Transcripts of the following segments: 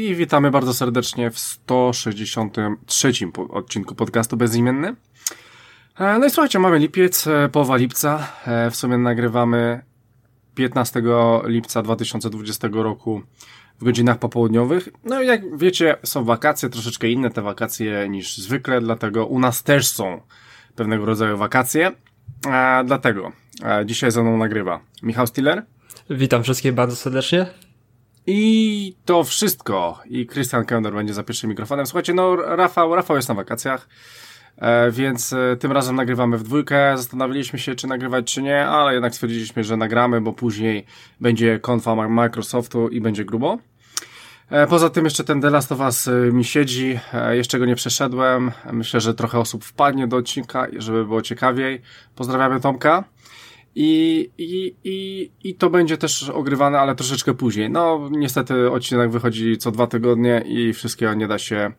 witamy bardzo serdecznie w 163 odcinku podcastu Bezimienny. E, no i słuchajcie, mamy lipiec, e, połowa lipca. E, w sumie nagrywamy 15 lipca 2020 roku w godzinach popołudniowych. No i jak wiecie, są wakacje, troszeczkę inne te wakacje niż zwykle, dlatego u nas też są pewnego rodzaju wakacje. Dlatego dzisiaj ze mną nagrywa Michał Stiller. Witam wszystkich bardzo serdecznie. I to wszystko. I Christian Kender będzie za pierwszym mikrofonem. Słuchajcie, no Rafał, Rafał jest na wakacjach, e, więc e, tym razem nagrywamy w dwójkę. Zastanawialiśmy się, czy nagrywać, czy nie, ale jednak stwierdziliśmy, że nagramy, bo później będzie konfa Microsoftu i będzie grubo. E, poza tym jeszcze ten The Last of Us mi siedzi, jeszcze go nie przeszedłem. Myślę, że trochę osób wpadnie do odcinka, żeby było ciekawiej. Pozdrawiamy Tomka. I, i, i, I to będzie też ogrywane, ale troszeczkę później. No, niestety odcinek wychodzi co dwa tygodnie i wszystkiego nie da się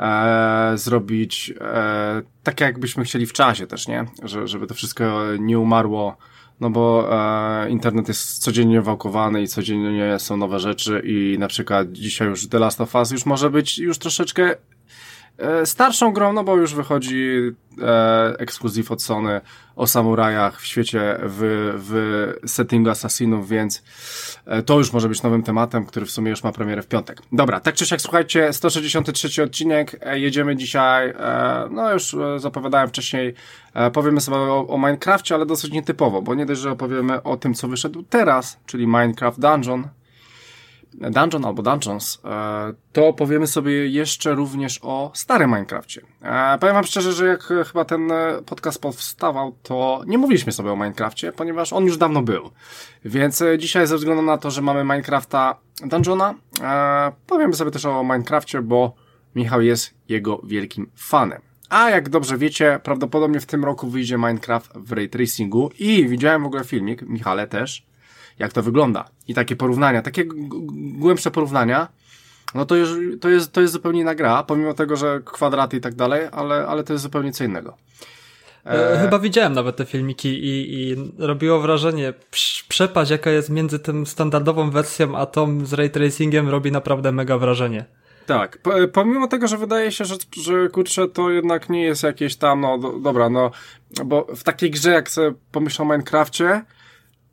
e, zrobić e, tak, jakbyśmy chcieli w czasie też, nie? Że, żeby to wszystko nie umarło, no bo e, internet jest codziennie wałkowany i codziennie są nowe rzeczy i na przykład dzisiaj już The Last of Us już może być już troszeczkę starszą grą, no bo już wychodzi e, ekskluzyw od Sony o samurajach w świecie, w, w settingu asasinów, więc e, to już może być nowym tematem, który w sumie już ma premierę w piątek. Dobra, tak czy siak, słuchajcie, 163 odcinek, e, jedziemy dzisiaj, e, no już e, zapowiadałem wcześniej, e, powiemy sobie o, o Minecrafcie, ale dosyć nietypowo, bo nie dość, że opowiemy o tym, co wyszedł teraz, czyli Minecraft Dungeon, Dungeon albo Dungeons, e, to powiemy sobie jeszcze również o starym Minecrafcie. E, powiem wam szczerze, że jak chyba ten podcast powstawał, to nie mówiliśmy sobie o Minecrafcie, ponieważ on już dawno był. Więc e, dzisiaj ze względu na to, że mamy Minecrafta Dungeona, powiemy sobie też o Minecrafcie, bo Michał jest jego wielkim fanem. A jak dobrze wiecie, prawdopodobnie w tym roku wyjdzie Minecraft w ray tracingu i widziałem w ogóle filmik, Michale też, jak to wygląda. I takie porównania, takie głębsze porównania, no to, już, to, jest, to jest zupełnie inna gra, pomimo tego, że kwadraty i tak dalej, ale, ale to jest zupełnie co innego. E... e chyba widziałem nawet te filmiki i, i robiło wrażenie, przepaść jaka jest między tym standardową wersją, a tą z ray tracingiem robi naprawdę mega wrażenie. Tak, pomimo tego, że wydaje się, że, że kurczę, to jednak nie jest jakieś tam, no do, dobra, no, bo w takiej grze, jak sobie pomyślę o Minecrafcie,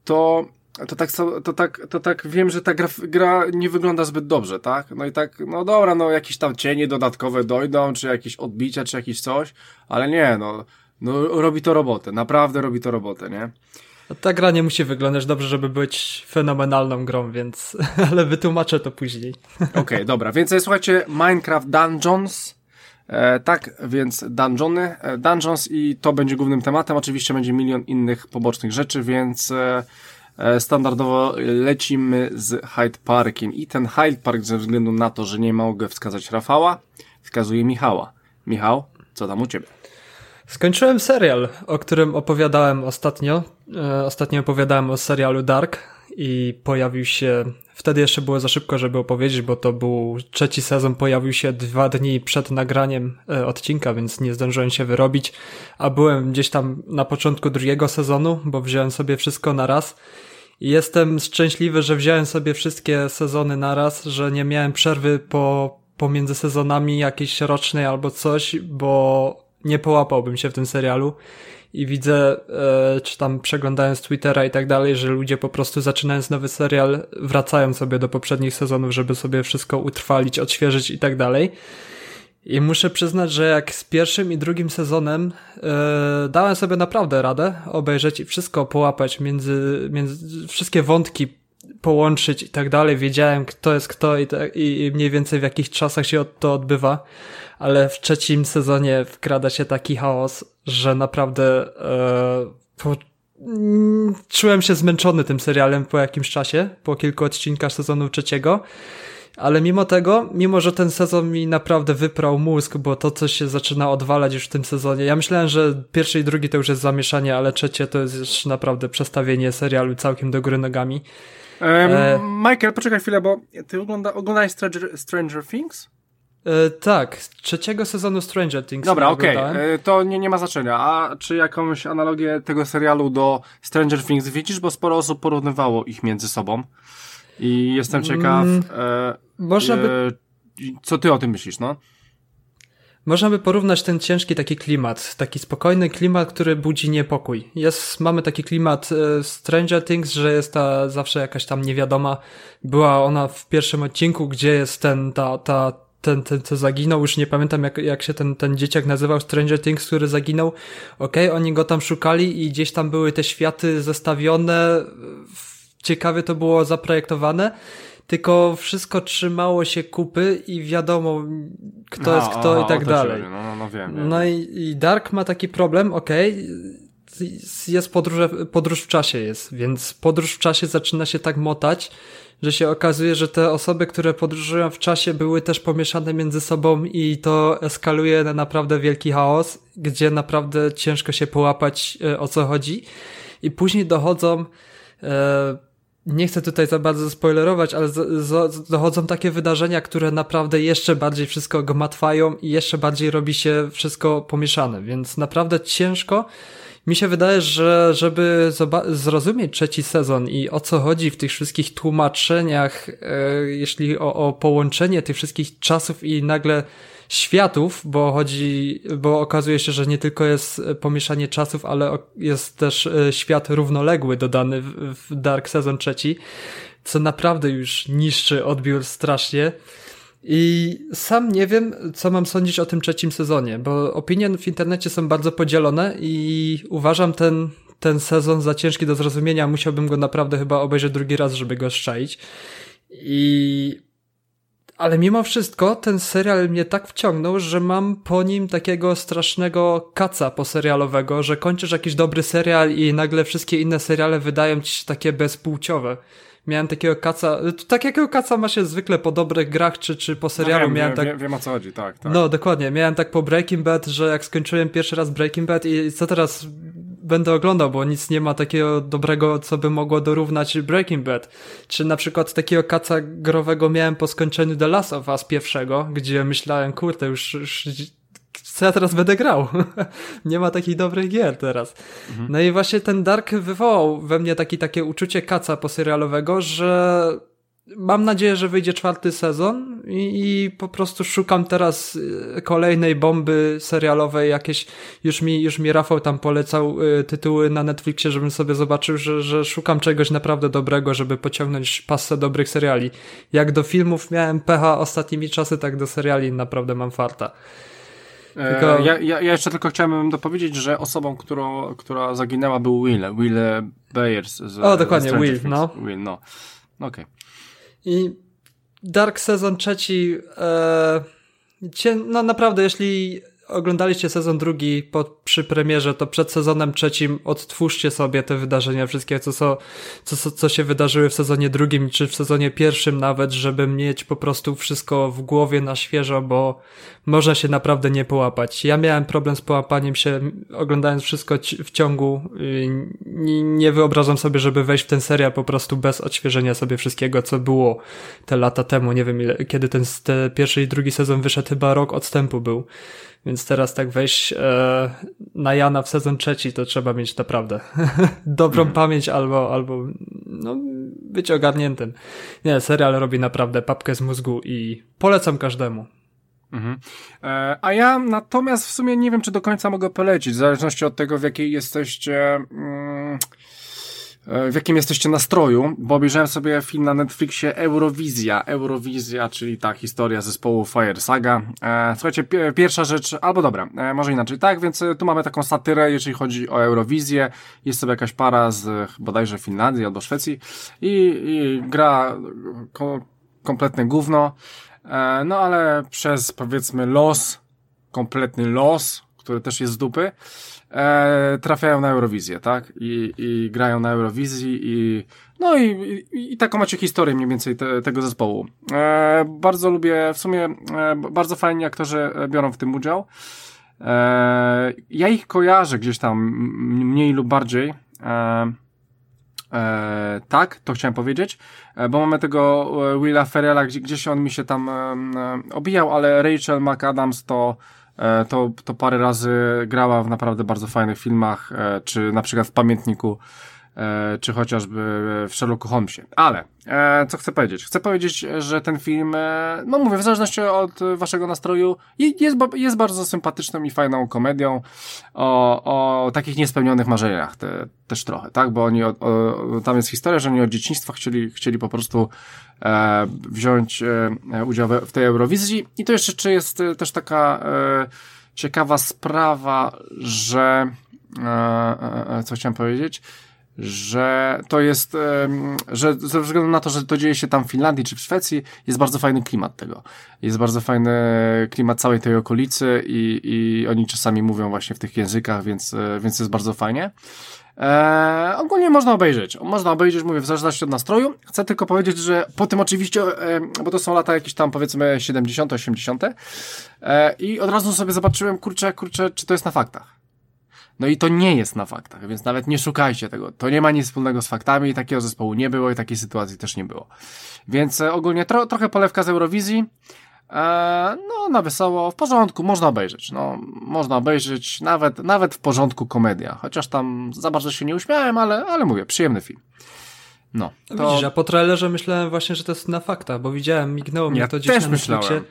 to to tak, to tak, to tak wiem, że ta gra, gra nie wygląda zbyt dobrze, tak? No i tak, no dobra, no jakieś tam cienie dodatkowe dojdą, czy jakieś odbicia, czy jakieś coś, ale nie, no, no robi to robotę, naprawdę robi to robotę, nie? Ta gra nie musi wyglądać dobrze, żeby być fenomenalną grą, więc, ale wytłumaczę to później. Okej, okay, dobra, więc słuchajcie, Minecraft Dungeons, E, tak, więc dungeony, e, dungeons i to będzie głównym tematem. Oczywiście będzie milion innych pobocznych rzeczy, więc e, E, standardowo lecimy z Hyde Parkiem i ten Hyde Park ze względu na to, że nie mogę wskazać Rafała, wskazuje Michała. Michał, co tam u Ciebie? Skończyłem serial, o którym opowiadałem ostatnio. E, ostatnio opowiadałem o serialu Dark i pojawił się, wtedy jeszcze było za szybko, żeby opowiedzieć, bo to był trzeci sezon, pojawił się dwa dni przed nagraniem e, odcinka, więc nie zdążyłem się wyrobić, a byłem gdzieś tam na początku drugiego sezonu, bo wziąłem sobie wszystko na raz i jestem szczęśliwy, że wziąłem sobie wszystkie sezony naraz, że nie miałem przerwy po, pomiędzy sezonami jakiejś rocznej albo coś, bo nie połapałbym się w tym serialu. I widzę, e, czy tam przeglądając Twittera i tak dalej, że ludzie po prostu zaczynając nowy serial wracają sobie do poprzednich sezonów, żeby sobie wszystko utrwalić, odświeżyć i tak dalej. I muszę przyznać, że jak z pierwszym i drugim sezonem yy, dałem sobie naprawdę radę obejrzeć i wszystko połapać między, między wszystkie wątki połączyć i tak dalej. Wiedziałem, kto jest kto i, te, i mniej więcej w jakich czasach się to odbywa, ale w trzecim sezonie wkrada się taki chaos, że naprawdę yy, po, mm, czułem się zmęczony tym serialem po jakimś czasie, po kilku odcinkach sezonu trzeciego ale mimo tego, mimo że ten sezon mi naprawdę wyprał mózg, bo to coś się zaczyna odwalać już w tym sezonie. Ja myślałem, że pierwszy i drugi to już jest zamieszanie, ale trzecie to jest już naprawdę przestawienie serialu całkiem do góry nogami. Um, e... Michael, poczekaj chwilę, bo ty ogląda, oglądałeś Stranger, Stranger Things? E, tak, trzeciego sezonu Stranger Things. Dobra, okej, okay. E, to nie, nie ma znaczenia. A czy jakąś analogię tego serialu do Stranger Things widzisz? Bo sporo osób porównywało ich między sobą. I jestem ciekaw, mm, e, można by... co ty o tym myślisz, no? Można by porównać ten ciężki taki klimat, taki spokojny klimat, który budzi niepokój. Jest, mamy taki klimat e, Stranger Things, że jest ta zawsze jakaś tam niewiadoma. Była ona w pierwszym odcinku, gdzie jest ten, ta, ta, ten, ten, co zaginął, już nie pamiętam jak, jak się ten, ten dzieciak nazywał, Stranger Things, który zaginął. Okej, okay, oni go tam szukali i gdzieś tam były te światy zestawione, ciekawie to było zaprojektowane tylko wszystko trzymało się kupy i wiadomo kto no, jest kto i tak dalej. No, no, no, wiem, wiem. no i, i, Dark ma taki problem, okej, okay, jest podróż, podróż w czasie jest, więc podróż w czasie zaczyna się tak motać, że się okazuje, że te osoby, które podróżują w czasie były też pomieszane między sobą i to eskaluje na naprawdę wielki chaos, gdzie naprawdę ciężko się połapać e, o co chodzi i później dochodzą e, nie chcę tutaj za bardzo spoilerować, ale dochodzą takie wydarzenia, które naprawdę jeszcze bardziej wszystko gmatwają i jeszcze bardziej robi się wszystko pomieszane, więc naprawdę ciężko. Mi się wydaje, że żeby zrozumieć trzeci sezon i o co chodzi w tych wszystkich tłumaczeniach, e, jeśli o, o połączenie tych wszystkich czasów i nagle światów, bo chodzi, bo okazuje się, że nie tylko jest pomieszanie czasów, ale jest też e, świat równoległy dodany w Dark Season trzeci, co naprawdę już niszczy odbiór strasznie. I sam nie wiem, co mam sądzić o tym trzecim sezonie, bo opinie w internecie są bardzo podzielone i uważam ten, ten sezon za ciężki do zrozumienia. Musiałbym go naprawdę chyba obejrzeć drugi raz, żeby go szczaić. I ale mimo wszystko ten serial mnie tak wciągnął, że mam po nim takiego strasznego kaca poserialowego, że kończysz jakiś dobry serial i nagle wszystkie inne seriale wydają ci się takie bezpłciowe. Miałem takiego kaca, takiego kaca ma się zwykle po dobrych grach czy, czy po serialu. No wiem, miałem wiem, tak... wiem o co chodzi, tak, tak. No dokładnie, miałem tak po Breaking Bad, że jak skończyłem pierwszy raz Breaking Bad i co teraz będę oglądał, bo nic nie ma takiego dobrego, co by mogło dorównać Breaking Bad. Czy na przykład takiego kaca growego miałem po skończeniu The Last of Us pierwszego, gdzie myślałem, kurde, już, już co ja teraz będę grał? nie ma takich dobrych gier teraz. Mhm. No i właśnie ten Dark wywołał we mnie taki, takie uczucie kaca poserialowego, że Mam nadzieję, że wyjdzie czwarty sezon i, i, po prostu szukam teraz y, kolejnej bomby serialowej jakieś. Już mi, już mi Rafał tam polecał y, tytuły na Netflixie, żebym sobie zobaczył, że, że szukam czegoś naprawdę dobrego, żeby pociągnąć pasę dobrych seriali. Jak do filmów miałem pecha ostatnimi czasy, tak do seriali naprawdę mam farta. E, tylko... Ja, ja, ja, jeszcze tylko chciałem dopowiedzieć, że osobą, którą, która zaginęła był Will, Will Bayers. Z, o, dokładnie, Will, no. Will, no. Okej. Okay. I Dark Sezon trzeci, e, no naprawdę, jeśli oglądaliście sezon drugi po, przy premierze, to przed sezonem trzecim odtwórzcie sobie te wydarzenia wszystkie, co, co, co, co się wydarzyły w sezonie drugim, czy w sezonie pierwszym nawet, żeby mieć po prostu wszystko w głowie na świeżo, bo można się naprawdę nie połapać. Ja miałem problem z połapaniem się, oglądając wszystko w ciągu. Nie wyobrażam sobie, żeby wejść w ten serial po prostu bez odświeżenia sobie wszystkiego, co było te lata temu. Nie wiem, ile, kiedy ten, ten pierwszy i drugi sezon wyszedł, chyba rok odstępu był. Więc teraz tak wejść e, na Jana w sezon trzeci, to trzeba mieć naprawdę dobrą mm. pamięć albo, albo no, być ogarniętym. Nie, serial robi naprawdę papkę z mózgu i polecam każdemu. Mhm. E, a ja natomiast w sumie nie wiem, czy do końca mogę polecić, w zależności od tego, w jakiej jesteście. Mm, w jakim jesteście nastroju, bo obejrzałem sobie film na Netflixie Eurowizja. Eurowizja, czyli ta historia zespołu Fire Saga. E, słuchajcie, pierwsza rzecz, albo dobra, e, może inaczej, tak, więc tu mamy taką satyrę, jeżeli chodzi o Eurowizję. Jest sobie jakaś para z bodajże Finlandii albo Szwecji i, i gra ko kompletne gówno. No ale przez powiedzmy los, kompletny los, który też jest z dupy, e, trafiają na Eurowizję, tak? I, I grają na Eurowizji i no i, i, i taką macie historię mniej więcej te, tego zespołu. E, bardzo lubię, w sumie e, bardzo fajni aktorzy biorą w tym udział. E, ja ich kojarzę gdzieś tam mniej lub bardziej. E, E, tak, to chciałem powiedzieć, e, bo mamy tego e, Willa Ferrella, gdzie, gdzieś on mi się tam e, obijał, ale Rachel McAdams to E, to, to parę razy grała w naprawdę bardzo fajnych filmach, e, czy na przykład w Pamiętniku. e, czy chociażby w Sherlocku Holmesie. Ale, e, co chcę powiedzieć? Chcę powiedzieć, że ten film, e, no mówię, w zależności od waszego nastroju, jest, jest bardzo sympatyczną i fajną komedią o, o takich niespełnionych marzeniach te, też trochę, tak? Bo oni, o, o, tam jest historia, że oni od dzieciństwa chcieli, chcieli po prostu e, wziąć e, udział w tej Eurowizji i to jeszcze czy jest e, też taka e, ciekawa sprawa, że e, e, e co chciałem powiedzieć, że to jest, że ze względu na to, że to dzieje się tam w Finlandii czy w Szwecji, jest bardzo fajny klimat tego. Jest bardzo fajny klimat całej tej okolicy i, i oni czasami mówią właśnie w tych językach, więc, e, więc jest bardzo fajnie. Eee, ogólnie można obejrzeć. Można obejrzeć, mówię, w zależności od nastroju. Chcę tylko powiedzieć, że po tym oczywiście, e, bo to są lata jakieś tam powiedzmy 70., 80. E, i od razu sobie zobaczyłem, kurczę, kurczę, czy to jest na faktach. No i to nie jest na faktach, więc nawet nie szukajcie tego. To nie ma nic wspólnego z faktami, takiego zespołu nie było i takiej sytuacji też nie było. Więc e, ogólnie tro, trochę polewka z Eurowizji. E, no, na wesoło, w porządku, można obejrzeć. No, można obejrzeć, nawet, nawet w porządku komedia. Chociaż tam za bardzo się nie uśmiałem, ale, ale mówię, przyjemny film. No. To... Widzisz, a po trailerze myślałem właśnie, że to jest na faktach, bo widziałem, mignęło mi ja to gdzieś też na myślałem.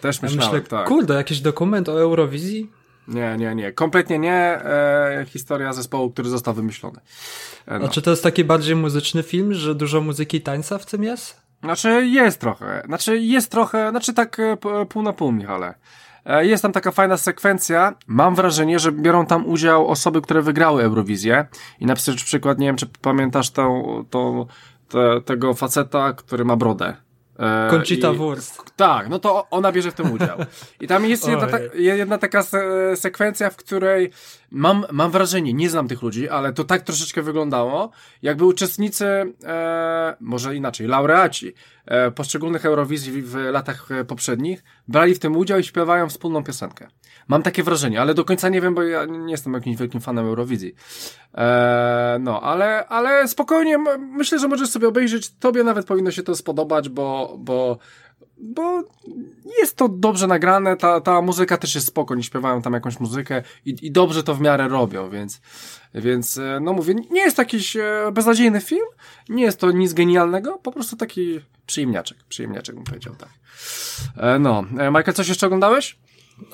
Też myślałem, ja myślę, tak. Kurde, jakiś dokument o Eurowizji? Nie, nie, nie. Kompletnie nie. E, historia zespołu, który został wymyślony. E, no. A czy to jest taki bardziej muzyczny film, że dużo muzyki i tańca w tym jest? Znaczy jest trochę. Znaczy jest trochę, znaczy tak e, pół na pół, Michale. E, jest tam taka fajna sekwencja. Mam wrażenie, że biorą tam udział osoby, które wygrały Eurowizję. I na przykład, nie wiem, czy pamiętasz tą, tą, te, tego faceta, który ma brodę. E, Conchita I, Wurst. Tak, no to ona bierze w tym udział. I tam jest jedna, ta, jedna taka se, sekwencja, w której mam, mam wrażenie, nie znam tych ludzi, ale to tak troszeczkę wyglądało, jakby uczestnicy, e, może inaczej, laureaci e, poszczególnych Eurowizji w latach e, poprzednich brali w tym udział i śpiewają wspólną piosenkę. Mam takie wrażenie, ale do końca nie wiem, bo ja nie jestem jakimś wielkim fanem Eurowizji. E, no, ale, ale spokojnie, myślę, że możesz sobie obejrzeć, tobie nawet powinno się to spodobać, bo, bo bo jest to dobrze nagrane, ta, ta muzyka też jest spoko, nie śpiewają tam jakąś muzykę i, i dobrze to w miarę robią, więc, więc e, no mówię, nie jest to jakiś e, beznadziejny film, nie jest to nic genialnego, po prostu taki przyjemniaczek, przyjemniaczek bym powiedział, tak. E, no, Michael, coś jeszcze oglądałeś?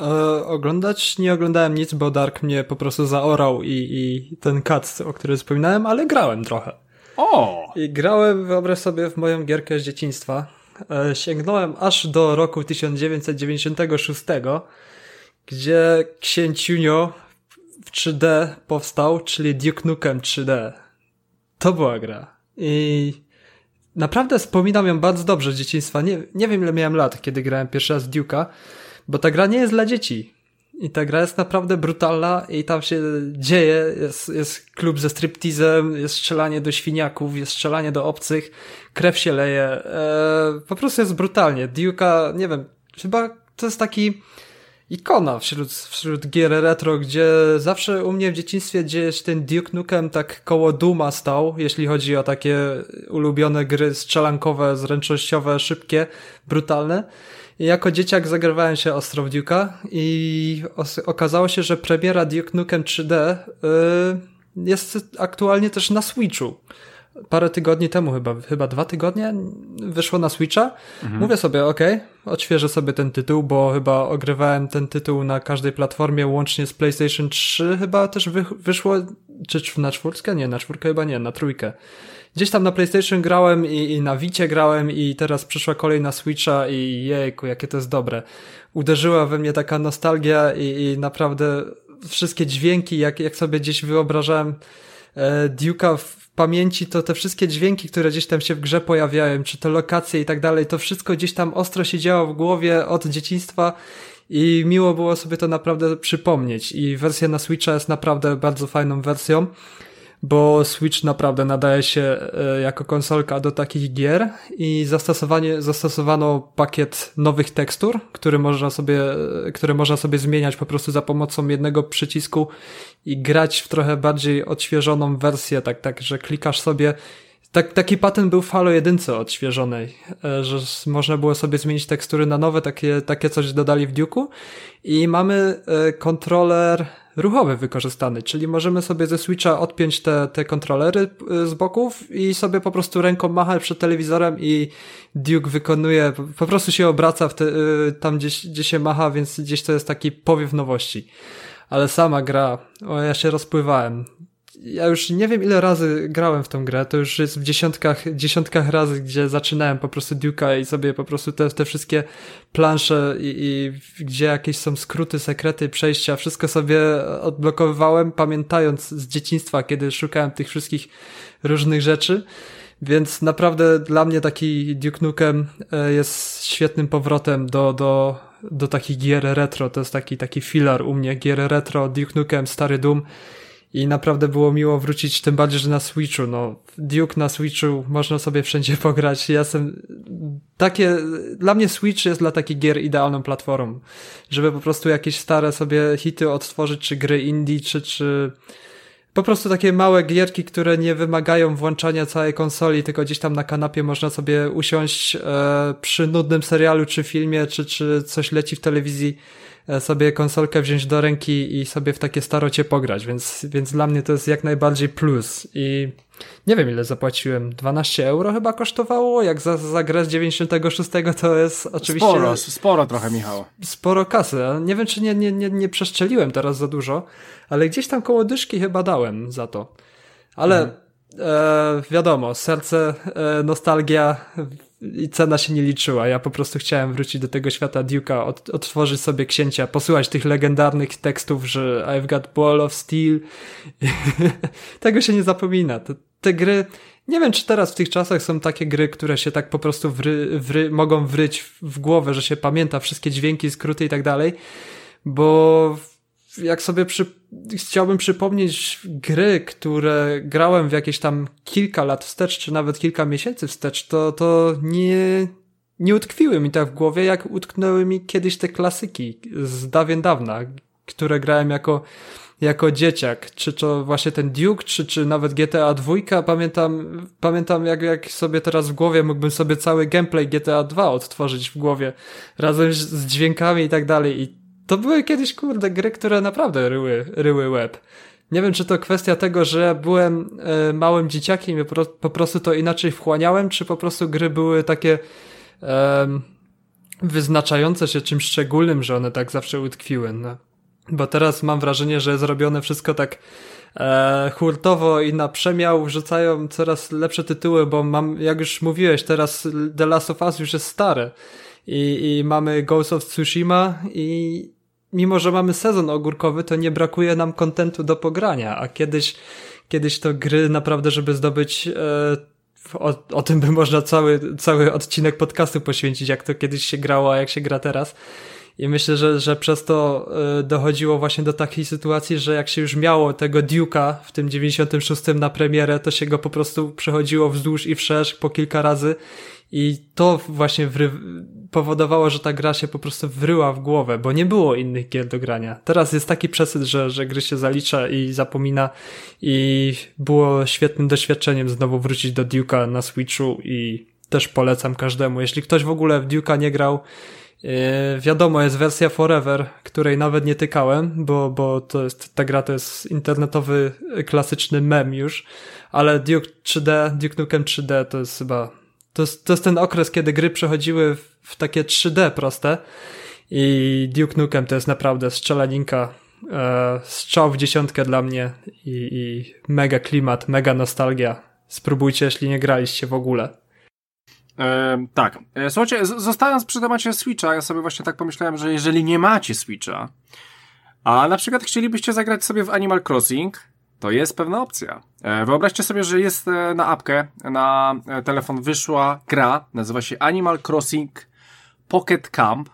E, oglądać nie oglądałem nic, bo Dark mnie po prostu zaorał i, i ten cut, o którym wspominałem, ale grałem trochę. O! I grałem, wyobraź sobie, w moją gierkę z dzieciństwa. E, sięgnąłem aż do roku 1996, gdzie Księciunio w 3D powstał, czyli Duke Nukem 3D. To była gra. I naprawdę wspominam ją bardzo dobrze z dzieciństwa. Nie, nie wiem ile miałem lat, kiedy grałem pierwszy raz Duke'a, bo ta gra nie jest dla dzieci. I ta gra jest naprawdę brutalna i tam się dzieje, jest, jest klub ze striptizem, jest strzelanie do świniaków, jest strzelanie do obcych, krew się leje, e, po prostu jest brutalnie. Duke'a, nie wiem, chyba to jest taki ikona wśród, wśród gier retro, gdzie zawsze u mnie w dzieciństwie gdzieś ten Duke Nukem tak koło Duma stał, jeśli chodzi o takie ulubione gry strzelankowe, zręcznościowe, szybkie, brutalne. Jako dzieciak zagrywałem się ostro w Duke'a i okazało się, że premiera Duke Nukem 3D yy, jest aktualnie też na Switchu. Parę tygodni temu chyba, chyba dwa tygodnie wyszło na Switcha. Mhm. Mówię sobie, ok, odświeżę sobie ten tytuł, bo chyba ogrywałem ten tytuł na każdej platformie, łącznie z PlayStation 3 chyba też wy, wyszło, czy na czwórkę? Nie, na czwórkę chyba nie, na trójkę gdzieś tam na PlayStation grałem i, i na Wicie grałem i teraz przyszła kolej na Switcha i jejku, jakie to jest dobre. Uderzyła we mnie taka nostalgia i, i naprawdę wszystkie dźwięki, jak, jak sobie gdzieś wyobrażałem e, Duke'a w pamięci, to te wszystkie dźwięki, które gdzieś tam się w grze pojawiają, czy to lokacje i tak dalej, to wszystko gdzieś tam ostro się działo w głowie od dzieciństwa i miło było sobie to naprawdę przypomnieć. I wersja na Switcha jest naprawdę bardzo fajną wersją bo Switch naprawdę nadaje się e, jako konsolka do takich gier i zastosowanie, zastosowano pakiet nowych tekstur, który można sobie, e, które można sobie zmieniać po prostu za pomocą jednego przycisku i grać w trochę bardziej odświeżoną wersję, tak, tak, że klikasz sobie. Tak, taki patent był w Halo 1 odświeżonej, e, że można było sobie zmienić tekstury na nowe, takie, takie coś dodali w Duke'u. I mamy kontroler ruchowy wykorzystany, czyli możemy sobie ze Switcha odpiąć te, te kontrolery y, z boków i sobie po prostu ręką machać przed telewizorem i Duke wykonuje, po prostu się obraca te, y, tam gdzieś, gdzie się macha, więc gdzieś to jest taki powiew nowości. Ale sama gra, o ja się rozpływałem ja już nie wiem ile razy grałem w tą grę, to już jest w dziesiątkach, dziesiątkach razy, gdzie zaczynałem po prostu Duke'a i sobie po prostu te, te wszystkie plansze i, i gdzie jakieś są skróty, sekrety, przejścia, wszystko sobie odblokowywałem, pamiętając z dzieciństwa, kiedy szukałem tych wszystkich różnych rzeczy. Więc naprawdę dla mnie taki Duke Nukem e, jest świetnym powrotem do, do, do takich gier retro. To jest taki, taki filar u mnie. Gier retro, Duke Nukem, Stary Doom i naprawdę było miło wrócić, tym bardziej, że na Switchu, no, Duke na Switchu można sobie wszędzie pograć. Ja jestem, takie, dla mnie Switch jest dla takich gier idealną platformą, żeby po prostu jakieś stare sobie hity odtworzyć, czy gry indie, czy, czy po prostu takie małe gierki, które nie wymagają włączania całej konsoli, tylko gdzieś tam na kanapie można sobie usiąść e, przy nudnym serialu, czy filmie, czy, czy coś leci w telewizji sobie konsolkę wziąć do ręki i sobie w takie starocie pograć, więc, więc dla mnie to jest jak najbardziej plus i nie wiem ile zapłaciłem, 12 euro chyba kosztowało, jak za, za grę z 96 to jest oczywiście... Sporo, sporo trochę Michał. Sporo kasy, nie wiem czy nie, nie, nie, nie przeszczeliłem teraz za dużo, ale gdzieś tam koło dyszki chyba dałem za to. Ale mhm. e, wiadomo, serce, e, nostalgia i cena się nie liczyła. Ja po prostu chciałem wrócić do tego świata Duke'a, od, otworzyć sobie księcia, posłuchać tych legendarnych tekstów, że I've got ball of steel. tego się nie zapomina. Te, te, gry, nie wiem czy teraz w tych czasach są takie gry, które się tak po prostu wry, wry, mogą wryć w, w głowę, że się pamięta wszystkie dźwięki, skróty i tak dalej, bo jak sobie przy, chciałbym przypomnieć gry, które grałem w jakieś tam kilka lat wstecz, czy nawet kilka miesięcy wstecz, to, to nie, nie utkwiły mi tak w głowie, jak utknęły mi kiedyś te klasyki z dawien dawna, które grałem jako, jako dzieciak. Czy to właśnie ten Duke, czy, czy nawet GTA 2. Pamiętam, pamiętam jak, jak sobie teraz w głowie mógłbym sobie cały gameplay GTA 2 odtworzyć w głowie razem z, z dźwiękami i tak dalej. I to były kiedyś, kurde, gry, które naprawdę ryły, ryły web. Nie wiem, czy to kwestia tego, że byłem e, małym dzieciakiem i po, po, prostu to inaczej wchłaniałem, czy po prostu gry były takie e, wyznaczające się czymś szczególnym, że one tak zawsze utkwiły. No. Bo teraz mam wrażenie, że zrobione wszystko tak e, hurtowo i na przemiał wrzucają coraz lepsze tytuły, bo mam, jak już mówiłeś, teraz The Last of Us już jest stare i, i mamy Ghost of Tsushima i mimo, że mamy sezon ogórkowy, to nie brakuje nam kontentu do pogrania, a kiedyś, kiedyś to gry naprawdę, żeby zdobyć e, o, o tym by można cały, cały odcinek podcastu poświęcić, jak to kiedyś się grało, a jak się gra teraz. I myślę, że, że przez to e, dochodziło właśnie do takiej sytuacji, że jak się już miało tego Duke'a w tym 96 na premierę, to się go po prostu przechodziło wzdłuż i wszerz po kilka razy i to właśnie powodowało, że ta gra się po prostu wryła w głowę, bo nie było innych gier do grania. Teraz jest taki przesyt, że, że gry się zalicza i zapomina i było świetnym doświadczeniem znowu wrócić do Duke'a na Switchu i też polecam każdemu. Jeśli ktoś w ogóle w Duke'a nie grał, yy, wiadomo, jest wersja Forever, której nawet nie tykałem, bo, bo to jest, ta gra to jest internetowy, klasyczny mem już, ale Duke 3D, Duke Nukem 3D to jest chyba to jest, to jest ten okres, kiedy gry przechodziły w, w takie 3D proste i Duke Nukem to jest naprawdę strzelaninka, e, strzał w dziesiątkę dla mnie i, i mega klimat, mega nostalgia. Spróbujcie, jeśli nie graliście w ogóle. E, tak. E, słuchajcie, zostając przy temacie Switcha, ja sobie właśnie tak pomyślałem, że jeżeli nie macie Switcha, a na przykład chcielibyście zagrać sobie w Animal Crossing, to jest pewna opcja. E, wyobraźcie sobie, że jest e, na apkę, na e, telefon wyszła gra, nazywa się Animal Crossing Pocket Camp.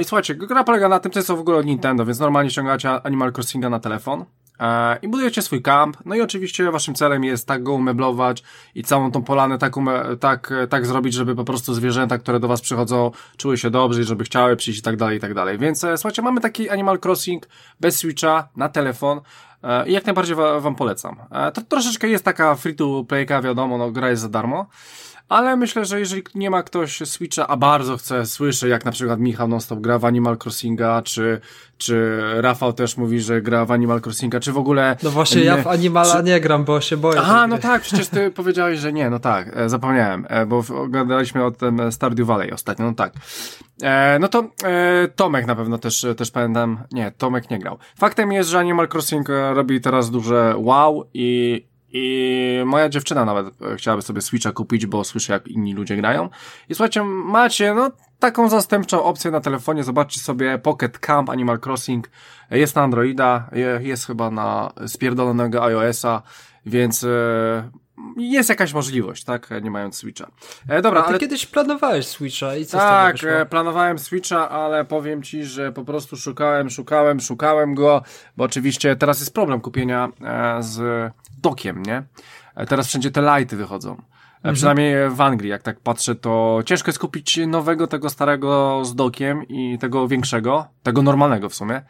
I słuchajcie, gra polega na tym, to jest w ogóle od Nintendo, więc normalnie ściągacie Animal Crossinga na telefon i budujecie swój kamp. No i oczywiście waszym celem jest tak go umeblować i całą tą polanę tak, ume, tak, tak zrobić, żeby po prostu zwierzęta, które do was przychodzą, czuły się dobrze i żeby chciały przyjść i tak dalej, i tak dalej. Więc słuchajcie, mamy taki Animal Crossing bez Switcha na telefon. I jak najbardziej wam polecam. To troszeczkę jest taka free to playka, wiadomo, no gra jest za darmo, ale myślę, że jeżeli nie ma ktoś Switcha, a bardzo chce, słyszę, jak na przykład Michał Nonstop gra w Animal Crossinga, czy, czy Rafał też mówi, że gra w Animal Crossinga, czy w ogóle... No właśnie, nie, ja w Animala czy... nie gram, bo się boję. Aha, no tak, przecież ty powiedziałeś, że nie, no tak, e, zapomniałem, e, bo oglądaliśmy o tym Stardew Valley ostatnio, no tak. E, no to e, Tomek na pewno też, też pamiętam, nie, Tomek nie grał. Faktem jest, że Animal Crossing robi teraz duże wow i i moja dziewczyna nawet e, chciałaby sobie Switcha kupić, bo słyszę jak inni ludzie grają. I słuchajcie, macie no taką zastępczą opcję na telefonie. Zobaczcie sobie Pocket Camp Animal Crossing. Jest na Androida, jest chyba na spierdolonego iOS-a, więc e, jest jakaś możliwość, tak? Nie mając Switcha. E, dobra, A ty ale... kiedyś planowałeś Switcha i co Tak, e, planowałem Switcha, ale powiem ci, że po prostu szukałem, szukałem, szukałem go, bo oczywiście teraz jest problem kupienia e, z dokiem, nie? E, teraz wszędzie te lighty wychodzą. Mhm. Przynajmniej w Anglii, jak tak patrzę, to ciężko jest kupić nowego, tego starego z dokiem i tego większego, tego normalnego w sumie.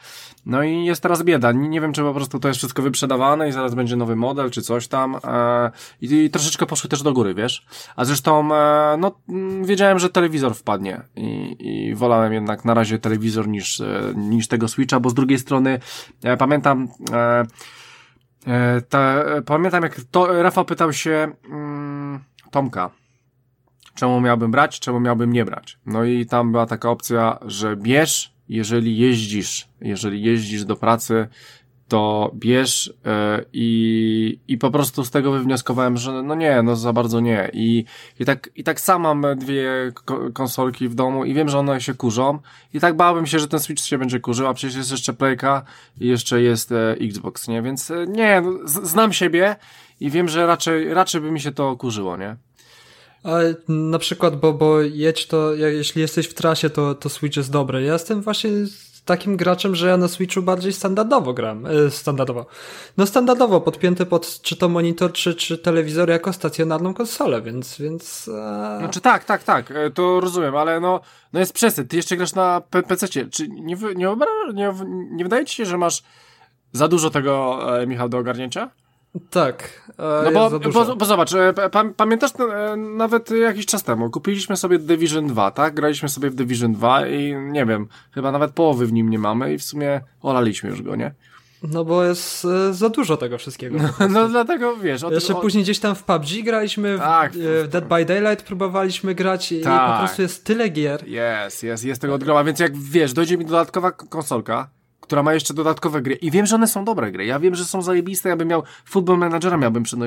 No i jest teraz bieda. Nie wiem, czy po prostu to jest wszystko wyprzedawane i zaraz będzie nowy model, czy coś tam. E, I, troszeczkę poszły też do góry, wiesz? A zresztą, e, no, mm, wiedziałem, że telewizor wpadnie i, i wolałem jednak na razie telewizor niż, niż tego Switcha, bo z drugiej strony, pamiętam, ta, pamiętam jak to, Rafał pytał się, mm, Tomka, czemu miałbym brać, czemu miałbym nie brać. No i tam była taka opcja, że bierz, jeżeli jeździsz, jeżeli jeździsz do pracy, to bierz yy, i, i po prostu z tego wywnioskowałem, że no nie, no za bardzo nie. I, i, tak, i tak sam mam dwie konsolki w domu i wiem, że one się kurzą i tak bałbym się, że ten Switch się będzie kurzył, a przecież jest jeszcze Playka i jeszcze jest e, Xbox, nie? Więc e, nie, no, znam siebie i wiem, że raczej, raczej by mi się to kurzyło, nie? Ale na przykład, bo, bo jedź to, jeśli jesteś w trasie, to, to Switch jest dobry. Ja jestem właśnie takim graczem, że ja na Switchu bardziej standardowo gram. E, standardowo. No standardowo, podpięty pod czy to monitor, czy, czy telewizor jako stacjonarną konsolę, więc... więc e... Znaczy tak, tak, tak, e, to rozumiem, ale no, no jest przesyt. Ty jeszcze grasz na PC. Czy nie, nie, nie, nie wydaje ci się, że masz za dużo tego, Michał, do ogarnięcia? Tak. No bo, bo, bo, zobacz, e, pamiętasz e, nawet jakiś czas temu, kupiliśmy sobie Division 2, tak? Graliśmy sobie w Division 2 i nie wiem, chyba nawet połowy w nim nie mamy i w sumie olaliśmy już go, nie? No bo jest e, za dużo tego wszystkiego. No, no dlatego wiesz. O Jeszcze później gdzieś tam w PUBG graliśmy, tak, w, w Dead by Daylight próbowaliśmy grać i, tak. i po prostu jest tyle gier. Jest, jest, jest tego odgroma, więc jak wiesz, dojdzie mi dodatkowa konsolka, która ma jeszcze dodatkowe gry. I wiem, że one są dobre gry. Ja wiem, że są zajebiste. Ja bym miał Football Managera miałbym przyno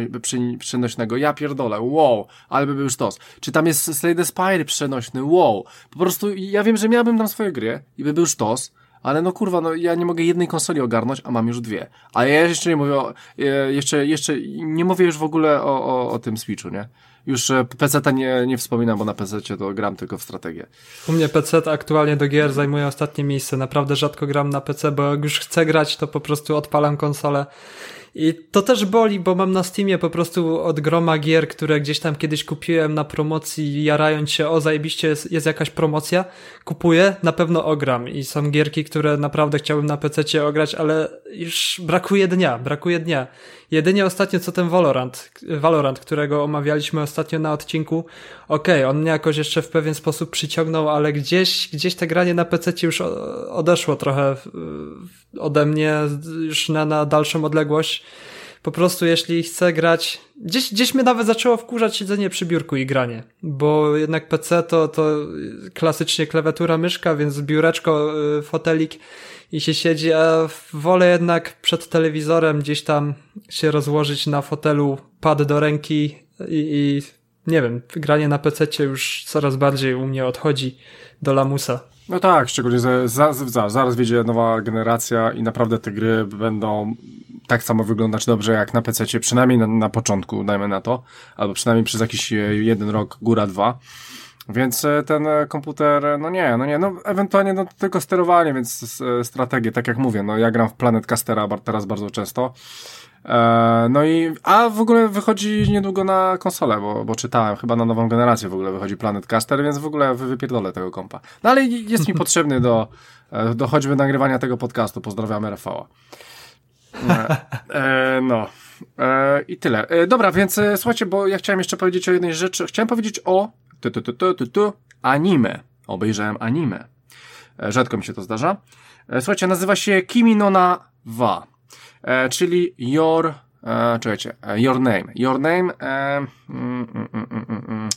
przenośnego. Ja pierdolę. Wow. Ale by był sztos. Czy tam jest Slay the Spire przenośny? Wow. Po prostu ja wiem, że miałbym tam swoje gry i by był sztos. Ale no kurwa, no ja nie mogę jednej konsoli ogarnąć, a mam już dwie. A ja jeszcze nie mówię o, e, jeszcze, jeszcze nie mówię już w ogóle o, o, o tym Switchu, nie? Już e, PC nie, nie wspominam, bo na PC to gram tylko w strategię. U mnie PC aktualnie do gier zajmuje ostatnie miejsce. Naprawdę rzadko gram na PC, bo jak już chcę grać, to po prostu odpalam konsolę i to też boli, bo mam na Steamie po prostu od groma gier, które gdzieś tam kiedyś kupiłem na promocji, jarając się, o zajebiście jest, jest jakaś promocja, kupuję, na pewno ogram. I są gierki, które naprawdę chciałbym na PC ograć, ale już brakuje dnia, brakuje dnia. Jedynie ostatnio co ten Valorant, Valorant, którego omawialiśmy ostatnio na odcinku, okej, okay, on mnie jakoś jeszcze w pewien sposób przyciągnął, ale gdzieś, gdzieś te granie na PC już odeszło trochę ode mnie już na, na dalszą odległość. Po prostu jeśli chcę grać, gdzieś, gdzieś mnie nawet zaczęło wkurzać siedzenie przy biurku i granie, bo jednak PC to, to klasycznie klawiatura, myszka, więc biureczko, y, fotelik i się siedzi, a wolę jednak przed telewizorem gdzieś tam się rozłożyć na fotelu, pad do ręki i, i nie wiem, granie na PC już coraz bardziej u mnie odchodzi do lamusa. No tak, szczególnie za, za, za, zaraz wyjdzie nowa generacja i naprawdę te gry będą tak samo wyglądać dobrze jak na PC, przynajmniej na, na początku, dajmy na to, albo przynajmniej przez jakiś jeden rok, góra dwa. Więc e, ten e, komputer, e, no nie, no nie, no ewentualnie no tylko sterowanie, więc strategię, tak jak mówię, no ja gram w Planet Castera teraz bardzo często. no i, a w ogóle wychodzi niedługo na konsolę, bo, bo czytałem, chyba na nową generację w ogóle wychodzi Planet Caster, więc w ogóle wypierdolę tego kompa. No ale jest mi potrzebny do, do choćby nagrywania tego podcastu. Pozdrawiamy Rafała. E, no. E, I tyle. E, dobra, więc e, słuchajcie, bo ja chciałem jeszcze powiedzieć o jednej rzeczy. Chciałem powiedzieć o tu, tu, tu, tu, tu, tu, anime. Obejrzałem anime. E, rzadko mi się to zdarza. E, słuchajcie, nazywa się Kimi no na wa, czyli Your, e, czekajcie, Your Name. Your Name, e, mm, mm, mm, mm, mm, mm.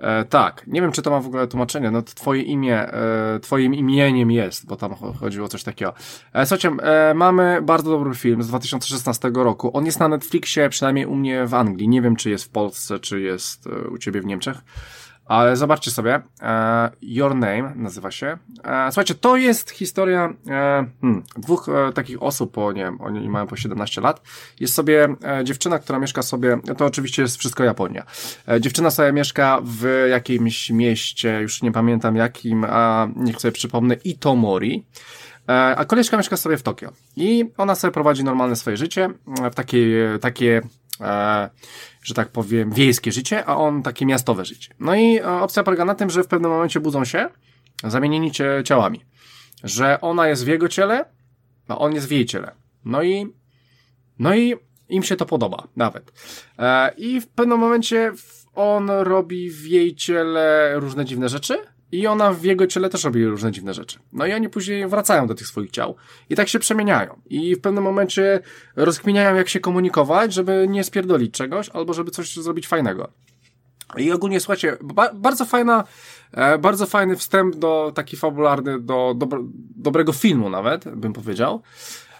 E, tak, nie wiem, czy to ma w ogóle tłumaczenie. No, to twoje imię, e, twoim imieniem jest, bo tam cho- chodziło o coś takiego. E, słuchajcie, e, mamy bardzo dobry film z 2016 roku. On jest na Netflixie, przynajmniej u mnie w Anglii. Nie wiem, czy jest w Polsce, czy jest e, u ciebie w Niemczech. Ale zobaczcie sobie, e, Your Name nazywa się. E, słuchajcie, to jest historia e, hmm, dwóch e, takich osób, po, nie wiem, oni mają po 17 lat. Jest sobie e, dziewczyna, która mieszka sobie, to oczywiście jest wszystko Japonia. E, dziewczyna sobie mieszka w jakimś mieście, już nie pamiętam jakim, a niech sobie przypomnę, Itomori. A koleżka mieszka sobie w Tokio. I ona sobie prowadzi normalne swoje życie, w takie, takie e, że tak powiem, wiejskie życie, a on takie miastowe życie. No i e, opcja polega na tym, że w pewnym momencie budzą się zamienieni ciałami. Że ona jest w jego ciele, a on jest w jej ciele. No i, no i im się to podoba, nawet. E, I w pewnym momencie on robi w jej ciele różne dziwne rzeczy, i ona w jego ciele też robi różne dziwne rzeczy. No i oni później wracają do tych swoich ciał i tak się przemieniają. I w pewnym momencie rozkminiają, jak się komunikować, żeby nie spierdolić czegoś, albo żeby coś zrobić fajnego. I ogólnie, słuchajcie, ba bardzo fajna, e, bardzo fajny wstęp do, taki fabularny, do dobrego filmu nawet, bym powiedział.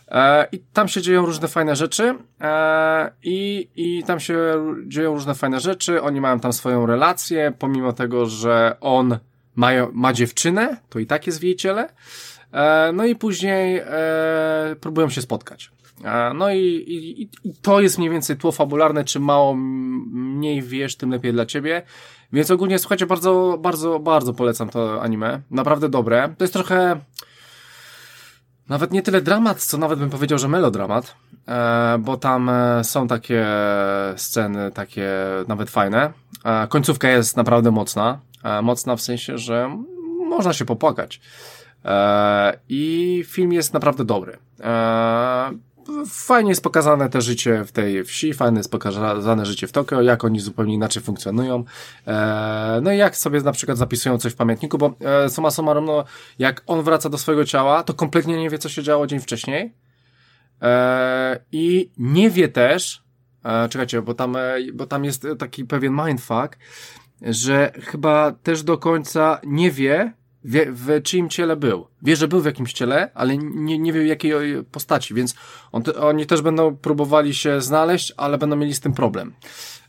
E, I tam się dzieją różne fajne rzeczy e, i, i tam się dzieją różne fajne rzeczy. Oni mają tam swoją relację, pomimo tego, że on ma, ma dziewczynę, to i tak jest w jej ciele. E, no i później e, próbują się spotkać. E, no i, i, i to jest mniej więcej tło fabularne, czym mało mniej wiesz, tym lepiej dla ciebie. Więc ogólnie, słuchajcie, bardzo, bardzo, bardzo polecam to anime. Naprawdę dobre. To jest trochę nawet nie tyle dramat, co nawet bym powiedział, że melodramat, e, bo tam e, są takie sceny, takie nawet fajne. E, końcówka jest naprawdę mocna. E, mocna w sensie, że można się popłakać. E, I film jest naprawdę dobry. E, fajnie jest pokazane te życie w tej wsi, fajnie jest pokazane życie w Tokio, jak oni zupełnie inaczej funkcjonują. No i jak sobie na przykład zapisują coś w pamiętniku, bo summa summarum, no, jak on wraca do swojego ciała, to kompletnie nie wie, co się działo dzień wcześniej. I nie wie też, czekajcie, bo tam, bo tam jest taki pewien mindfuck, że chyba też do końca nie wie, wie, w czyim ciele był. Wie, że był w jakimś ciele, ale nie, nie wie w jakiej postaci, więc on oni też będą próbowali się znaleźć, ale będą mieli z tym problem.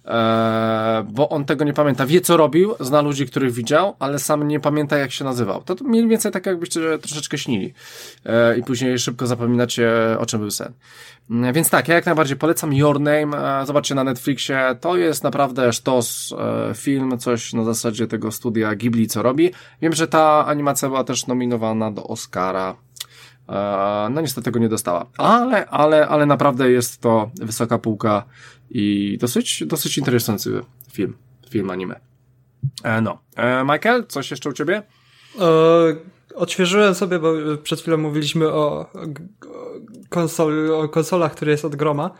Eee, bo on tego nie pamięta. Wie, co robił, zna ludzi, których widział, ale sam nie pamięta, jak się nazywał. To, to mniej więcej tak, jakbyście troszeczkę śnili. Eee, I później szybko zapominacie, o czym był sen. Eee, więc tak, ja jak najbardziej polecam Your Name. Zobaczcie na Netflixie. To jest naprawdę sztos film, coś na zasadzie tego studia Ghibli, co robi. Wiem, że ta animacja była też nominowana do Oscara. No niestety tego nie dostała. Ale, ale, ale naprawdę jest to wysoka półka i dosyć, dosyć interesujący film, film anime. E, no. E, Michael, coś jeszcze u ciebie? E, odświeżyłem sobie, bo przed chwilą mówiliśmy o, o, konsol, o konsolach, które jest od groma.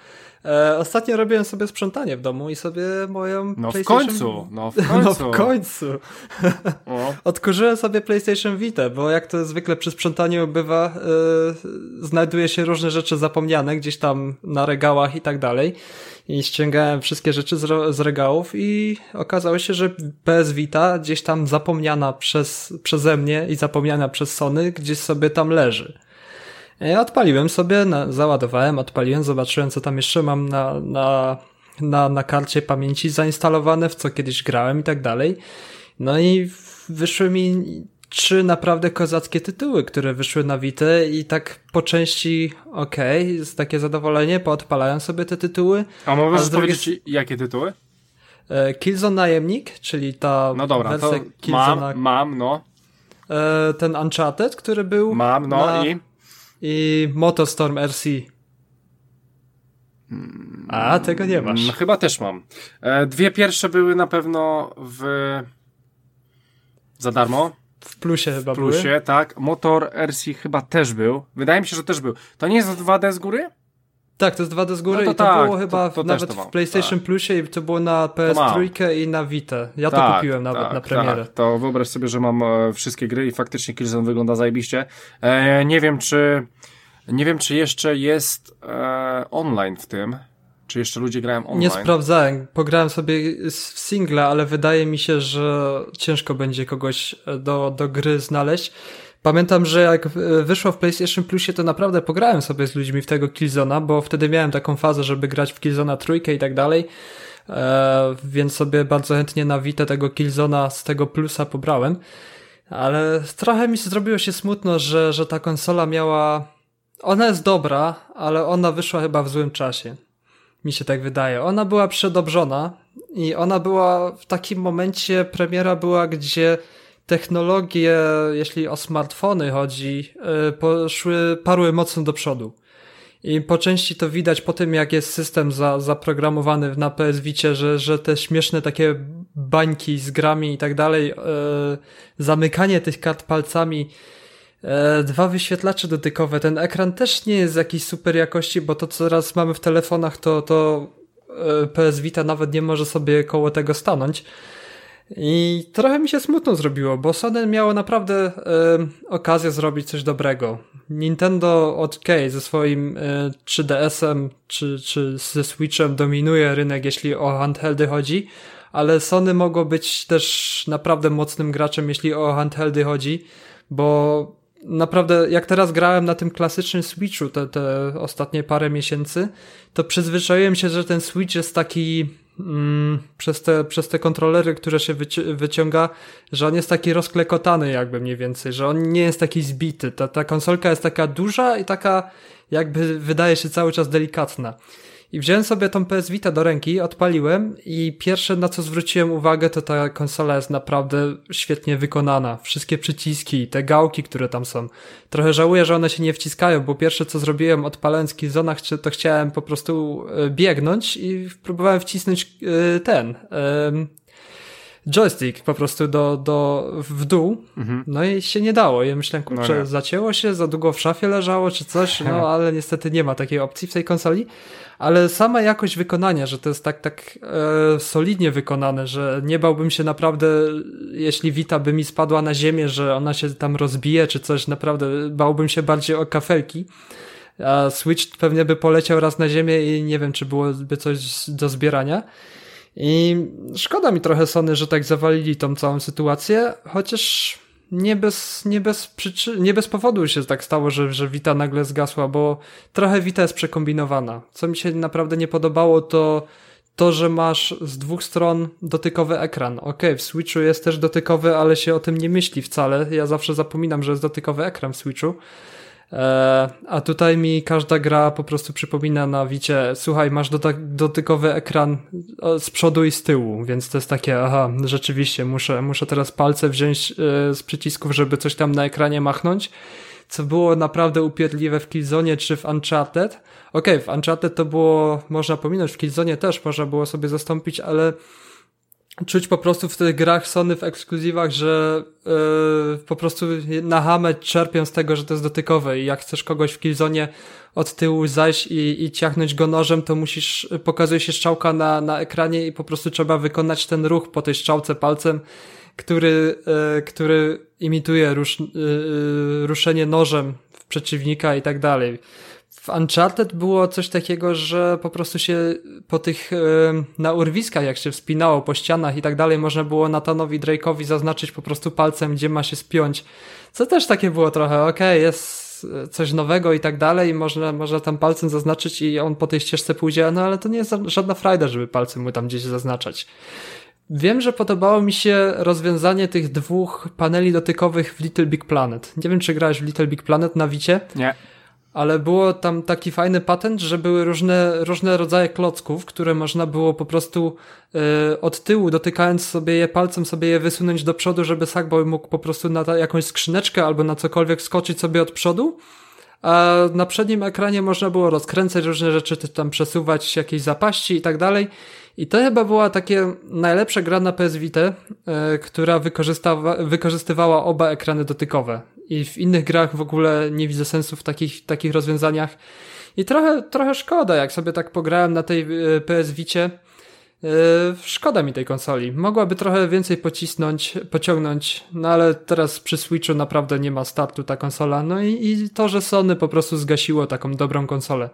E, ostatnio robiłem sobie sprzątanie w domu i sobie moją no PlayStation... W końcu, no w końcu! No w końcu! Odkurzyłem sobie PlayStation Vita, bo jak to zwykle przy sprzątaniu bywa, e, znajduje się różne rzeczy zapomniane gdzieś tam na regałach i tak dalej. I ściągałem wszystkie rzeczy z, z regałów i okazało się, że PS Vita gdzieś tam zapomniana przez, przeze mnie i zapomniana przez Sony gdzieś sobie tam leży. Ja odpaliłem sobie, na, załadowałem, odpaliłem, zobaczyłem co tam jeszcze mam na, na, na, na karcie pamięci zainstalowane, w co kiedyś grałem i tak dalej. No i wyszły mi trzy naprawdę kozackie tytuły, które wyszły na Witę i tak po części okej, okay, jest takie zadowolenie, poodpalałem sobie te tytuły. A możesz drugiej... powiedzieć jakie tytuły? Killzone Najemnik, czyli ta No dobra, to mam, mam, no. Ten Uncharted, który był Mam, no na... i i Motostorm RC. A, tego nie masz. No, chyba też mam. E, dwie pierwsze były na pewno w... za darmo. W plusie chyba W plusie, były. tak. Motor RC chyba też był. Wydaje mi się, że też był. To nie jest 2D z góry? Tak, to jest 2D z góry no to i to tak, było chyba to, to nawet w PlayStation tak. Plusie i to było na PS3 i na Vita. Ja tak, to kupiłem nawet tak, na premierę. Tak. To wyobraź sobie, że mam e, wszystkie gry i faktycznie Killzone wygląda zajebiście. E, nie wiem, czy nie wiem, czy jeszcze jest e, online w tym. Czy jeszcze ludzie grają online? Nie sprawdzałem. Pograłem sobie w single, ale wydaje mi się, że ciężko będzie kogoś e, do, do gry znaleźć. Pamiętam, że jak wyszło w PlayStation Plusie, to naprawdę pograłem sobie z ludźmi w tego Killzona, bo wtedy miałem taką fazę, żeby grać w Killzona trójkę i tak dalej. E, więc sobie bardzo chętnie na Vita tego Killzona z tego plusa pobrałem. Ale trochę mi zrobiło się smutno, że, że ta konsola miała. Ona jest dobra, ale ona wyszła chyba w złym czasie. Mi się tak wydaje. Ona była przedobrzona i ona była w takim momencie, premiera była, gdzie technologie, jeśli o smartfony chodzi, e, poszły, parły mocno do przodu. I po części to widać po tym, jak jest system za, zaprogramowany na PS Vicie, że, że te śmieszne takie bańki z grami i tak dalej, e, zamykanie tych kart palcami, e, dwa wyświetlacze dotykowe, ten ekran też nie jest jakiejś super jakości, bo to co teraz mamy w telefonach, to, to PS Vita nawet nie może sobie koło tego stanąć. I trochę mi się smutno zrobiło, bo Sony miało naprawdę y, okazję zrobić coś dobrego. Nintendo okay, ze swoim y, 3DS-em czy, czy ze Switchem dominuje rynek, jeśli o handheldy chodzi, ale Sony mogło być też naprawdę mocnym graczem, jeśli o handheldy chodzi, bo naprawdę, jak teraz grałem na tym klasycznym Switchu te, te ostatnie parę miesięcy, to przyzwyczaiłem się, że ten Switch jest taki przez, te, przez te kontrolery, które się wyci wyciąga, że on jest taki rozklekotany jakby mniej więcej, że on nie jest taki zbity. Ta, ta konsolka jest taka duża i taka jakby wydaje się cały czas delikatna. I wziąłem sobie tą PS Vita do ręki, odpaliłem i pierwsze na co zwróciłem uwagę to ta konsola jest naprawdę świetnie wykonana. Wszystkie przyciski, te gałki, które tam są. Trochę żałuję, że one się nie wciskają, bo pierwsze co zrobiłem odpalając Killzona to chciałem po prostu e, biegnąć i próbowałem wcisnąć e, ten joystick po prostu do, do, w dół, mhm. no i się nie dało. Ja myślałem, no kurczę, no zacięło się, za długo w szafie leżało czy coś, no ale niestety nie ma takiej opcji w tej konsoli. Ale sama jakość wykonania, że to jest tak, tak e, solidnie wykonane, że nie bałbym się naprawdę, jeśli Vita by mi spadła na ziemię, że ona się tam rozbije czy coś, naprawdę bałbym się bardziej o kafelki. A Switch pewnie by poleciał raz na ziemię i nie wiem, czy byłoby coś do zbierania. I szkoda mi trochę Sony, że tak zawalili tą całą sytuację, chociaż nie bez, nie bez, przyczy- nie bez powodu się tak stało, że, że Vita nagle zgasła, bo trochę Vita jest przekombinowana. Co mi się naprawdę nie podobało, to to, że masz z dwóch stron dotykowy ekran. Ok, w Switchu jest też dotykowy, ale się o tym nie myśli wcale. Ja zawsze zapominam, że jest dotykowy ekran w Switchu. E, a tutaj mi każda gra po prostu przypomina na wicie, słuchaj, masz dotykowy ekran z przodu i z tyłu, więc to jest takie, aha, rzeczywiście, muszę, muszę teraz palce wziąć e, z przycisków, żeby coś tam na ekranie machnąć, co było naprawdę upierdliwe w Killzone czy w Uncharted. Okej, okay, w Uncharted to było, można pominąć, w Killzone też można było sobie zastąpić, ale czuć po prostu w tych grach Sony w ekskluzywach, że yy, po prostu na hamę czerpią z tego, że to jest dotykowe. I jak chcesz kogoś w Killzone od tyłu zajść i, i ciachnąć go nożem, to musisz, pokazuje się strzałka na, na ekranie i po prostu trzeba wykonać ten ruch po tej strzałce palcem, który, yy, który imituje rusz, yy, ruszenie nożem w przeciwnika i tak dalej w Uncharted było coś takiego, że po prostu się po tych na urwiskach, jak się wspinało po ścianach i tak dalej, można było Nathanowi Drake'owi zaznaczyć po prostu palcem, gdzie ma się spiąć. Co też takie było trochę, okej, okay, jest coś nowego i tak dalej, można, można tam palcem zaznaczyć i on po tej ścieżce pójdzie, no ale to nie jest żadna frajda, żeby palcem mu tam gdzieś zaznaczać. Wiem, że podobało mi się rozwiązanie tych dwóch paneli dotykowych w Little Big Planet. Nie wiem, czy grałeś w Little Big Planet na Wicie? Nie ale było tam taki fajny patent, że były różne, różne rodzaje klocków, które można było po prostu y, od tyłu, dotykając sobie je palcem, sobie je wysunąć do przodu, żeby Sackboy mógł po prostu na ta, jakąś skrzyneczkę albo na cokolwiek skoczyć sobie od przodu. A na przednim ekranie można było rozkręcać różne rzeczy, tam przesuwać jakieś zapaści i tak dalej. I to chyba była takie najlepsza gra na PS Vita, y, która wykorzystywała oba ekrany dotykowe i w innych grach w ogóle nie widzę sensu w takich, takich rozwiązaniach. I trochę, trochę szkoda, jak sobie tak pograłem na tej e, PS Vicie, e, Szkoda mi tej konsoli. Mogłaby trochę więcej pocisnąć, pociągnąć, no ale teraz przy Switchu naprawdę nie ma startu ta konsola. No i, i to, że Sony po prostu zgasiło taką dobrą konsolę.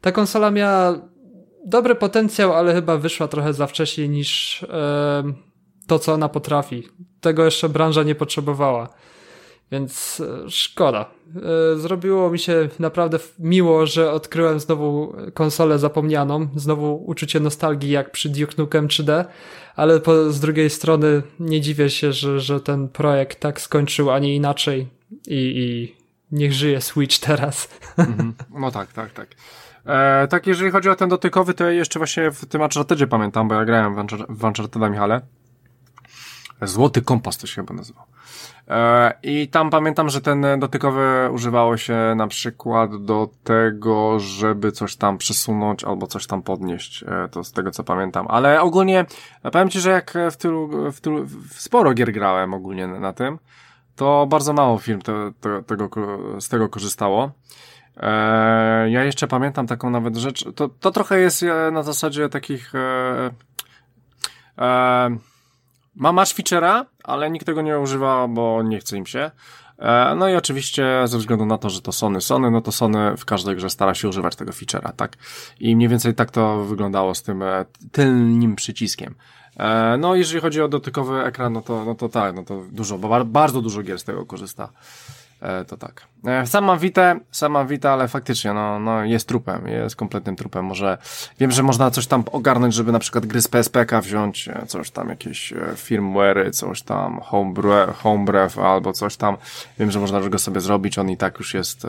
Ta konsola miała dobry potencjał, ale chyba wyszła trochę za wcześnie niż e, to, co ona potrafi. Tego jeszcze branża nie potrzebowała. Więc e, szkoda. E, zrobiło mi się naprawdę miło, że odkryłem znowu konsolę zapomnianą, znowu uczucie nostalgii jak przy Duke Nukem 3D, ale po, z drugiej strony nie dziwię się, że, że ten projekt tak skończył, a nie inaczej i, i niech żyje Switch teraz. Mhm. No tak, tak, tak. E, tak, jeżeli chodzi o ten dotykowy, to ja jeszcze właśnie w tym Unchartedzie pamiętam, bo ja grałem w, Uncharteda Michale. Złoty kompas to się chyba nazywał. E, I tam pamiętam, że ten dotykowy używało się na przykład do tego, żeby coś tam przesunąć albo coś tam podnieść, e, to z tego co pamiętam. Ale ogólnie, powiem Ci, że jak w tylu, w tylu, w sporo gier grałem ogólnie na tym, to bardzo mało film te, te, tego, z tego korzystało. E, ja jeszcze pamiętam taką nawet rzecz, to, to trochę jest na zasadzie takich e, e, ma, masz feature'a, ale nikt tego nie używa, bo nie chce im się. E, no i oczywiście ze względu na to, że to Sony, Sony, no to Sony w każdej grze stara się używać tego feature'a, tak? I mniej więcej tak to wyglądało z tym e, tylnym przyciskiem. E, no jeżeli chodzi o dotykowy ekran, no to, no to tak, no to dużo, bo bardzo dużo gier z tego korzysta. E, to tak. E, sam mam Witę, sam mam Witę, ale faktycznie, no, no jest trupem, jest kompletnym trupem. Może, wiem, że można coś tam ogarnąć, żeby na przykład gry z PSPK wziąć, e, coś tam, jakieś firmware, coś tam, homebrew, homebrew albo coś tam. Wiem, że można go sobie zrobić, on i tak już jest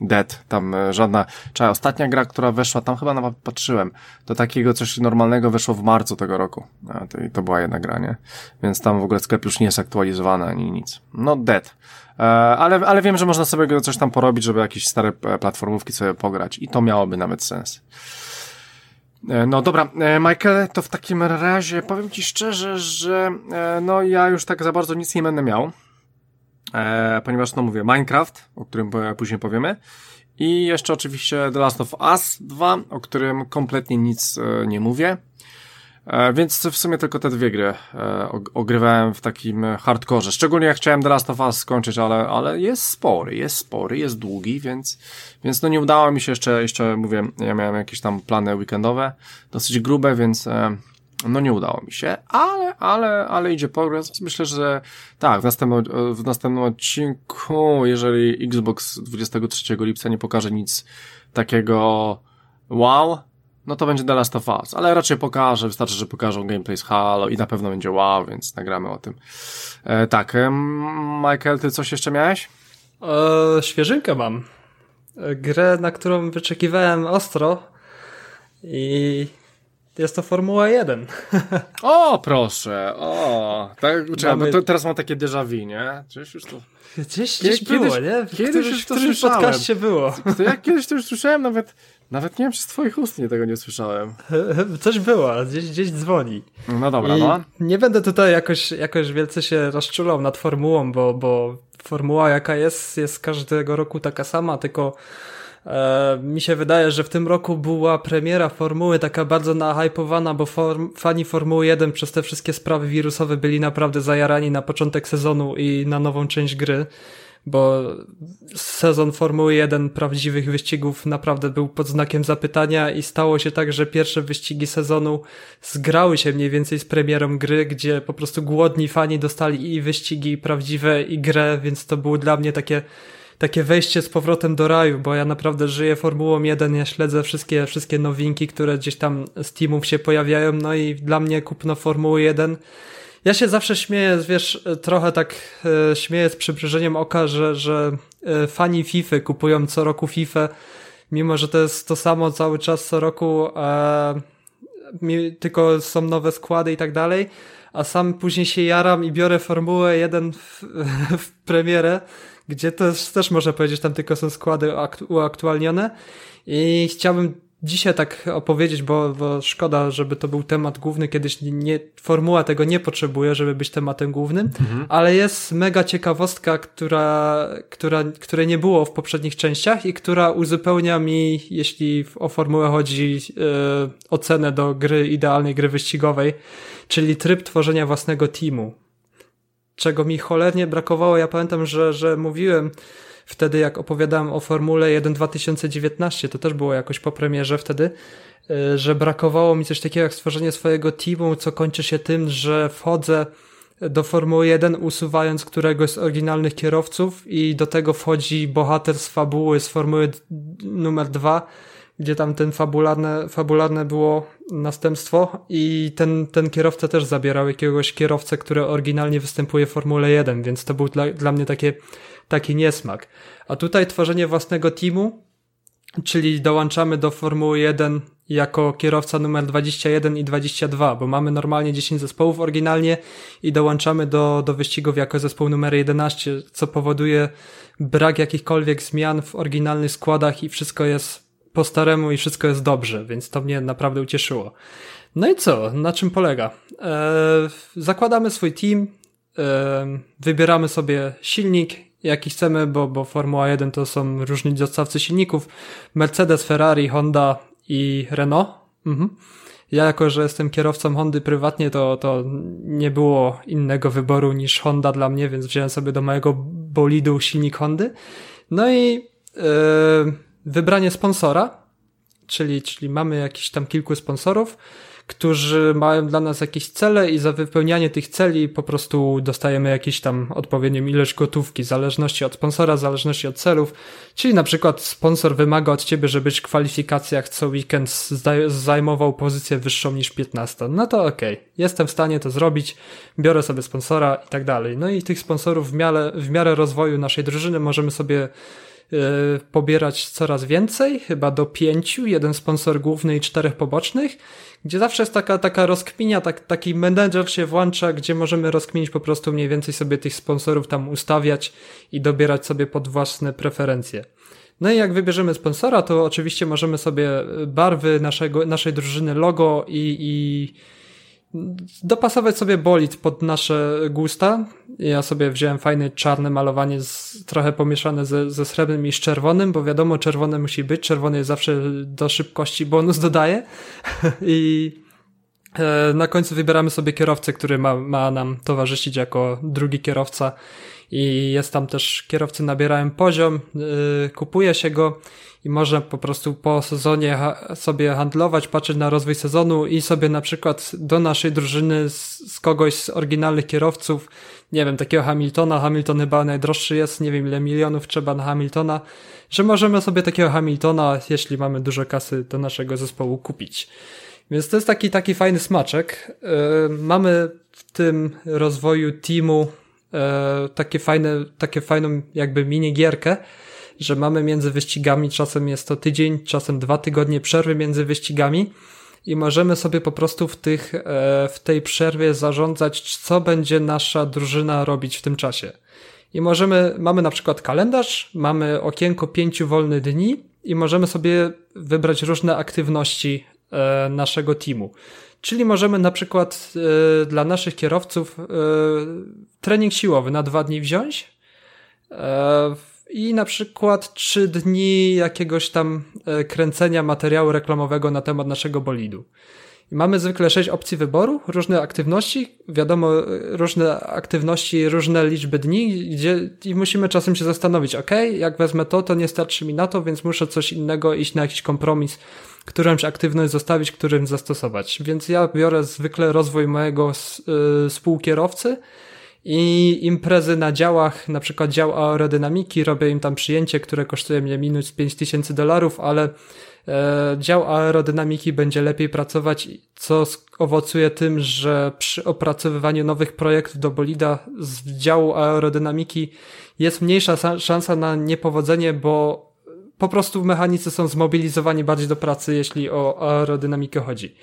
dead, tam żadna, czekaj, ostatnia gra, która weszła, tam chyba nawet patrzyłem, to takiego coś normalnego weszło w marcu tego roku. To, to była jedna gra, nie? Więc tam w ogóle sklep już nie jest aktualizowany ani nic. No dead. E, ale, ale wiem, że można sobie coś tam porobić, żeby jakieś stare e, platformówki sobie pograć i to miałoby nawet sens. E, no dobra, Michael, to w takim razie powiem Ci szczerze, że no ja już tak za bardzo nic nie będę miał, ponieważ no mówię, Minecraft, o którym później powiemy i jeszcze oczywiście The Last of Us 2, o którym kompletnie nic nie mówię. E, więc w sumie tylko te dwie gry e, ogrywałem w takim hardkorze. Szczególnie jak chciałem The Last of Us skończyć, ale, ale jest spory, jest spory, jest długi, więc, więc no nie udało mi się jeszcze, jeszcze mówię, ja miałem jakieś tam plany weekendowe, dosyć grube, więc e, no nie udało mi się, ale, ale, ale idzie progres. Myślę, że tak, w następnym, w następnym odcinku, jeżeli Xbox 23 lipca nie pokaże nic takiego wow, no to będzie The Last of Us, ale raczej pokażę, wystarczy, że pokażą gameplay z Halo i na pewno będzie wow, więc nagramy o tym. E, tak, e, Michael, ty coś jeszcze miałeś? E, świeżynkę mam. E, grę, na którą wyczekiwałem ostro i jest to Formuła 1. O, proszę, o. Tak, Mamy... to teraz mam takie déjà vu, nie? Czyż już to... Gdzieś, gdzieś było, kiedyś, nie? W kiedyś już to w którymś podcaście było. To ja kiedyś to już słyszałem, nawet nawet nie wiem, czy z twoich ust nie tego nie słyszałem. Coś było, gdzieś, gdzieś dzwoni. No dobra, I no. Nie będę tutaj jakoś, jakoś wielce się rozczulał nad formułą, bo, bo formuła jaka jest, jest każdego roku taka sama, tylko e, mi się wydaje, że w tym roku była premiera formuły taka bardzo nahypowana, bo form, fani Formuły 1 przez te wszystkie sprawy wirusowe byli naprawdę zajarani na początek sezonu i na nową część gry bo sezon Formuły 1 prawdziwych wyścigów naprawdę był pod znakiem zapytania i stało się tak, że pierwsze wyścigi sezonu zgrały się mniej więcej z premierą gry, gdzie po prostu głodni fani dostali i wyścigi prawdziwe i grę, więc to było dla mnie takie takie wejście z powrotem do raju, bo ja naprawdę żyję Formułą 1, ja śledzę wszystkie, wszystkie nowinki, które gdzieś tam z teamów się pojawiają, no i dla mnie kupno Formuły 1 ja się zawsze śmieję, wiesz, trochę tak e, śmieję z przybliżeniem oka, że, że e, fani FIFA kupują co roku FIFA, mimo że to jest to samo cały czas co roku, e, tylko są nowe składy i tak dalej, a sam później się jaram i biorę Formułę 1 w, w premierę, gdzie jest, też można powiedzieć, tam tylko są składy uaktualnione i chciałbym dzisiaj tak opowiedzieć, bo, bo szkoda, żeby to był temat główny, kiedyś nie, formuła tego nie potrzebuje, żeby być tematem głównym, mhm. ale jest mega ciekawostka, która, która, której nie było w poprzednich częściach i która uzupełnia mi, jeśli o formułę chodzi, yy, ocenę do gry, idealnej gry wyścigowej, czyli tryb tworzenia własnego teamu. Czego mi cholernie brakowało, ja pamiętam, że, że mówiłem, wtedy jak opowiadałem o Formule 1 2019, to też było jakoś po premierze wtedy, e, że brakowało mi coś takiego jak stworzenie swojego teamu, co kończy się tym, że wchodzę do Formuły 1 usuwając któregoś z oryginalnych kierowców i do tego wchodzi bohater z fabuły z Formuły numer 2, gdzie tam ten fabularne, fabularne było następstwo i ten, ten kierowca też zabierał jakiegoś kierowcę, który oryginalnie występuje w Formule 1, więc to był dla, dla mnie takie taki niesmak. A tutaj tworzenie własnego teamu, czyli dołączamy do Formuły 1 jako kierowca numer 21 i 22, bo mamy normalnie 10 zespołów oryginalnie i dołączamy do, do wyścigów jako zespół numer 11, co powoduje brak jakichkolwiek zmian w oryginalnych składach i wszystko jest po staremu i wszystko jest dobrze, więc to mnie naprawdę ucieszyło. No i co? Na czym polega? Eee, zakładamy swój team, eee, wybieramy sobie silnik, jaki chcemy, bo, bo Formuła 1 to są różni dostawcy silników. Mercedes, Ferrari, Honda i Renault. Mhm. Ja jako, że jestem kierowcą Hondy prywatnie, to, to nie było innego wyboru niż Honda dla mnie, więc wziąłem sobie do mojego bolidu silnik Hondy. No i yy, wybranie sponsora, czyli, czyli mamy jakiś tam kilku sponsorów którzy mają dla nas jakieś cele i za wypełnianie tych celi po prostu dostajemy jakieś tam odpowiednią ilość gotówki, w zależności od sponsora, w zależności od celów. Czyli na przykład sponsor wymaga od ciebie, żebyś w kwalifikacjach co weekend zajmował pozycję wyższą niż 15. No to okej, okay. jestem w stanie to zrobić, biorę sobie sponsora i tak dalej. No i tych sponsorów w miarę, w miarę rozwoju naszej drużyny możemy sobie pobierać coraz więcej, chyba do pięciu, jeden sponsor główny i czterech pobocznych gdzie zawsze jest taka, taka rozkminia, tak, taki menedżer się włącza, gdzie możemy rozkminić po prostu mniej więcej sobie tych sponsorów tam ustawiać i dobierać sobie pod własne preferencje. No i jak wybierzemy sponsora, to oczywiście możemy sobie barwy naszego, naszej drużyny, logo i, i dopasować sobie bolid pod nasze gusta. Ja sobie wziąłem fajne czarne malowanie, z, trochę pomieszane ze, ze srebrnym i z czerwonym, bo wiadomo, czerwone musi być. Czerwony jest zawsze do szybkości bonus dodaje. I e, na końcu wybieramy sobie kierowcę, który ma, ma nam towarzyszyć jako drugi kierowca. I jest tam też kierowcy nabierają poziom, yy, kupuje się go i można po prostu po sezonie sobie handlować, patrzeć na rozwój sezonu i sobie na przykład do naszej drużyny z, z, kogoś z oryginalnych kierowców, nie wiem, takiego Hamiltona, Hamilton chyba najdroższy jest, nie wiem ile milionów trzeba na Hamiltona, że możemy sobie takiego Hamiltona, jeśli mamy dużo kasy do naszego zespołu kupić. Więc to jest taki, taki fajny smaczek. Yy, mamy w tym rozwoju teamu yy, takie fajne, takie fajną jakby minigierkę, że mamy między wyścigami, czasem jest to tydzień, czasem dwa tygodnie przerwy między wyścigami i możemy sobie po prostu w, tych, e, w tej przerwie zarządzać, co będzie nasza drużyna robić w tym czasie. I możemy, mamy na przykład kalendarz, mamy okienko pięciu wolnych dni i możemy sobie wybrać różne aktywności e, naszego teamu. Czyli możemy na przykład e, dla naszych kierowców trening siłowy na dwa dni wziąć, i na przykład trzy dni jakiegoś tam e, kręcenia materiału reklamowego na temat naszego bolidu. Mamy zwykle sześć opcji wyboru, różne aktywności, wiadomo, e, różne aktywności, różne liczby dni, gdzie i musimy czasem się zastanowić, ok, jak wezmę to, to nie starczy mi na to, więc muszę coś innego iść na jakiś kompromis, którąś aktywność zostawić, którym zastosować. Więc ja biorę zwykle rozwój mojego yy, współkierowcy, i imprezy na działach, na przykład dział aerodynamiki, robię im tam przyjęcie, które kosztuje mnie minus 5000 dolarów, ale e, dział aerodynamiki będzie lepiej pracować, co owocuje tym, że przy opracowywaniu nowych projektów do bolida z działu aerodynamiki jest mniejsza szansa na niepowodzenie, bo po prostu mechanicy są zmobilizowani bardziej do pracy, jeśli o aerodynamikę chodzi.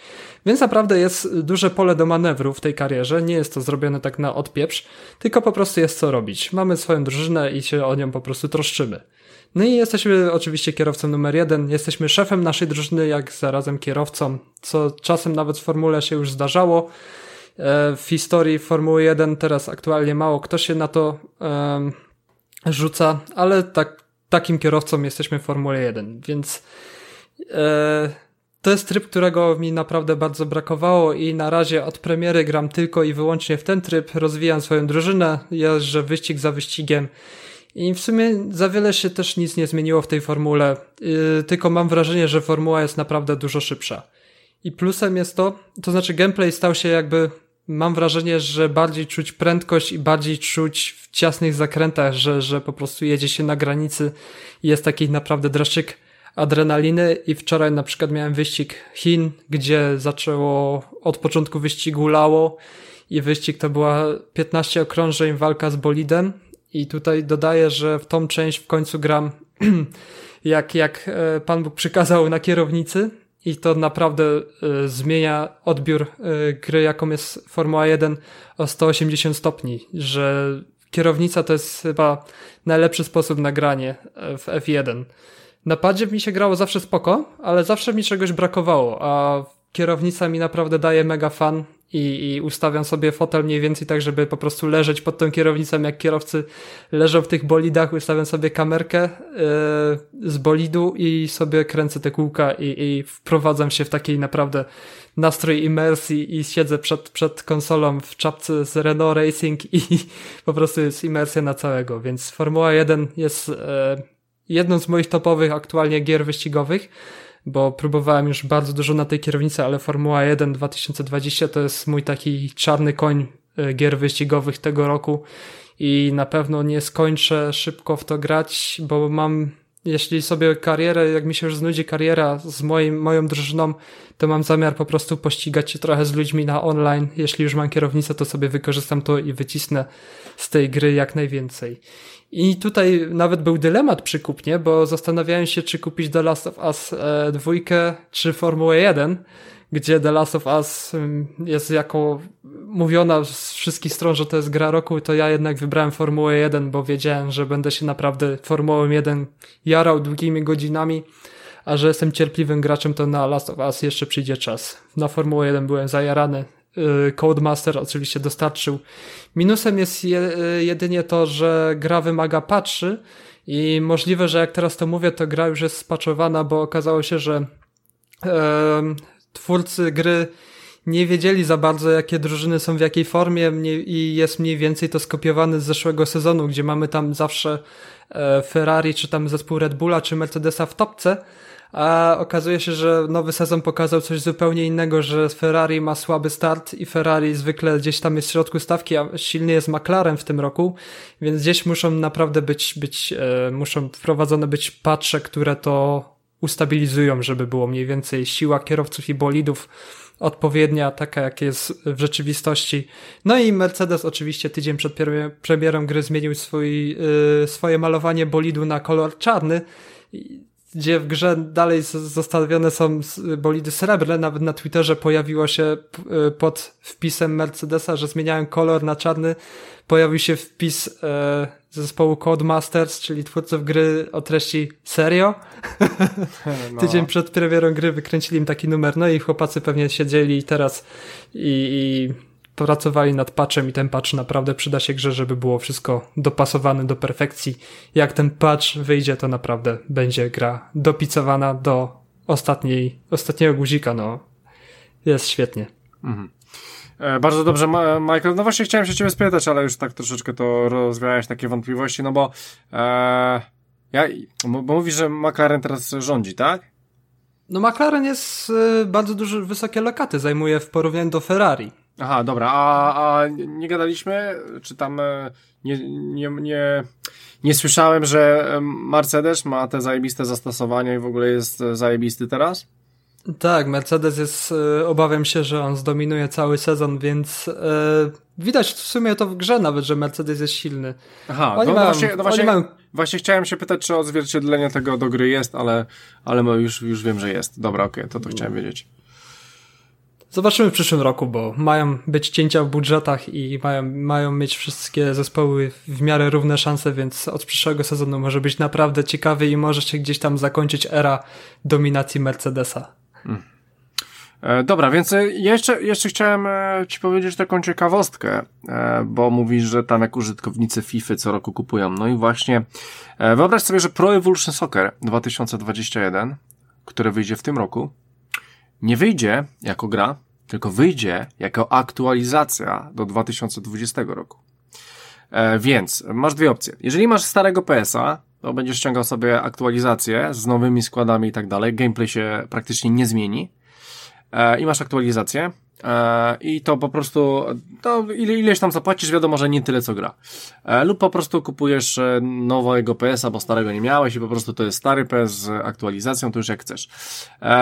Więc naprawdę jest duże pole do manewru w tej karierze, nie jest to zrobione tak na odpieprz, tylko po prostu jest co robić. Mamy swoją drużynę i się o nią po prostu troszczymy. No i jesteśmy oczywiście kierowcą numer jeden, jesteśmy szefem naszej drużyny, jak zarazem kierowcą, co czasem nawet w formule się już zdarzało. E, w historii Formuły 1 teraz aktualnie mało kto się na to um, rzuca, ale tak, takim kierowcą jesteśmy w Formule 1, więc e, to jest tryb, którego mi naprawdę bardzo brakowało i na razie od premiery gram tylko i wyłącznie w ten tryb, rozwijam swoją drużynę, jeżdżę wyścig za wyścigiem i w sumie za wiele się też nic nie zmieniło w tej formule, yy, tylko mam wrażenie, że formuła jest naprawdę dużo szybsza. I plusem jest to, to znaczy gameplay stał się jakby, mam wrażenie, że bardziej czuć prędkość i bardziej czuć w ciasnych zakrętach, że, że po prostu jedzie się na granicy i jest taki naprawdę dreszczyk adrenaliny. I wczoraj na przykład miałem wyścig Chin, gdzie zaczęło od początku wyścigu lało i wyścig to była 15 okrążeń walka z bolidem. I tutaj dodaję, że w tą część w końcu gram jak, jak e, Pan Bóg przykazał na kierownicy i to naprawdę y, zmienia odbiór y, gry, jaką jest Formuła 1 o 180 stopni, że kierownica to jest chyba najlepszy sposób na granie w F1. Na padzie mi się grało zawsze spoko, ale zawsze mi czegoś brakowało, a kierownica mi naprawdę daje mega fan i, i ustawiam sobie fotel mniej więcej tak, żeby po prostu leżeć pod tą kierownicą, jak kierowcy leżą w tych bolidach, ustawiam sobie kamerkę yy, z bolidu i sobie kręcę te kółka i, i wprowadzam się w taki naprawdę nastrój imersji i siedzę przed, przed konsolą w czapce z Renault Racing i po prostu jest imersja na całego, więc Formuła 1 jest yy, jedną z moich topowych aktualnie gier wyścigowych bo próbowałem już bardzo dużo na tej kierownicy, ale Formuła 1 2020 to jest mój taki czarny koń e, gier wyścigowych tego roku i na pewno nie skończę szybko w to grać, bo mam, jeśli sobie karierę, jak mi się już znudzi kariera z moim, moją drużyną, to mam zamiar po prostu pościgać się trochę z ludźmi na online. Jeśli już mam kierownicę, to sobie wykorzystam to i wycisnę z tej gry jak najwięcej. I tutaj nawet był dylemat przy kupnie, bo zastanawiałem się, czy kupić The Last of Us e, dwójkę, czy Formułę 1, gdzie The Last of Us jest jako mówiona z wszystkich stron, że to jest gra roku, to ja jednak wybrałem Formułę 1, bo wiedziałem, że będę się naprawdę Formułą 1 jarał długimi godzinami, a że jestem cierpliwym graczem, to na Last of Us jeszcze przyjdzie czas. Na Formułę 1 byłem zajarany, Codemaster oczywiście dostarczył. Minusem jest je, y, jedynie to, że gra wymaga patchy i możliwe, że jak teraz to mówię, to gra już jest spaczowana, bo okazało się, że twórcy gry nie wiedzieli za bardzo, jakie drużyny są w jakiej formie i jest mniej więcej to skopiowane z zeszłego sezonu, gdzie mamy tam zawsze e, Ferrari, czy tam zespół Red Bulla, czy Mercedesa w topce, a okazuje się, że nowy sezon pokazał coś zupełnie innego, że Ferrari ma słaby start i Ferrari zwykle gdzieś tam jest w środku stawki, a silny jest McLaren w tym roku, więc gdzieś muszą naprawdę być, być e, muszą wprowadzone być patche, które to ustabilizują, żeby było mniej więcej siła kierowców i bolidów odpowiednia, taka jak jest w rzeczywistości. No i Mercedes oczywiście tydzień przed premierą gry zmienił swój, y, swoje malowanie bolidu na kolor czarny gdzie w grze dalej zostawione są bolidy srebrne. Nawet na Twitterze pojawiło się y, pod wpisem Mercedesa, że zmieniałem kolor na czarny. Pojawił się wpis e, zespołu Codemasters, czyli twórców gry o treści serio. No. Tydzień przed premierą gry wykręcili im taki numer, no i chłopacy pewnie siedzieli teraz i, i pracowali nad patchem i ten patch naprawdę przyda się grze, żeby było wszystko dopasowane do perfekcji. Jak ten patch wyjdzie, to naprawdę będzie gra dopicowana do ostatniej, ostatniego guzika, no. Jest świetnie. Mhm. E, bardzo dobrze, Michael. No właśnie chciałem się ciebie spytać, ale już tak troszeczkę to rozwiałeś takie wątpliwości, no bo e, ja, bo, bo mówisz, że McLaren teraz rządzi, tak? No McLaren jest y, bardzo duże, wysokie lokaty, zajmuje w porównaniu do Ferrari. Aha, dobra, a, a nie gadaliśmy, czy tam e, nie, nie, nie, nie słyszałem, że Mercedes ma te zajebiste zastosowania i w ogóle jest e, zajebisty teraz? Tak, Mercedes jest, e, obawiam się, że on zdominuje cały sezon, więc e, widać w sumie to w grze nawet, że Mercedes jest silny. Aha, oni no, mają, właśnie, no właśnie, mają... właśnie chciałem się pytać, czy odzwierciedlenie tego do gry jest, ale, ale już, już wiem, że jest. Dobra, okej, okay, to to chciałem wiedzieć. Zobaczymy w przyszłym roku, bo mają być cięcia w budżetach i mają, mają mieć wszystkie zespoły w miarę równe szanse, więc od przyszłego sezonu może być naprawdę ciekawy i może się gdzieś tam zakończyć era dominacji Mercedesa. Hmm. E, dobra, więc e, jeszcze, jeszcze chciałem e, Ci powiedzieć taką ciekawostkę, bo mówisz, że tam jak użytkownicy FIFA co roku kupują. No i właśnie wyobraź sobie, że Pro Evolution Soccer 2021, które wyjdzie w tym roku, nie wyjdzie jako gra, tylko wyjdzie jako aktualizacja do 2020 roku. Więc masz dwie opcje. Jeżeli masz starego PS-a, to będziesz ściągał sobie aktualizację z nowymi składami i tak dalej. Gameplay się praktycznie nie zmieni e, i masz aktualizację. E, I to po prostu, to ile, ileś tam zapłacisz, wiadomo, że nie tyle co gra. E, lub po prostu kupujesz e, nowego PS-a, bo starego nie miałeś i po prostu to jest stary PS z aktualizacją, to już jak chcesz.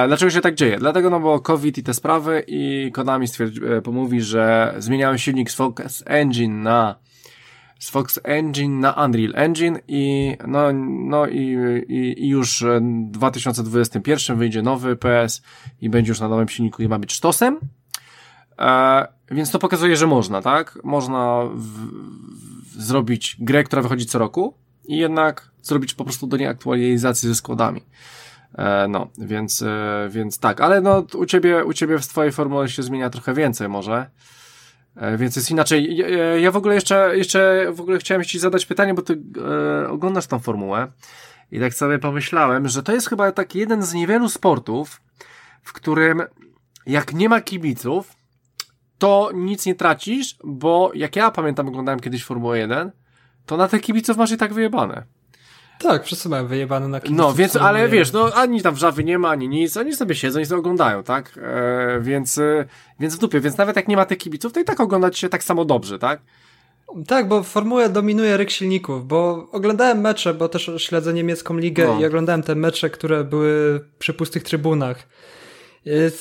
Dlaczego się tak dzieje? Dlatego, no bo COVID i te sprawy i Konami stwierdzi, pomówi, że zmieniałem silnik z Focus Engine na z Fox Engine na Unreal Engine i no, no i, i, i już w 2021 wyjdzie nowy PS i będzie już na nowym silniku i ma być sztosem. E, więc to pokazuje, że można, tak? Można w, w, zrobić grę, która wychodzi co roku i jednak zrobić po prostu do niej aktualizację ze składami. E, no, więc, e, więc tak, ale no u ciebie, u ciebie w twojej formule się zmienia trochę więcej może. E, więc jest inaczej. Ja, w ogóle jeszcze, jeszcze w ogóle chciałem Ci zadać pytanie, bo Ty e, oglądasz tą formułę i tak sobie pomyślałem, że to jest chyba taki jeden z niewielu sportów, w którym jak nie ma kibiców, to nic nie tracisz, bo jak ja pamiętam, oglądałem kiedyś Formułę 1, to na te kibiców masz i tak wyjebane. Tak, wszyscy mają wyjebane na kibiców. No, więc, ale wiesz, no, ani tam wrzawy nie ma, ani nic, oni sobie siedzą i sobie oglądają, tak? E, więc, e, więc w dupie, więc nawet jak nie ma tych kibiców, to i tak oglądać się tak samo dobrze, tak? Tak, bo formuła dominuje ryk silników, bo oglądałem mecze, bo też śledzę niemiecką ligę no. i oglądałem te mecze, które były przy pustych trybunach.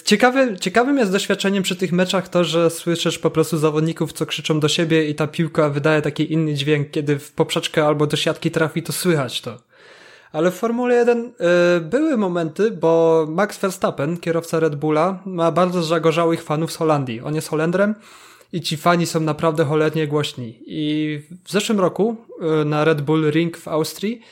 Ciekawy, ciekawym jest doświadczeniem przy tych meczach to, że słyszysz po prostu zawodników, co krzyczą do siebie i ta piłka wydaje taki inny dźwięk. Kiedy w poprzeczkę albo do siatki trafi, to słychać to. Ale w Formule 1 y, były momenty, bo Max Verstappen, kierowca Red Bulla, ma bardzo zagorzałych fanów z Holandii. On jest Holendrem i ci fani są naprawdę cholernie głośni. I w zeszłym roku y, na Red Bull Ring w Austrii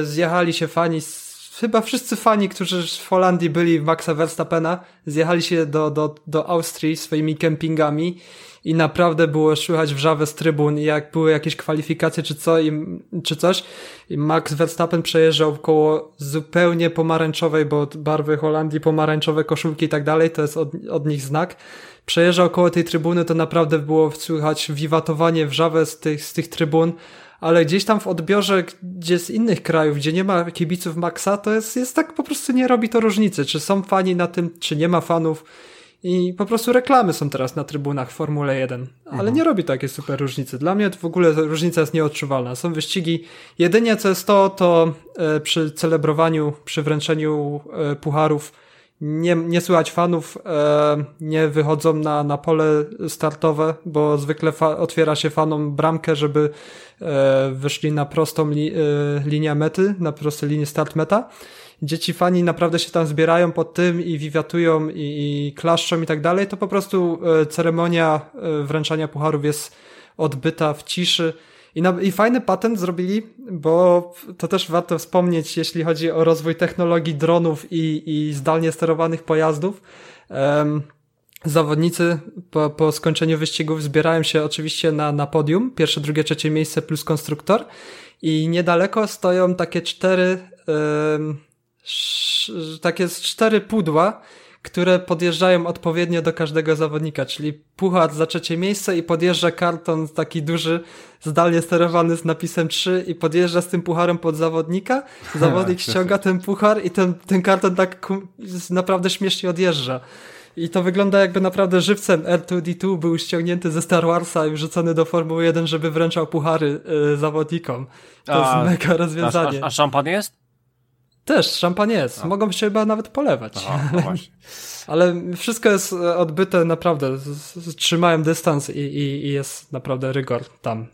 y, zjechali się fani z chyba wszyscy fani, którzy w Holandii byli Maxa Verstappena, zjechali się do, do, do Austrii swoimi kempingami i naprawdę było słychać wrzawę z trybun i jak były jakieś kwalifikacje czy, co, i, czy coś i Max Verstappen przejeżdżał koło zupełnie pomarańczowej, bo barwy Holandii, pomarańczowe koszulki i tak dalej, to jest od, od nich znak. Przejeżdżał koło tej trybuny, to naprawdę było słychać wiwatowanie wrzawę z tych, z tych trybun, ale gdzieś tam w odbiorze, gdzie z innych krajów, gdzie nie ma kibiców Maxa, to jest, jest tak po prostu nie robi to różnicy, czy są fani na tym, czy nie ma fanów. I po prostu reklamy są teraz na trybunach Formule 1, ale mhm. nie robi takiej super różnicy. Dla mnie w ogóle różnica jest nieodczuwalna. Są wyścigi. Jedynie co jest to, to e, przy celebrowaniu, przy wręczeniu e, pucharów nie, nie słychać fanów, e, nie wychodzą na, na pole startowe, bo zwykle otwiera się fanom bramkę, żeby e, wyszli na prostą li, e, linię mety, na prostą linię start-meta. Dzieci fani naprawdę się tam zbierają pod tym i wiwatują i, i klaszczą i tak dalej, to po prostu e, ceremonia e, wręczania pucharów jest odbyta w ciszy i, na, I fajny patent zrobili, bo to też warto wspomnieć, jeśli chodzi o rozwój technologii dronów i, i zdalnie sterowanych pojazdów. Um, zawodnicy po, po skończeniu wyścigów zbierają się oczywiście na, na podium, pierwsze, drugie, trzecie miejsce plus konstruktor i niedaleko stoją takie cztery, um, sz, takie cztery pudła, które podjeżdżają odpowiednio do każdego zawodnika, czyli puchar za trzecie miejsce i podjeżdża karton taki duży, zdalnie sterowany z napisem 3 i podjeżdża z tym pucharem pod zawodnika, zawodnik ściąga ten puchar i ten, ten karton tak naprawdę śmiesznie odjeżdża. I to wygląda jakby naprawdę żywcem R2D2 był ściągnięty ze Star Warsa i wrzucony do Formuły 1, żeby wręczał puchary y, zawodnikom. To a, jest mega rozwiązanie. A, a, a szampan jest? Też, szampan jest. Mogą się chyba nawet polewać. Aha, no Ale wszystko jest e, odbyte naprawdę. Trzymają dystans i, i, i jest naprawdę rygor tam.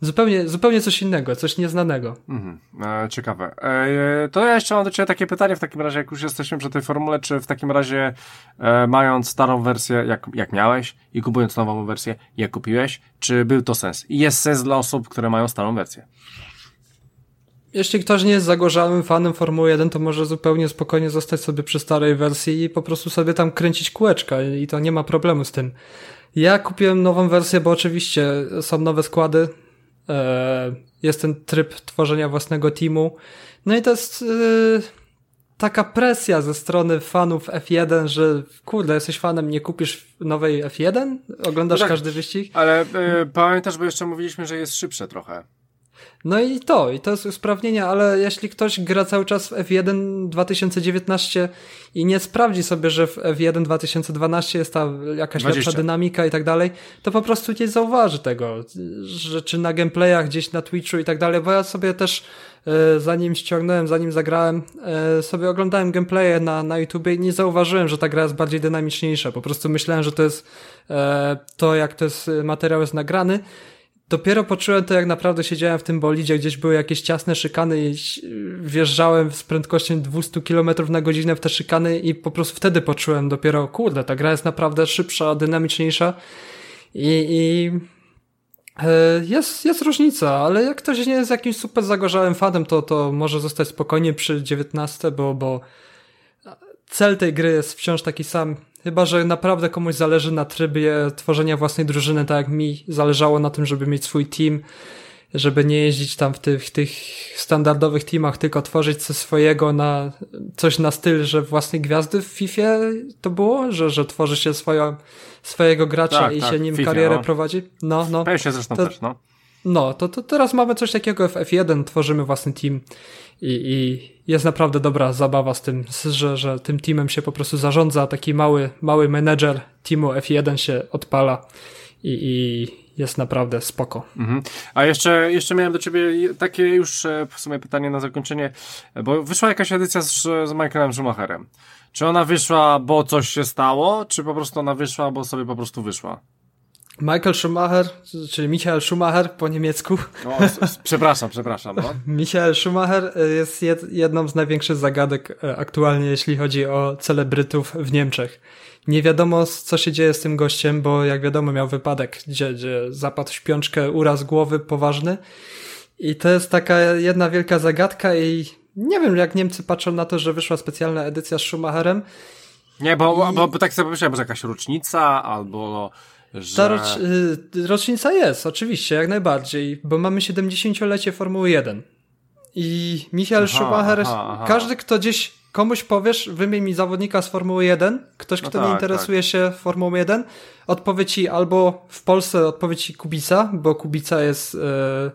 Zupełnie, zupełnie coś innego, coś nieznanego. Mhm, e, ciekawe. E, to ja jeszcze mam do Ciebie takie pytanie w takim razie, jak już jesteśmy przy tej formule, czy w takim razie e, mając starą wersję, jak, jak miałeś i kupując nową wersję, jak kupiłeś, czy był to sens? I jest sens dla osób, które mają starą wersję? Jeśli ktoś nie jest zagorzałym fanem Formuły 1, to może zupełnie spokojnie zostać sobie przy starej wersji i po prostu sobie tam kręcić kółeczka i to nie ma problemu z tym. Ja kupiłem nową wersję, bo oczywiście są nowe składy, e, jest ten tryb tworzenia własnego teamu. No i to jest e, taka presja ze strony fanów F1, że kurde, jesteś fanem, nie kupisz nowej F1? Oglądasz no tak, każdy wyścig? Ale y, pamiętasz, bo jeszcze mówiliśmy, że jest szybsze trochę. No i to, i to jest usprawnienie, ale jeśli ktoś gra cały czas w F1 2019 i nie sprawdzi sobie, że w F1 2012 jest ta jakaś 20. lepsza dynamika i tak dalej, to po prostu nie zauważy tego, że czy na gameplayach gdzieś na Twitchu i tak dalej, bo ja sobie też e, zanim ściągnąłem, zanim zagrałem, e, sobie oglądałem gameplaye na, na YouTube i nie zauważyłem, że ta gra jest bardziej dynamiczniejsza. Po prostu myślałem, że to jest e, to, jak to jest materiał jest nagrany dopiero poczułem to, jak naprawdę siedziałem w tym bolidzie, gdzieś były jakieś ciasne szykany i wjeżdżałem z prędkością 200 km na godzinę w te szykany i po prostu wtedy poczułem dopiero, kurde, ta gra jest naprawdę szybsza, dynamiczniejsza i, i e, jest, jest różnica, ale jak ktoś nie jest jakimś super zagorzałym fanem, to, to może zostać spokojnie przy 19, bo, bo cel tej gry jest wciąż taki sam. Chyba, że naprawdę komuś zależy na trybie tworzenia własnej drużyny, tak jak mi zależało na tym, żeby mieć swój team, żeby nie jeździć tam w tych, tych standardowych teamach, tylko tworzyć coś swojego na coś na styl, że własnej gwiazdy w FIFA to było, że, że tworzy się swoją, swojego gracza tak, i tak, się nim FIFA, karierę no. prowadzi. No, no. Pewnie zresztą to, też, no. No, to, to teraz mamy coś takiego w F1, tworzymy własny team i, i jest naprawdę dobra zabawa z tym, że, że tym teamem się po prostu zarządza, taki mały, mały menedżer teamu F1 się odpala i, i jest naprawdę spoko. Mhm. A jeszcze, jeszcze miałem do ciebie takie już e, w sumie pytanie na zakończenie, bo wyszła jakaś edycja z, z Michaelem Schumacherem. Czy ona wyszła, bo coś się stało, czy po prostu ona wyszła, bo sobie po prostu wyszła? Michael Schumacher, czyli Michael Schumacher po niemiecku. O, przepraszam, przepraszam. No. Michael Schumacher e, jest jedną z największych zagadek e, aktualnie, jeśli chodzi o celebrytów w Niemczech. Nie wiadomo, co się dzieje z tym gościem, bo jak wiadomo, miał wypadek, gdzie, gdzie zapadł śpiączkę, uraz głowy poważny. I to jest taka jedna wielka zagadka i nie wiem, jak Niemcy patrzą na to, że wyszła specjalna edycja z Schumacherem. Nie, bo, I... bo, bo tak sobie pomyślałem, że jakaś rocznica albo że... Ta rocz, y, rocznica jest, oczywiście, jak najbardziej, bo mamy 70-lecie Formuły 1. I Michael aha, Schumacher, aha, aha. każdy, kto gdzieś komuś powiesz, wymień mi zawodnika z Formuły 1, ktoś, kto no tak, nie interesuje tak. się Formułą 1, odpowie ci albo w Polsce odpowie ci Kubica, bo Kubica jest e,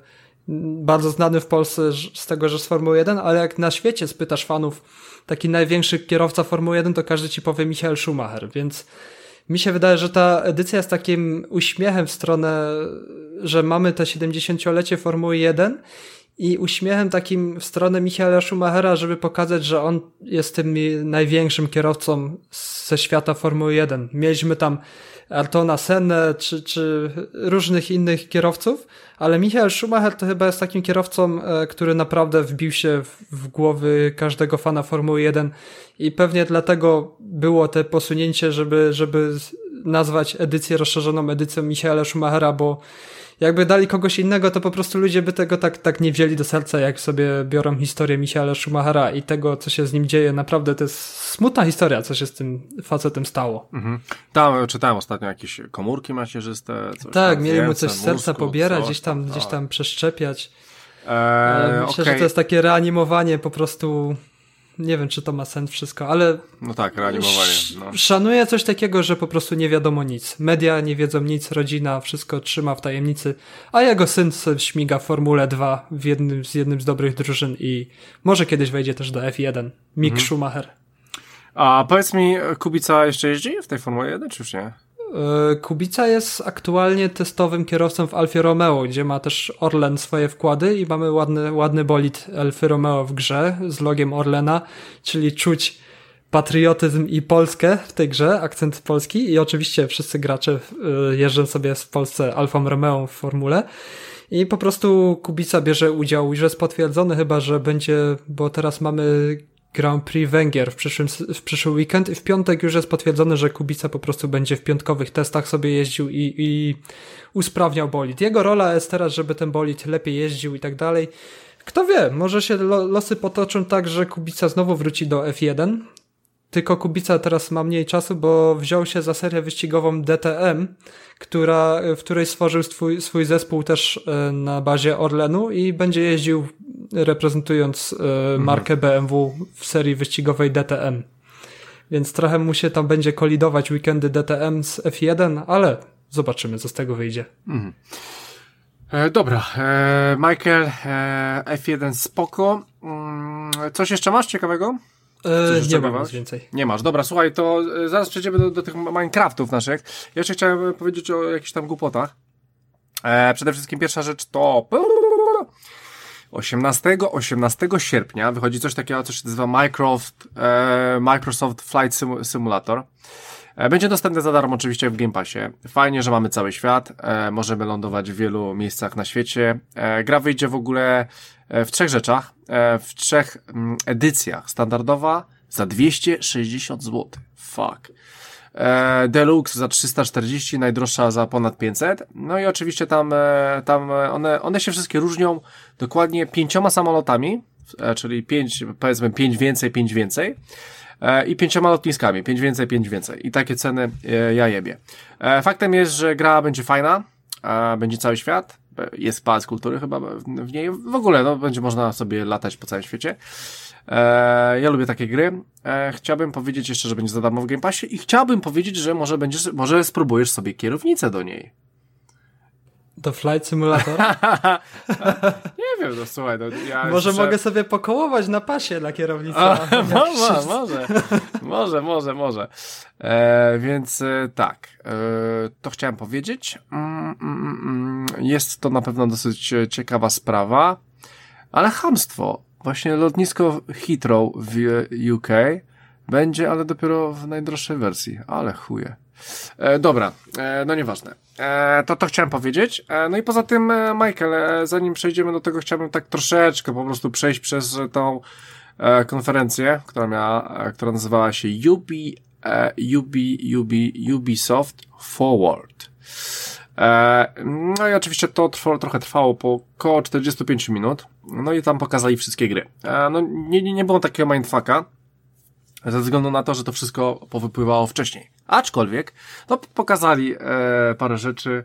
bardzo znany w Polsce z tego, że z Formuły 1, ale jak na świecie spytasz fanów, taki największy kierowca Formuły 1, to każdy ci powie Michael Schumacher, więc mi się wydaje, że ta edycja jest takim uśmiechem w stronę, że mamy te 70-lecie Formuły 1 i uśmiechem takim w stronę Michaela Schumachera, żeby pokazać, że on jest tym największym kierowcą ze świata Formuły 1. Mieliśmy tam Artona Senne czy, czy różnych innych kierowców, ale Michael Schumacher to chyba jest takim kierowcą, e, który naprawdę wbił się w, w głowy każdego fana Formuły 1 i pewnie dlatego było te posunięcie, żeby, żeby nazwać edycję rozszerzoną edycją Michaela Schumachera, bo jakby dali kogoś innego, to po prostu ludzie by tego tak, tak nie wzięli do serca, jak sobie biorą historię Michaela Schumachera i tego, co się z nim dzieje. Naprawdę to jest smutna historia, co się z tym facetem stało. Mhm. Tam czytałem ostatnio jakieś komórki macierzyste. Coś tak, mieli mu coś z serca pobierać, gdzieś tam, gdzieś tam przeszczepiać. Eee, Myślę, okay. że to jest takie reanimowanie po prostu nie wiem, czy to ma sens wszystko, ale. No tak, reanimowanie. No. Szanuję coś takiego, że po prostu nie wiadomo nic. Media nie wiedzą nic, rodzina wszystko trzyma w tajemnicy, a jego syn śmiga Formule 2 w jednym, z jednym z dobrych drużyn i może kiedyś wejdzie też do F1. Mick mhm. Schumacher. A powiedz mi, Kubica jeszcze jeździ w tej Formule 1, czy już nie? E, Kubica jest aktualnie testowym kierowcą w Alfie Romeo, gdzie ma też Orlen swoje wkłady i mamy ładny, ładny bolid Alfy Romeo w grze z logiem Orlena, czyli czuć patriotyzm i Polskę w tej grze, akcent polski i oczywiście wszyscy gracze e, jeżdżą sobie w Polsce Alfą Romeo w formule. I po prostu Kubica bierze udział, już jest potwierdzony chyba, że będzie, bo teraz mamy Grand Prix Węgier w przyszłym, w przyszły weekend i w piątek już jest potwierdzone, że Kubica po prostu będzie w piątkowych testach sobie jeździł i, i usprawniał bolid. Jego rola jest teraz, żeby ten bolid lepiej jeździł i tak dalej. Kto wie, może się losy potoczą tak, że Kubica znowu wróci do F1, tylko Kubica teraz ma mniej czasu, bo wziął się za serię wyścigową DTM, która, w której stworzył swój, swój zespół też e, na bazie Orlenu i będzie jeździł reprezentując e, mhm. markę BMW w serii wyścigowej DTM. Więc trochę mu się tam będzie kolidować weekendy DTM z F1, ale zobaczymy, co z tego wyjdzie. Mhm. E, dobra, e, Michael, e, F1 spoko. Mm, coś jeszcze masz ciekawego? E, nie mam nic więcej. Nie masz. Dobra, słuchaj, to e, zaraz przejdziemy do, do tych Minecraftów naszych. Jeszcze chciałem powiedzieć o jakichś tam głupotach. E, przede wszystkim pierwsza rzecz to 18, 18 sierpnia wychodzi coś takiego, co się nazywa Microsoft, e, Microsoft Flight Simulator. E, będzie dostępny za darmo oczywiście w Game Passie. Fajnie, że mamy cały świat. E, możemy lądować w wielu miejscach na świecie. E, gra wyjdzie w ogóle w trzech rzeczach. W trzech mm, edycjach. Standardowa za 260 zł. Fuck. Deluxe za 340, najdroższa za ponad 500. No i oczywiście tam, tam one, one się wszystkie różnią dokładnie pięcioma samolotami, czyli pięć, powiedzmy pięć więcej, pięć więcej i pięcioma lotniskami, pięć więcej, pięć więcej. I takie ceny ja jebie. Faktem jest, że gra będzie fajna, będzie cały świat, jest pałac kultury chyba w niej, w ogóle no, będzie można sobie latać po całym świecie. E, ja lubię takie gry. E, chciałbym powiedzieć jeszcze, że będzie za darmo w Game Passie i chciałbym powiedzieć, że może będziesz, może spróbujesz sobie kierownicę do niej. Do Flight Simulator? nie wiem, no słuchaj. No, ja może mogę sobie pokołować na pasie dla kierownicy. może, może, może, może, może. E, więc e, tak, e, to chciałem powiedzieć. Mm, mm, mm, jest to na pewno dosyć ciekawa sprawa, ale hamstwo właśnie lotnisko Heathrow w UK będzie, ale dopiero w najdroższej wersji. Ale chuje. E, dobra, e, no nieważne. E, to to chciałem powiedzieć. E, no i poza tym, e, Michael, e, zanim przejdziemy do tego, chciałbym tak troszeczkę po prostu przejść przez tą konferencję, która miała, która nazywała się Ubi, Ubi, Ubi, Ubisoft Forward. No i oczywiście to trwało, trochę trwało po około 45 minut. No i tam pokazali wszystkie gry. No nie, nie, nie było takiego mindfucka, ze względu na to, że to wszystko powypływało wcześniej. Aczkolwiek, no pokazali e, parę rzeczy,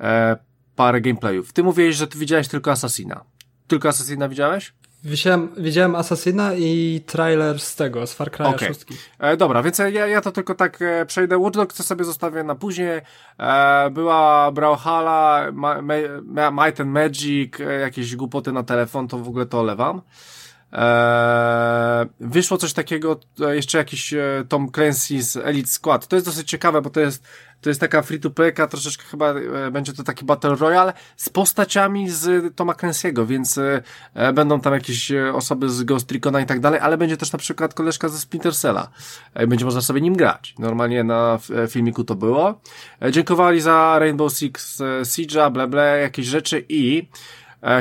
e, parę gameplayów. Ty mówiłeś, że ty widziałeś tylko Assassina. Tylko Assassina widziałeś? Widziałem, widziałem Assassina i trailer z tego, z Far Cry okay. 6. E, dobra, więc ja, ja to tylko tak e, przejdę. Watch Dogs sobie zostawię na później. E, była Brawlhalla, Ma, Ma, Might and Magic, e, jakieś głupoty na telefon, to w ogóle to olewam. Eee, wyszło coś takiego, e, jeszcze jakiś e, Tom Clancy's Elite Squad. To jest dosyć ciekawe, bo to jest, to jest taka free to play troszeczkę chyba e, będzie to taki Battle Royale z postaciami z Toma Clancy'ego, więc e, będą tam jakieś e, osoby z Ghost Recona i tak dalej, ale będzie też na przykład koleżka ze Splinter Cella. E, będzie można sobie nim grać. Normalnie na e, filmiku to było. dziękowali za Rainbow Six Siege'a, ble, ble, jakieś rzeczy i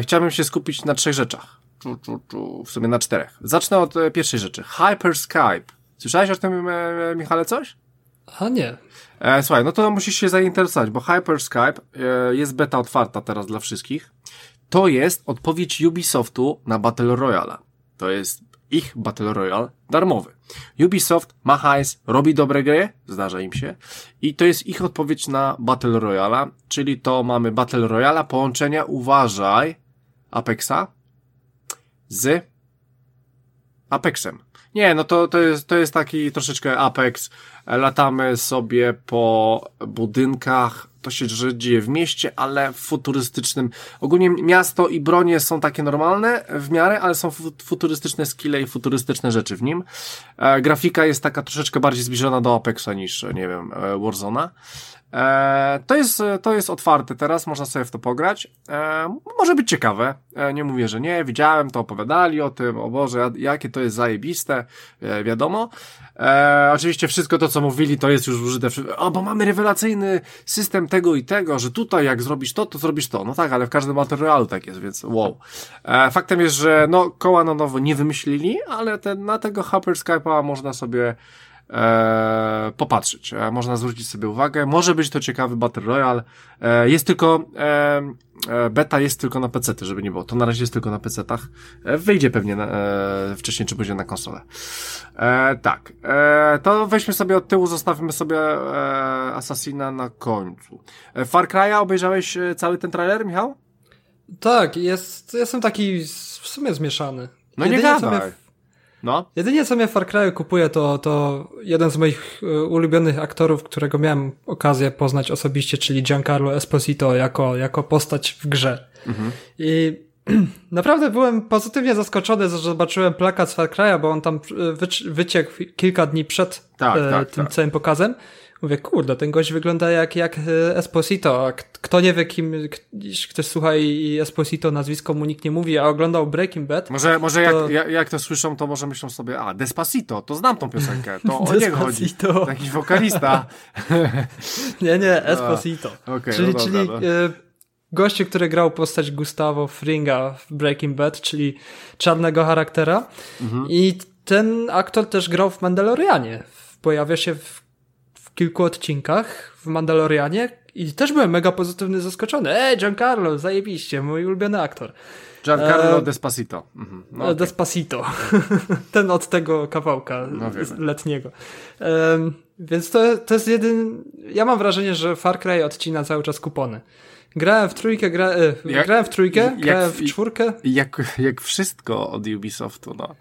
chciałbym się skupić na trzech rzeczach tu, tu, tu, w sumie na czterech. Zacznę od e, pierwszej rzeczy. Hyperskype. Słyszałeś o tym, e, Michale, coś? A nie. E, słuchaj, no to musisz się zainteresować, bo Hyperskype e, jest beta otwarta teraz dla wszystkich. To jest odpowiedź Ubisoftu na Battle Royale. To jest ich Battle Royale darmowy. Ubisoft ma hajs, robi dobre gry, zdarza im się, i to jest ich odpowiedź na Battle Royale, czyli to mamy Battle Royale, połączenia, uważaj, Apexa, z Apexem. Nie, no to, to, jest, to jest taki troszeczkę Apex. Latamy sobie po budynkach, to się dzieje w mieście, ale w futurystycznym. Ogólnie miasto i bronie są takie normalne w miarę, ale są futurystyczne skille i futurystyczne rzeczy w nim. E, grafika jest taka troszeczkę bardziej zbliżona do Apexa niż, nie wiem, e, Warzona. E, to, jest, to jest otwarte teraz, można sobie w to pograć. E, może być ciekawe, e, nie mówię, że nie, widziałem to, opowiadali o tym, o Boże, jakie to jest zajebiste, e, wiadomo. E, oczywiście wszystko to, co mówili, to jest już użyte, o, bo mamy rewelacyjny system tego i tego, że tutaj jak zrobisz to, to zrobisz to. No tak, ale w każdym materialu tak jest, więc wow. E, faktem jest, że no, koła na nowo nie wymyślili, ale ten, na tego Hyper Skype'a można sobie e, popatrzeć. E, można zwrócić sobie uwagę. Może być to ciekawy Battle Royale. E, jest tylko, e, e beta jest tylko na PC, żeby nie było. To na razie jest tylko na PC-tach. E, wyjdzie pewnie na, e, wcześniej czy później na konsolę. E, tak. E, to weźmy sobie od tyłu, zostawimy sobie e, Assassina na końcu. E, Far Cry'a obejrzałeś e, cały ten trailer, Michał? Tak, jest, jestem taki w sumie zmieszany. No Jedynie nie gadaj. No. Jedynie co mnie w Far Cry kupuje to, to jeden z moich e, ulubionych aktorów, którego miałem okazję poznać osobiście, czyli Giancarlo Esposito jako, jako postać w grze. Mhm. I naprawdę byłem pozytywnie zaskoczony, że zobaczyłem plakat z Far Cry'a, bo on tam e, wyciekł kilka dni przed tak, e, tak, tym tak. całym pokazem. Mówię, kurde, ten gość wygląda jak, jak e, Esposito. A kto nie wie, kim ktoś słucha i Esposito nazwisko mu nikt nie mówi, a oglądał Breaking Bad. Może, może to... jak, jak to słyszą, to może myślą sobie, a Despacito, to znam tą piosenkę, to o niego chodzi. To jakiś wokalista. nie, nie, Esposito. Okay, czyli no dobra, czyli no. e, goście, który grał postać Gustavo Fringa w Breaking Bad, czyli czarnego charaktera. Mhm. I ten aktor też grał w Mandalorianie. Pojawia się w kilku odcinkach w Mandalorianie i też byłem mega pozytywny, zaskoczony. Ej, Giancarlo, zajebiście, mój ulubiony aktor. Giancarlo e... Despacito. Mhm. No, okay. Despacito. Ten od tego kawałka no, letniego. E, więc to, to jest jeden... Ja mam wrażenie, że Far Cry odcina cały czas kupony. Grałem w trójkę, gra, e, jak, grałem w trójkę, jak, grałem w czwórkę. Jak, jak wszystko od Ubisoftu, no.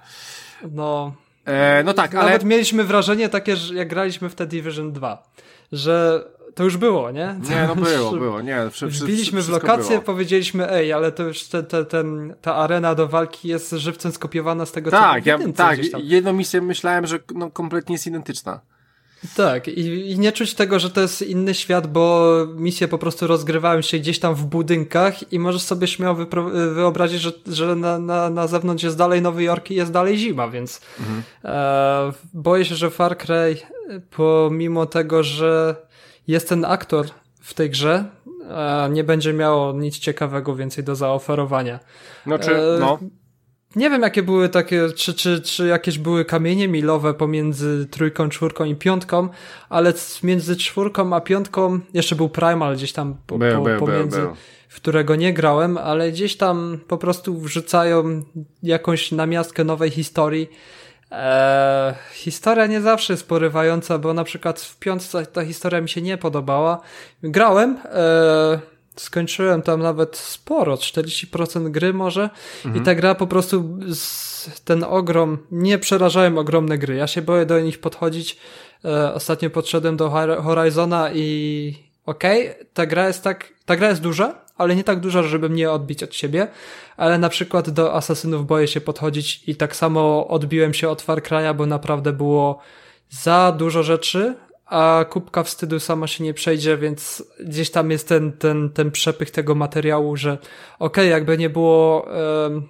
No, E, no tak, ale... Nawet mieliśmy wrażenie takie, że jak graliśmy w The Division 2, że to już było, nie? Nie, no było, było, nie. Wbiliśmy w lokację, było. powiedzieliśmy, ej, ale to już te, te, ten, ta arena do walki jest żywcem skopiowana z tego, tak, co ja, Tak, jedną misję myślałem, że no, kompletnie jest identyczna. Tak, i, i, nie czuć tego, że to jest inny świat, bo misje po prostu rozgrywają się gdzieś tam w budynkach i możesz sobie śmiało wyobrazić, że, że na, na, na zewnątrz jest dalej Nowy Jork i jest dalej zima, więc mhm. e, boję się, że Far Cry, pomimo tego, że jest ten aktor w tej grze, e, nie będzie miało nic ciekawego więcej do zaoferowania. Znaczy, e, no. Nie wiem, jakie były takie, czy, czy, czy jakieś były kamienie milowe pomiędzy trójką, czwórką i piątką, ale między czwórką a piątką jeszcze był Primal gdzieś tam po, był, po, był, pomiędzy, był, w którego nie grałem, ale gdzieś tam po prostu wrzucają jakąś namiastkę nowej historii. Eee, historia nie zawsze jest porywająca, bo na przykład w piątce ta historia mi się nie podobała. Grałem, eee, skończyłem tam nawet sporo, 40% gry może mhm. i ta gra po prostu ten ogrom, nie przerażałem ogromne gry, ja się boję do nich podchodzić. E, ostatnio podszedłem do Horizona i okej, okay, ta gra jest tak, ta gra jest duża, ale nie tak duża, żeby mnie odbić od siebie, ale na przykład do Asasynów boję się podchodzić i tak samo odbiłem się od Far Cry'a, bo naprawdę było za dużo rzeczy, a kubka wstydu sama się nie przejdzie, więc gdzieś tam jest ten, ten, ten przepych tego materiału, że okej, okay, jakby nie było um,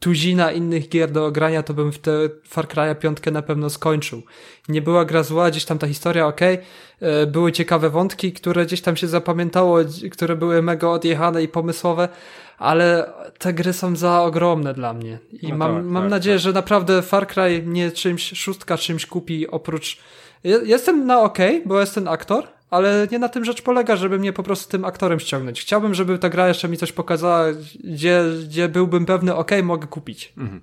tuzina innych gier do grania, to bym w te Far Cry'a piątkę na pewno skończył. Nie była gra zła, gdzieś tam ta historia, okej, okay, e, były ciekawe wątki, które gdzieś tam się zapamiętało, które były mega odjechane i pomysłowe, ale te gry są za ogromne dla mnie. I no mam, tak, mam tak, nadzieję, tak. że naprawdę Far Cry nie czymś, szóstka czymś kupi oprócz Jestem na ok, bo jest ten aktor, ale nie na tym rzecz polega, żeby mnie po prostu tym aktorem ściągnąć. Chciałbym, żeby ta gra jeszcze mi coś pokazała, gdzie, gdzie byłbym pewny, ok, mogę kupić. Mhm.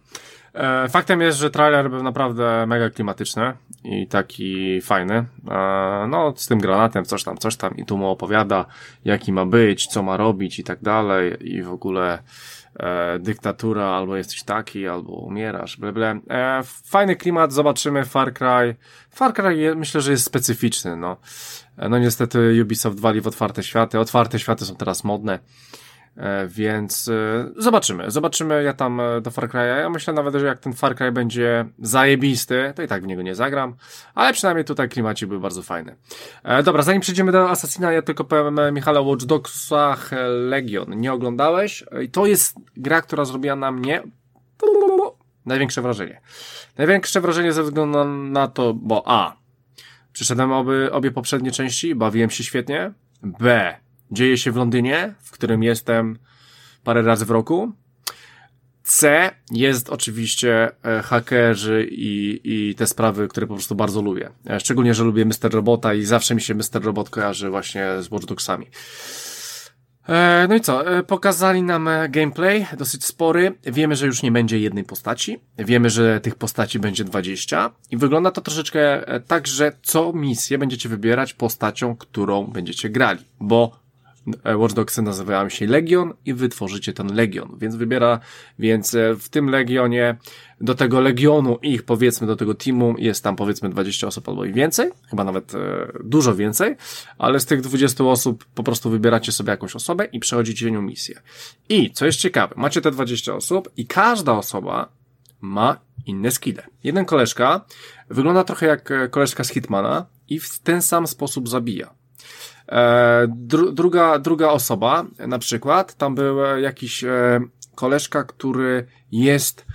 E, faktem jest, że trailer był naprawdę mega klimatyczny i taki fajny. E, no, z tym granatem, coś tam, coś tam i tu mu opowiada, jaki ma być, co ma robić i tak dalej i w ogóle e, dyktatura, albo jesteś taki, albo umierasz, ble, ble. E, fajny klimat, zobaczymy Far Cry. Far Cry je, myślę, że jest specyficzny, no. E, no niestety Ubisoft wali w otwarte światy. Otwarte światy są teraz modne. E, więc e, zobaczymy, zobaczymy. Ja tam e, do Far Cry'a, ja myślę nawet, że jak ten Far Cry będzie zajebisty, to i tak w niego nie zagram, ale przynajmniej tutaj klimacik był bardzo fajny. Dobra, zanim przejdziemy do Assassina, ja tylko powiem Michale o Watch Dogsach Legion. Nie oglądałeś? I to jest gra, która zrobiła na mnie największe wrażenie. Największe wrażenie ze względu na to, bo A. Przyszedłem obie, obie poprzednie części, bawiłem się świetnie. B dzieje się w Londynie, w którym jestem parę razy w roku. C jest oczywiście e, hakerzy i, i te sprawy, które po prostu bardzo lubię. E, szczególnie, że lubię Mr. Robota i zawsze mi się Mr. Robot kojarzy właśnie z Watch. E, no i co? Pokazali nam gameplay dosyć spory. Wiemy, że już nie będzie jednej postaci. Wiemy, że tych postaci będzie 20. I wygląda to troszeczkę tak, że co misję będziecie wybierać postacią, którą będziecie grali. Bo E, Watch Dogsy nazywają się Legion i wy tworzycie ten Legion, więc wybiera, więc e, w tym Legionie, do tego Legionu ich powiedzmy, do tego teamu jest tam powiedzmy 20 osób albo i więcej, chyba nawet e, dużo więcej, ale z tych 20 osób po prostu wybieracie sobie jakąś osobę i przechodzicie nią misję. I, co jest ciekawe, macie te 20 osób i każda osoba ma inne skille. Jeden koleżka wygląda trochę jak e, koleżka z Hitmana i w ten sam sposób zabija. E, dru, druga, druga osoba, na przykład, tam był jakiś e, koleżka, który jest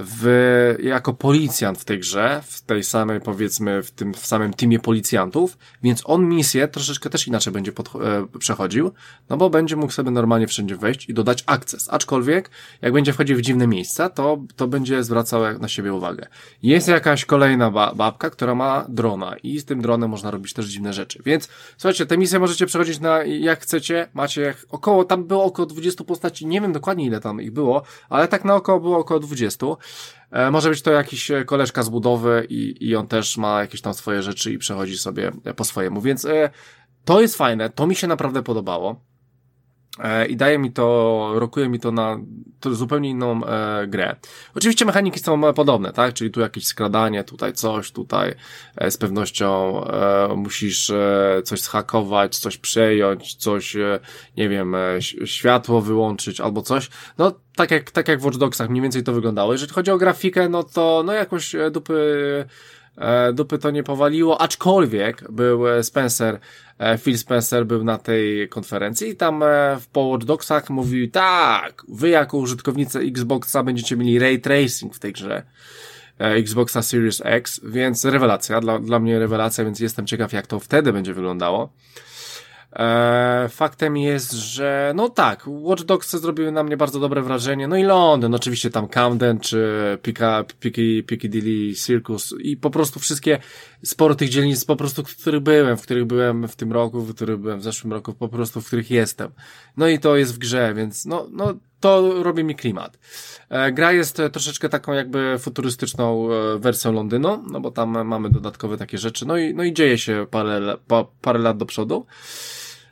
w, jako policjant w tej grze, w tej samej, powiedzmy, w tym w samym teamie policjantów, więc on misję troszeczkę też inaczej będzie pod, e, przechodził, no bo będzie mógł sobie normalnie wszędzie wejść i dodać akces. Aczkolwiek, jak będzie wchodził w dziwne miejsca, to, to będzie zwracał na siebie uwagę. Jest jakaś kolejna ba babka, która ma drona i z tym dronem można robić też dziwne rzeczy. Więc, słuchajcie, te misje możecie przechodzić na, jak chcecie, macie około, tam było około 20 postaci, nie wiem dokładnie ile tam ich było, ale tak na około było około 20. E, może być to jakiś e, koleżka z budowy i, i on też ma jakieś tam swoje rzeczy i przechodzi sobie e, po swojemu, więc to jest fajne, to mi się naprawdę podobało. E, i daje mi to, rokuje mi to na to zupełnie inną e, grę. Oczywiście mechaniki są podobne, tak? Czyli tu jakieś skradanie, tutaj coś, tutaj e, z pewnością e, musisz e, coś zhakować, coś przejąć, coś, e, nie wiem, e, światło wyłączyć albo coś. No, tak jak, tak jak w Watch Dogsach mniej więcej to wyglądało. Jeżeli chodzi o grafikę, no to, no jakoś e, dupy dupy to nie powaliło, aczkolwiek był e, Spencer, e, Phil Spencer był na tej konferencji i tam w Watch Dogsach mówił tak, wy jako użytkownicy Xboxa będziecie mieli ray tracing w tej grze. Xboxa Series X, więc rewelacja, dla, dla mnie rewelacja, więc jestem ciekaw jak to wtedy będzie wyglądało. E, faktem jest, że no tak, Watch Dogs zrobiły na mnie bardzo dobre wrażenie. No i Londyn, oczywiście tam Camden czy Piccadilly Circus i po prostu wszystkie sporo tych dzielnic po prostu, w których byłem, w których byłem w tym roku, w których byłem w zeszłym roku, po prostu w których jestem. No i to jest w grze, więc no, no to robi mi klimat. E, gra jest troszeczkę taką jakby futurystyczną e, wersją Londynu, no bo tam mamy dodatkowe takie rzeczy, no i, no i dzieje się parę, pa, parę lat do przodu.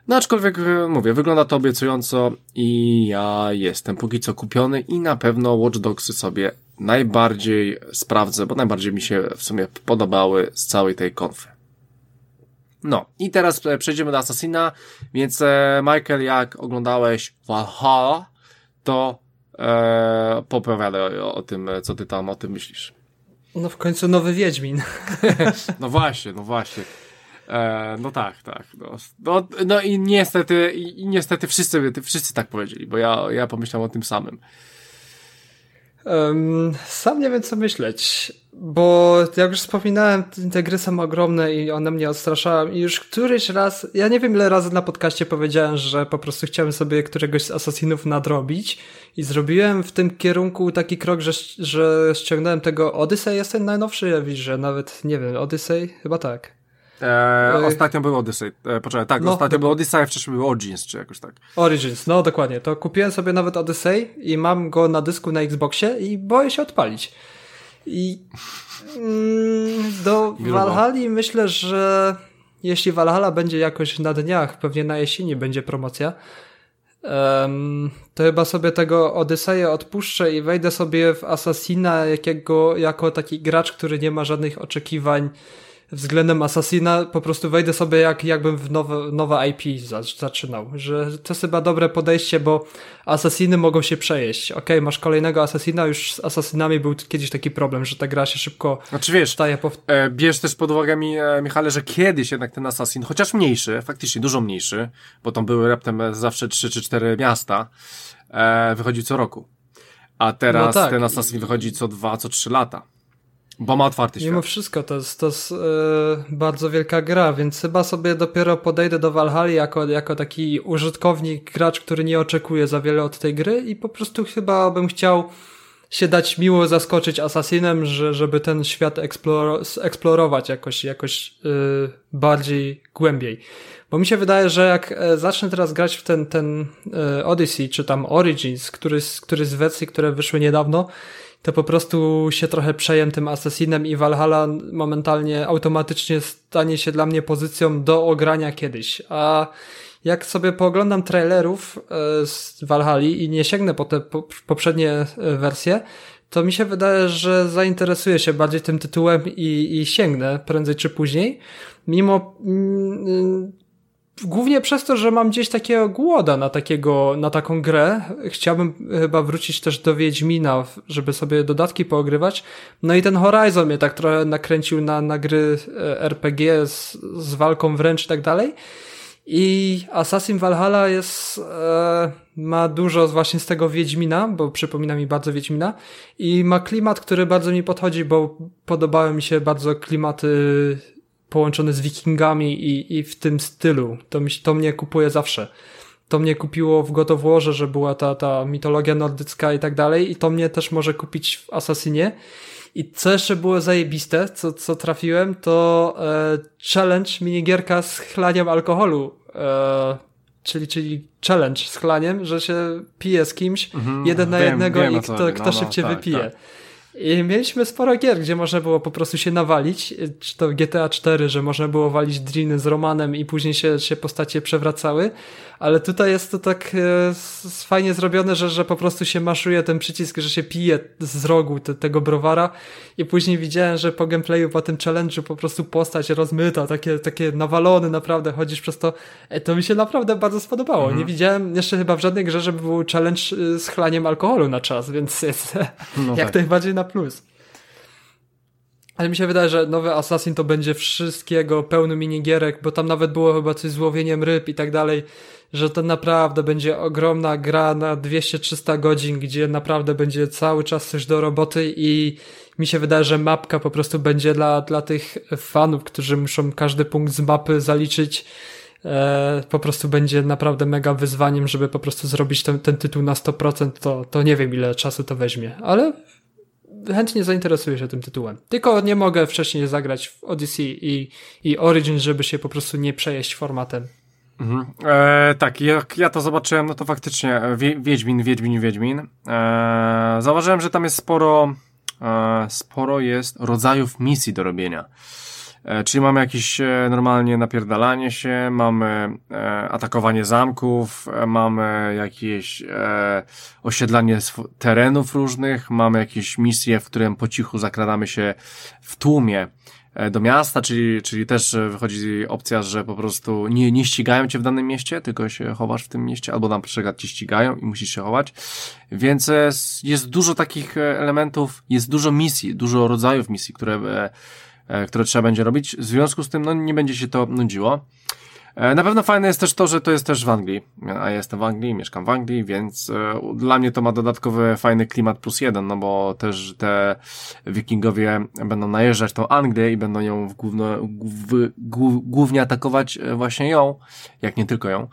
No aczkolwiek e, mówię, wygląda to obiecująco i ja jestem póki co kupiony i na pewno Watch Dogsy sobie najbardziej sprawdzę, bo najbardziej mi się w sumie podobały z całej tej konfy. No, i teraz e, przejdziemy do Assassina, więc e, Michael, jak oglądałeś Valhalla, to e, popowiadaj o, o tym, co ty tam o tym myślisz. No w końcu nowy Wiedźmin. no właśnie, no właśnie. E, no tak, tak. No, no, no i niestety, i, niestety wszyscy, wszyscy tak powiedzieli, bo ja, ja pomyślałem o tym samym. Um, sam nie wiem co myśleć, bo jak już wspominałem, te gry są ogromne i one mnie odstraszają i już któryś raz, ja nie wiem ile razy na podcaście powiedziałem, że po prostu chciałem sobie któregoś z Assassinów nadrobić i zrobiłem w tym kierunku taki krok, że, że ściągnąłem tego Odyssey, jest ten najnowszy, ja widzę, nawet, nie wiem, Odyssey? Chyba tak. E, ostatnio był Odyssey. E, poczekaj, tak, no, ostatnio był Odyssey, a wcześniej był Origins, czy jakoś tak. Origins, no dokładnie. To kupiłem sobie nawet Odyssey i mam go na dysku na Xboxie i boję się odpalić. I mm, do Valhalla myślę, że jeśli Valhalla będzie jakoś na dniach, pewnie na jesieni będzie promocja, um, to chyba sobie tego Odyseja odpuszczę i wejdę sobie w Assassina jakiego, jako taki gracz, który nie ma żadnych oczekiwań względem Assassina po prostu wejdę sobie jak, jakbym w nowe, nowe IP zaczynał, że to jest chyba dobre podejście, bo Assassiny mogą się przejeść. Ok, masz kolejnego Assassina, już z Assassinami był kiedyś taki problem, że ta gra się szybko znaczy, wiesz, staje po... E, bierz też pod uwagę mi, e, Michale, że kiedyś jednak ten Assassin, chociaż mniejszy, faktycznie dużo mniejszy, bo tam były raptem zawsze trzy czy cztery miasta, e, wychodzi co roku. A teraz no tak. ten Assassin wychodzi co dwa, co trzy lata. Bo ma otwarty świat. Mimo wszystko, to jest, to jest yy, bardzo wielka gra, więc chyba sobie dopiero podejdę do Valhalla jako, jako taki użytkownik, gracz, który nie oczekuje za wiele od tej gry i po prostu chyba bym chciał się dać miło zaskoczyć Assassinem, że, żeby ten świat eksploro eksplorować jakoś, jakoś yy, bardziej głębiej. Bo mi się wydaje, że jak e, zacznę teraz grać w ten, ten yy, Odyssey, czy tam Origins, który, który z wersji, które wyszły niedawno, to po prostu się trochę przejem tym Assassinem i Valhalla momentalnie automatycznie stanie się dla mnie pozycją do ogrania kiedyś. A jak sobie pooglądam trailerów e, z Valhalla i nie sięgnę po te poprzednie e, wersje, to mi się wydaje, że zainteresuję się bardziej tym tytułem i, i sięgnę prędzej czy później. Mimo mm, głównie przez to, że mam gdzieś takiego głoda na takiego, na taką grę. Chciałbym chyba wrócić też do Wiedźmina, żeby sobie dodatki poogrywać. No i ten Horizon mnie tak trochę nakręcił na, na gry e, RPG z, z walką wręcz i tak dalej. I Assassin Valhalla jest, e, ma dużo właśnie z tego Wiedźmina, bo przypomina mi bardzo Wiedźmina i ma klimat, który bardzo mi podchodzi, bo podobały mi się bardzo klimaty połączone z wikingami i, i w tym stylu. To, mi, to mnie kupuje zawsze. To mnie kupiło w God że była ta, ta mitologia nordycka i tak dalej i to mnie też może kupić w Assassinie. I co jeszcze było zajebiste, co, co trafiłem, to e, challenge, minigierka z chlaniem alkoholu. E, czyli, czyli challenge z chlaniem, że się pije z kimś mhm, jeden na wiem, jednego wiem, i kto, kto no, szybciej no, tak, wypije. Tak. I mieliśmy sporo gier, gdzie można było po prostu się nawalić, czy to GTA 4, że można było walić driny z Romanem i później się, się postacie przewracały, ale tutaj jest to tak e, fajnie zrobione, że, że po prostu się maszuje ten przycisk, że się pije z rogu te, tego browara i później widziałem, że po gameplayu, po tym challenge'u po prostu postać rozmyta, takie, takie nawalony naprawdę, chodzisz przez to, e, to mi się naprawdę bardzo spodobało. Mhm. Nie widziałem jeszcze chyba w żadnej grze, żeby był challenge e, z chlaniem alkoholu na czas, więc jest no jak tak. najbardziej na plus. Ale mi się wydaje, że nowy Assassin to będzie wszystkiego, pełny minigierek, bo tam nawet było chyba coś z łowieniem ryb i tak dalej że to naprawdę będzie ogromna gra na 200-300 godzin, gdzie naprawdę będzie cały czas coś do roboty i mi się wydaje, że mapka po prostu będzie dla, dla tych fanów, którzy muszą każdy punkt z mapy zaliczyć. E, po prostu będzie naprawdę mega wyzwaniem, żeby po prostu zrobić ten, ten tytuł na 100%, to, to nie wiem ile czasu to weźmie, ale chętnie zainteresuję się tym tytułem. Tylko nie mogę wcześniej zagrać w Odyssey i, i Origin, żeby się po prostu nie przejeść formatem. Mhm. E, tak, jak ja to zobaczyłem, no to faktycznie e, wie, Wiedźmin, Wiedźmin, Wiedźmin. E, zauważyłem, że tam jest sporo, e, sporo jest rodzajów misji do robienia. E, czyli mamy jakieś e, normalnie napierdalanie się, mamy e, atakowanie zamków, mamy jakieś osiedlanie terenów różnych, mamy jakieś misje, w którym po cichu zakradamy się w tłumie do miasta, czyli, czyli też wychodzi opcja, że po prostu nie, nie ścigają cię w danym mieście, tylko się chowasz w tym mieście, albo na przykład cię ścigają i musisz się chować. Więc jest dużo takich elementów, jest dużo misji, dużo rodzajów misji, które, które trzeba będzie robić. W związku z tym, no, nie będzie się to nudziło. E, na pewno fajne jest też to, że to jest też w Anglii. A ja jestem w Anglii, mieszkam w Anglii, więc e, dla mnie to ma dodatkowy fajny klimat plus jeden, no bo też te wikingowie będą najeżdżać tą Anglię i będą ją główno, głównie atakować e, właśnie ją, jak nie tylko ją.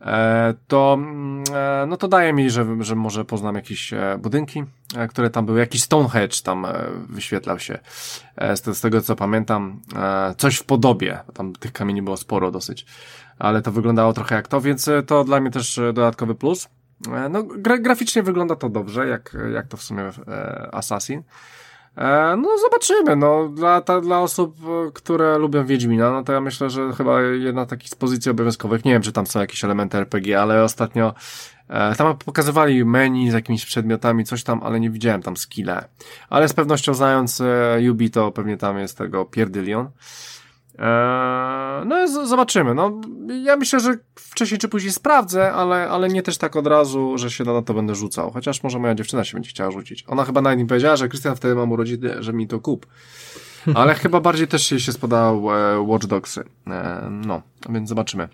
E, to, mm, e, no to daje mi, że, że może poznam jakieś e, budynki, które tam były. Jakiś Stonehenge tam wyświetlał się. Z, z tego co pamiętam, coś w podobie. Tam tych kamieni było sporo dosyć, ale to wyglądało trochę jak to, więc to dla mnie też dodatkowy plus. No, gra, graficznie wygląda to dobrze, jak, jak to w sumie Assassin. E, no zobaczymy, no dla, ta, dla osób, które lubią Wiedźmina, no to ja myślę, że chyba jedna takich z pozycji obowiązkowych, nie wiem, czy tam są jakieś elementy RPG, ale ostatnio e, tam pokazywali menu z jakimiś przedmiotami, coś tam, ale nie widziałem tam skille. Ale z pewnością znając e, Ubi, to pewnie tam jest tego pierdylion. Eee, no zobaczymy. No, ja myślę, że wcześniej czy później sprawdzę, ale, ale nie też tak od razu, że się na to będę rzucał. Chociaż może moja dziewczyna się będzie chciała rzucić. Ona chyba nawet mi powiedziała, że Krystian wtedy mam urodziny, że mi to kup. Ale chyba bardziej też jej się spodał e, Watch Dogsy. E, no, więc zobaczymy.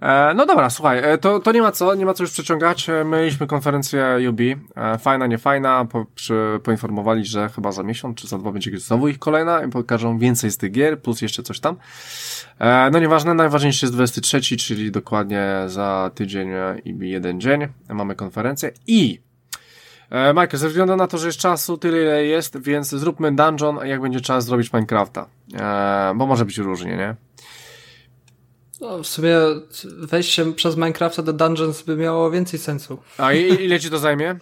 E, no dobra, słuchaj, e, to, to nie ma co, nie ma co już przeciągać. E, mieliśmy konferencję UB, fajna, nie fajna, po, przy, poinformowali, że chyba za miesiąc czy za dwa będzie znowu ich kolejna i pokażą więcej z tych gier, plus jeszcze coś tam. No nieważne, najważniejszy jest 23, czyli dokładnie za tydzień i jeden dzień mamy konferencję i Michael, ze względu na to, że jest czasu tyle ile jest, więc zróbmy dungeon, jak będzie czas zrobić Minecrafta. bo może być różnie, nie? No, w sumie wejście przez Minecrafta do Dungeons by miało więcej sensu. A ile ci to zajmie?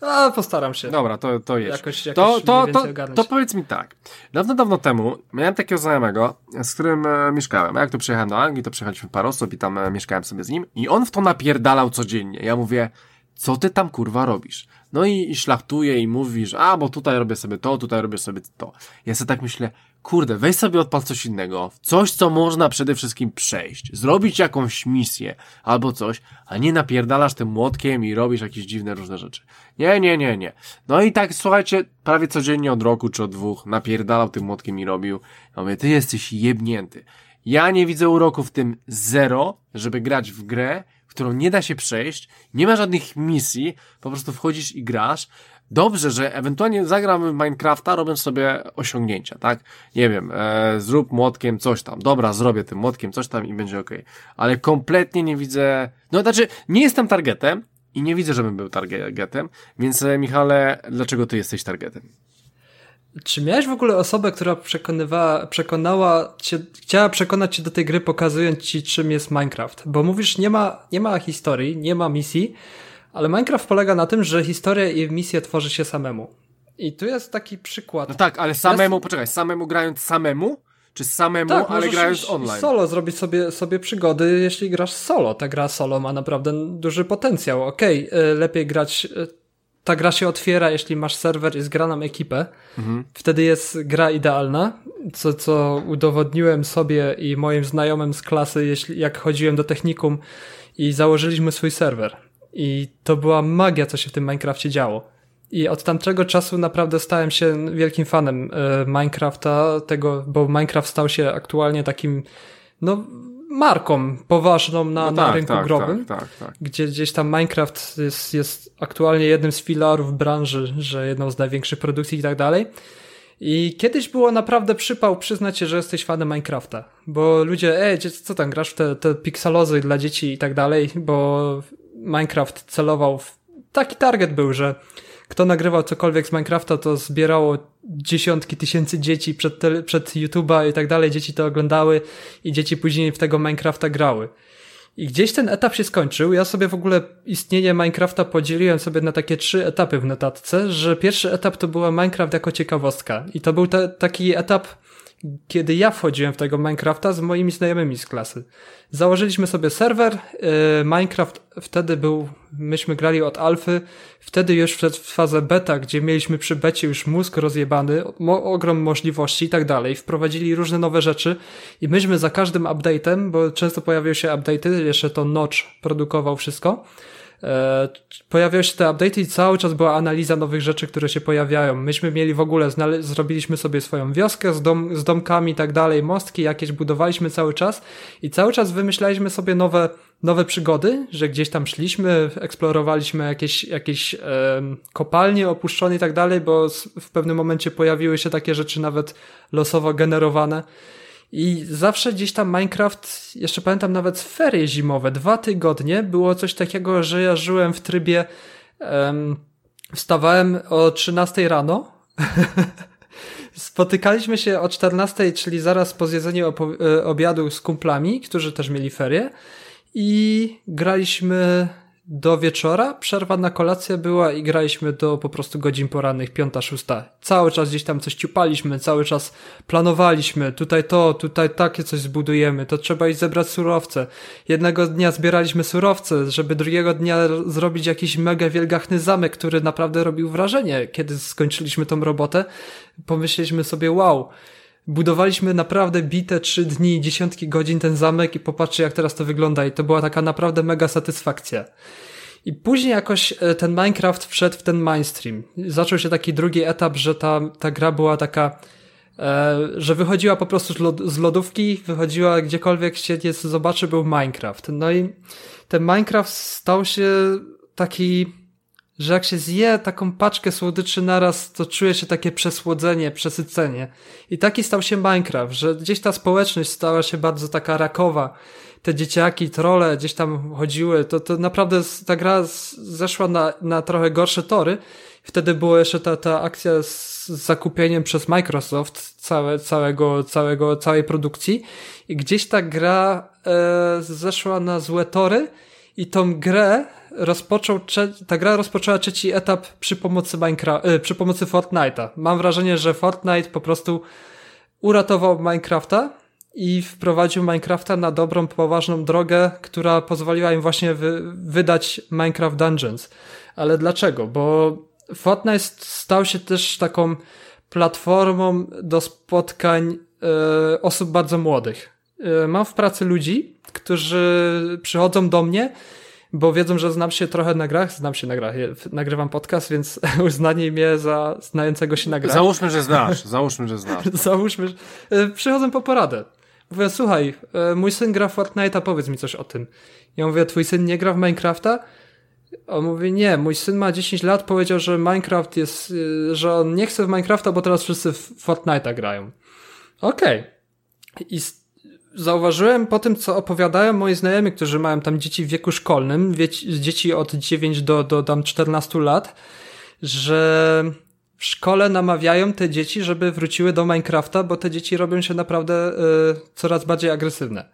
A, postaram się. Dobra, to, to jest. Jakoś, jakoś to, to, to, to powiedz mi tak. Dawno, dawno temu miałem takiego znajomego, z którym e, mieszkałem. A jak tu przyjechałem do Anglii, to przyjechaliśmy parę osób i tam e, mieszkałem sobie z nim. I on w to napierdalał codziennie. Ja mówię, co ty tam kurwa robisz? No i, i szlachtuje i mówisz, a bo tutaj robię sobie to, tutaj robię sobie to. Ja sobie tak myślę, kurde, weź sobie odpal coś innego, coś, co można przede wszystkim przejść, zrobić jakąś misję albo coś, a nie napierdalasz tym młotkiem i robisz jakieś dziwne różne rzeczy. Nie, nie, nie, nie. No i tak, słuchajcie, prawie codziennie od roku czy od dwóch napierdalał tym młotkiem i robił. Ja mówię, ty jesteś jebnięty. Ja nie widzę uroku w tym zero, żeby grać w grę, którą nie da się przejść, nie ma żadnych misji, po prostu wchodzisz i grasz. Dobrze, że ewentualnie zagram w Minecrafta, robiąc sobie osiągnięcia, tak? Nie wiem, e, zrób młotkiem coś tam. Dobra, zrobię tym młotkiem coś tam i będzie ok. Ale kompletnie nie widzę, no znaczy, nie jestem targetem i nie widzę, żebym był targetem, więc e, Michale, dlaczego ty jesteś targetem? Czy miałeś w ogóle osobę, która przekonywała, przekonała cię, chciała przekonać cię do tej gry, pokazując ci, czym jest Minecraft? Bo mówisz, nie ma, nie ma historii, nie ma misji, ale Minecraft polega na tym, że historię i misję tworzy się samemu. I tu jest taki przykład. No tak, ale samemu, jest... poczekaj, samemu grając samemu? Czy samemu, tak, ale grając online? solo zrobić sobie, sobie przygody, jeśli grasz solo. Ta gra solo ma naprawdę duży potencjał. Okej, okay, lepiej grać ta gra się otwiera, jeśli masz serwer i zgraną ekipę. Mhm. Wtedy jest gra idealna, co, co udowodniłem sobie i moim znajomym z klasy, jeśli, jak chodziłem do technikum i założyliśmy swój serwer. I to była magia, co się w tym Minecrafcie działo. I od tamtego czasu naprawdę stałem się wielkim fanem e, Minecrafta, tego, bo Minecraft stał się aktualnie takim, no, marką poważną na, no na tak, rynku tak, growym, tak, tak, tak, gdzie gdzieś tam Minecraft jest, jest aktualnie jednym z filarów branży, że jedną z największych produkcji i tak dalej. I kiedyś było naprawdę przypał przyznać się, że jesteś fanem Minecrafta, bo ludzie, ej, co tam, grasz w te, te pixelozy dla dzieci i tak dalej, bo Minecraft celował w... Taki target był, że kto nagrywał cokolwiek z Minecrafta, to zbierało dziesiątki tysięcy dzieci przed, przed YouTube'a i tak dalej. Dzieci to oglądały i dzieci później w tego Minecrafta grały. I gdzieś ten etap się skończył. Ja sobie w ogóle istnienie Minecrafta podzieliłem sobie na takie trzy etapy w notatce, że pierwszy etap to była Minecraft jako ciekawostka. I to był te, taki etap, kiedy ja wchodziłem w tego Minecrafta z moimi znajomymi z klasy. Założyliśmy sobie serwer, yy, Minecraft wtedy był, myśmy grali od alfy, wtedy już w fazę beta, gdzie mieliśmy przy becie już mózg rozjebany, ogrom możliwości i tak dalej, wprowadzili różne nowe rzeczy i myśmy za każdym update'em, bo często pojawiały się update'y, jeszcze to Notch produkował wszystko, pojawiały się te update i cały czas była analiza nowych rzeczy, które się pojawiają. Myśmy mieli w ogóle, zrobiliśmy sobie swoją wioskę z, dom z domkami i tak dalej, mostki jakieś budowaliśmy cały czas i cały czas wymyślaliśmy sobie nowe, nowe przygody, że gdzieś tam szliśmy, eksplorowaliśmy jakieś, jakieś e, kopalnie opuszczone i tak dalej, bo w pewnym momencie pojawiły się takie rzeczy nawet losowo generowane. I zawsze gdzieś tam Minecraft, jeszcze pamiętam nawet ferie zimowe, dwa tygodnie, było coś takiego, że ja żyłem w trybie, um, wstawałem o 13 rano, spotykaliśmy się o 14, czyli zaraz po zjedzeniu e, obiadu z kumplami, którzy też mieli ferie. I graliśmy do wieczora, przerwa na kolację była i graliśmy do po prostu godzin porannych, piąta, szósta. Cały czas gdzieś tam coś ciupaliśmy, cały czas planowaliśmy, tutaj to, tutaj takie coś zbudujemy, to trzeba iść zebrać surowce. Jednego dnia zbieraliśmy surowce, żeby drugiego dnia zrobić jakiś mega wielgachny zamek, który naprawdę robił wrażenie. Kiedy skończyliśmy tą robotę, pomyśleliśmy sobie, wow, budowaliśmy naprawdę bite trzy dni, dziesiątki godzin ten zamek i popatrzcie jak teraz to wygląda i to była taka naprawdę mega satysfakcja. I później jakoś e, ten Minecraft wszedł w ten mainstream. Zaczął się taki drugi etap, że ta, ta gra była taka, e, że wychodziła po prostu z lodówki, wychodziła gdziekolwiek się zobaczy, był Minecraft. No i ten Minecraft stał się taki że jak się zje taką paczkę słodyczy naraz, to czuje się takie przesłodzenie, przesycenie. I taki stał się Minecraft, że gdzieś ta społeczność stała się bardzo taka rakowa. Te dzieciaki, trole gdzieś tam chodziły, to, to naprawdę ta gra zeszła na, na trochę gorsze tory. Wtedy była jeszcze ta, ta akcja z zakupieniem przez Microsoft całe, całego, całego, całej produkcji i gdzieś ta gra e, zeszła na złe tory i tą grę rozpoczął, ta gra rozpoczęła trzeci etap przy pomocy Minecraft, y, przy pomocy Fortnite'a. Mam wrażenie, że Fortnite po prostu uratował Minecrafta i wprowadził Minecrafta na dobrą, poważną drogę, która pozwoliła im właśnie wy, wydać Minecraft Dungeons. Ale dlaczego? Bo Fortnite stał się też taką platformą do spotkań y, osób bardzo młodych. Y, mam w pracy ludzi, którzy przychodzą do mnie bo wiedzą, że znam się trochę na grach, znam się na grach, nagrywam podcast, więc uznanie mnie za znającego się na grach. Załóżmy, że znasz, załóżmy, że znasz. załóżmy, że... E, przychodzą po poradę. Mówię, słuchaj, e, mój syn gra w Fortnite'a, powiedz mi coś o tym. Ja mówię, twój syn nie gra w Minecrafta? On mówi, nie, mój syn ma 10 lat, powiedział, że Minecraft jest, e, że on nie chce w Minecrafta, bo teraz wszyscy w Fortnite'a grają. Okej. Okay. I zauważyłem po tym, co opowiadają moi znajomi, którzy mają tam dzieci w wieku szkolnym, dzieci od 9 do, do tam 14 lat, że w szkole namawiają te dzieci, żeby wróciły do Minecrafta, bo te dzieci robią się naprawdę y, coraz bardziej agresywne.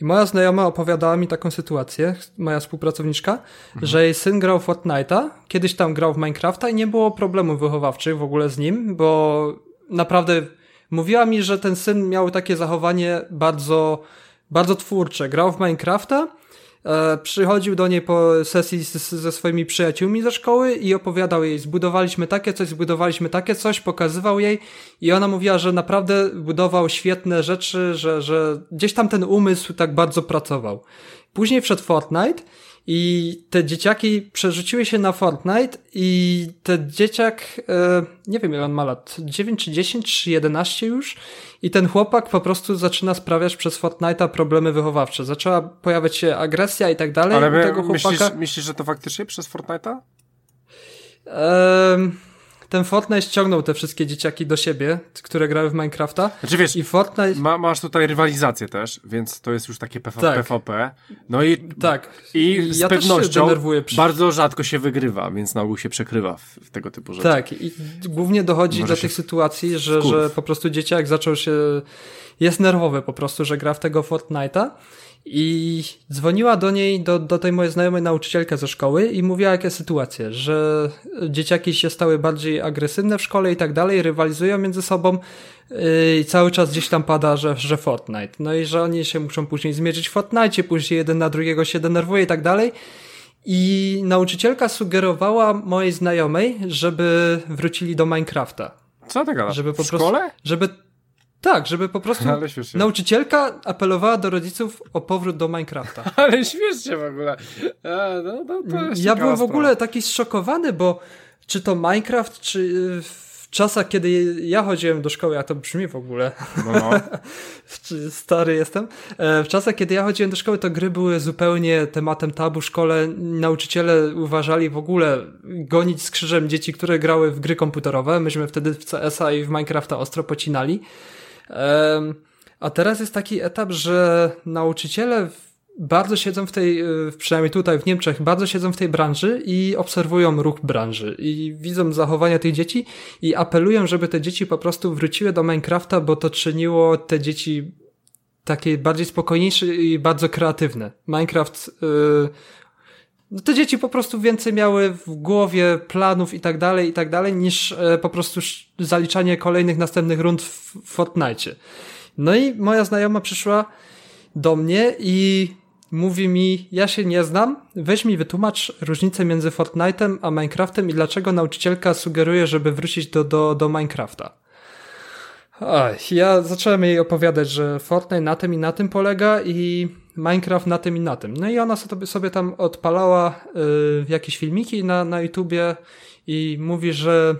I moja znajoma opowiadała mi taką sytuację, moja współpracowniczka, mhm. że jej syn grał w Fortnite'a, kiedyś tam grał w Minecrafta i nie było problemów wychowawczych w ogóle z nim, bo naprawdę Mówiła mi, że ten syn miał takie zachowanie bardzo, bardzo twórcze. Grał w Minecrafta, e, przychodził do niej po sesji z, ze swoimi przyjaciółmi ze szkoły i opowiadał jej, zbudowaliśmy takie coś, zbudowaliśmy takie coś, pokazywał jej i ona mówiła, że naprawdę budował świetne rzeczy, że, że gdzieś tam ten umysł tak bardzo pracował. Później wszedł Fortnite i te dzieciaki przerzuciły się na Fortnite i ten dzieciak, e, nie wiem ile on ma lat, 9 czy 10 czy 11 już i ten chłopak po prostu zaczyna sprawiać przez Fortnite'a problemy wychowawcze. Zaczęła pojawiać się agresja i tak dalej. Ale my, tego chłopaka... myślisz, myślisz, że to faktycznie przez Fortnite'a? Um, ten Fortnite ściągnął te wszystkie dzieciaki do siebie, które grały w Minecrafta. Znaczy wiesz, i Fortnite... Ma, masz tutaj rywalizację też, więc to jest już takie PvP, tak. PvP. No i, tak. i z ja pewnością przy... bardzo rzadko się wygrywa, więc na ogół się przekrywa w, w tego typu rzeczy. Tak, i głównie dochodzi Może do tych sytuacji, że, że po prostu dzieciak zaczął się... Jest nerwowy po prostu, że gra w tego Fortnite'a i dzwoniła do niej, do, do tej mojej znajomej nauczycielka ze szkoły i mówiła jakie sytuacje, że dzieciaki się stały bardziej agresywne w szkole i tak dalej, rywalizują między sobą yy, i cały czas gdzieś tam pada, że, że Fortnite. No i że oni się muszą później zmierzyć w Fortnite, później jeden na drugiego się denerwuje i tak dalej. I nauczycielka sugerowała mojej znajomej, żeby wrócili do Minecrafta. Co gadasz? Żeby po w prostu, szkole? Żeby tak, żeby po prostu nauczycielka apelowała do rodziców o powrót do Minecrafta. Ale śmiesznie w ogóle. A, no, no, ja byłem w ogóle taki zszokowany, bo czy to Minecraft, czy w czasach, kiedy ja chodziłem do szkoły, a to brzmi w ogóle. No. no. Stary jestem. E, w czasach, kiedy ja chodziłem do szkoły, to gry były zupełnie tematem tabu w szkole. Nauczyciele uważali w ogóle gonić z krzyżem dzieci, które grały w gry komputerowe. Myśmy wtedy w CS-a i w Minecrafta ostro pocinali. A teraz jest taki etap, że nauczyciele bardzo siedzą w tej, y, przynajmniej tutaj w Niemczech, bardzo siedzą w tej branży i obserwują ruch branży i widzą zachowania tych dzieci i apelują, żeby te dzieci po prostu wróciły do Minecrafta, bo to czyniło te dzieci takie bardziej spokojniejsze i bardzo kreatywne. Minecraft yy, no te dzieci po prostu więcej miały w głowie planów i tak dalej, i tak dalej, niż e, po prostu zaliczanie kolejnych następnych rund w Fortnite. No i moja znajoma przyszła do mnie i mówi mi, ja się nie znam, weź mi wytłumacz różnicę między Fortnite'em a Minecraftem i dlaczego nauczycielka sugeruje, żeby wrócić do, do, do Minecrafta. Ach, ja zacząłem jej opowiadać, że Fortnite na tym i na tym polega i Minecraft na tym i na tym. No i ona sobie, sobie tam odpalała y, jakieś filmiki na, na YouTubie i mówi, że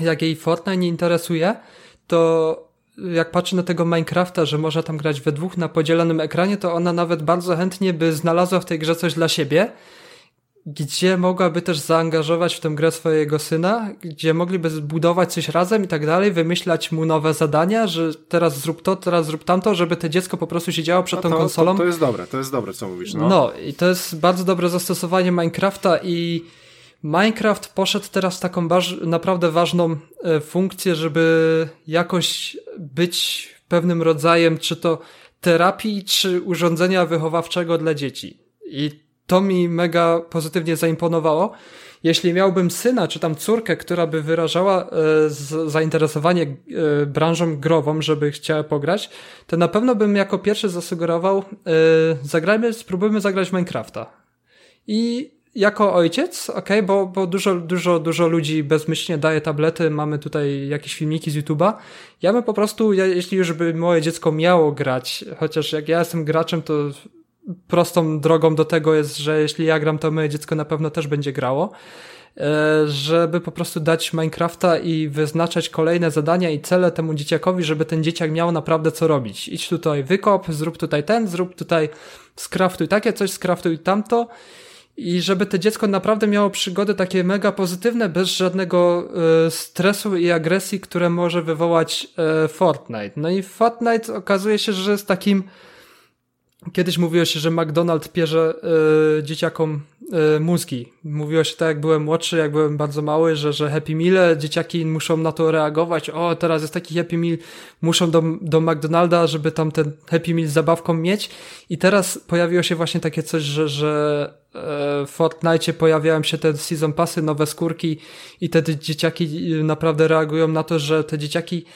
jak jej Fortnite nie interesuje, to jak patrzy na tego Minecrafta, że można tam grać we dwóch na podzielonym ekranie, to ona nawet bardzo chętnie by znalazła w tej grze coś dla siebie, gdzie mogłaby też zaangażować w tę grę swojego syna, gdzie mogliby zbudować coś razem i tak dalej, wymyślać mu nowe zadania, że teraz zrób to, teraz zrób tamto, żeby to dziecko po prostu siedziało przed no tą to, konsolą. To, to jest dobre, to jest dobre, co mówisz. No. no i to jest bardzo dobre zastosowanie Minecrafta i Minecraft poszedł teraz w taką naprawdę ważną e, funkcję, żeby jakoś być pewnym rodzajem, czy to terapii, czy urządzenia wychowawczego dla dzieci. I to mi mega pozytywnie zaimponowało. Jeśli miałbym syna, czy tam córkę, która by wyrażała e, zainteresowanie e, branżą grową, żeby chciała pograć, to na pewno bym jako pierwszy zasugerował, e, zagrajmy, spróbujmy zagrać Minecrafta. I jako ojciec, ok, bo, bo dużo, dużo, dużo ludzi bezmyślnie daje tablety, mamy tutaj jakieś filmiki z YouTube'a. Ja bym po prostu, ja, jeśli już by moje dziecko miało grać, chociaż jak ja jestem graczem, to prostą drogą do tego jest, że jeśli ja gram, to moje dziecko na pewno też będzie grało e, żeby po prostu dać Minecrafta i wyznaczać kolejne zadania i cele temu dzieciakowi, żeby ten dzieciak miał naprawdę co robić. Idź tutaj wykop, zrób tutaj ten, zrób tutaj skraftuj takie coś, skraftuj tamto i żeby to dziecko naprawdę miało przygody takie mega pozytywne, bez żadnego y, stresu i agresji, które może wywołać y, Fortnite. No i Fortnite okazuje się, że jest takim Kiedyś mówiło się, że McDonald pierze y, dzieciakom y, mózgi. Mówiło się tak, jak byłem młodszy, jak byłem bardzo mały, że, że Happy Meal, dzieciaki muszą na to reagować. O, teraz jest taki Happy Meal, muszą do, do McDonalda, żeby tam ten Happy Meal z zabawką mieć. I teraz pojawiło się właśnie takie coś, że, że e, w Fortnite pojawiają się te season passy, nowe skórki i te dzieciaki naprawdę reagują na to, że te dzieciaki E,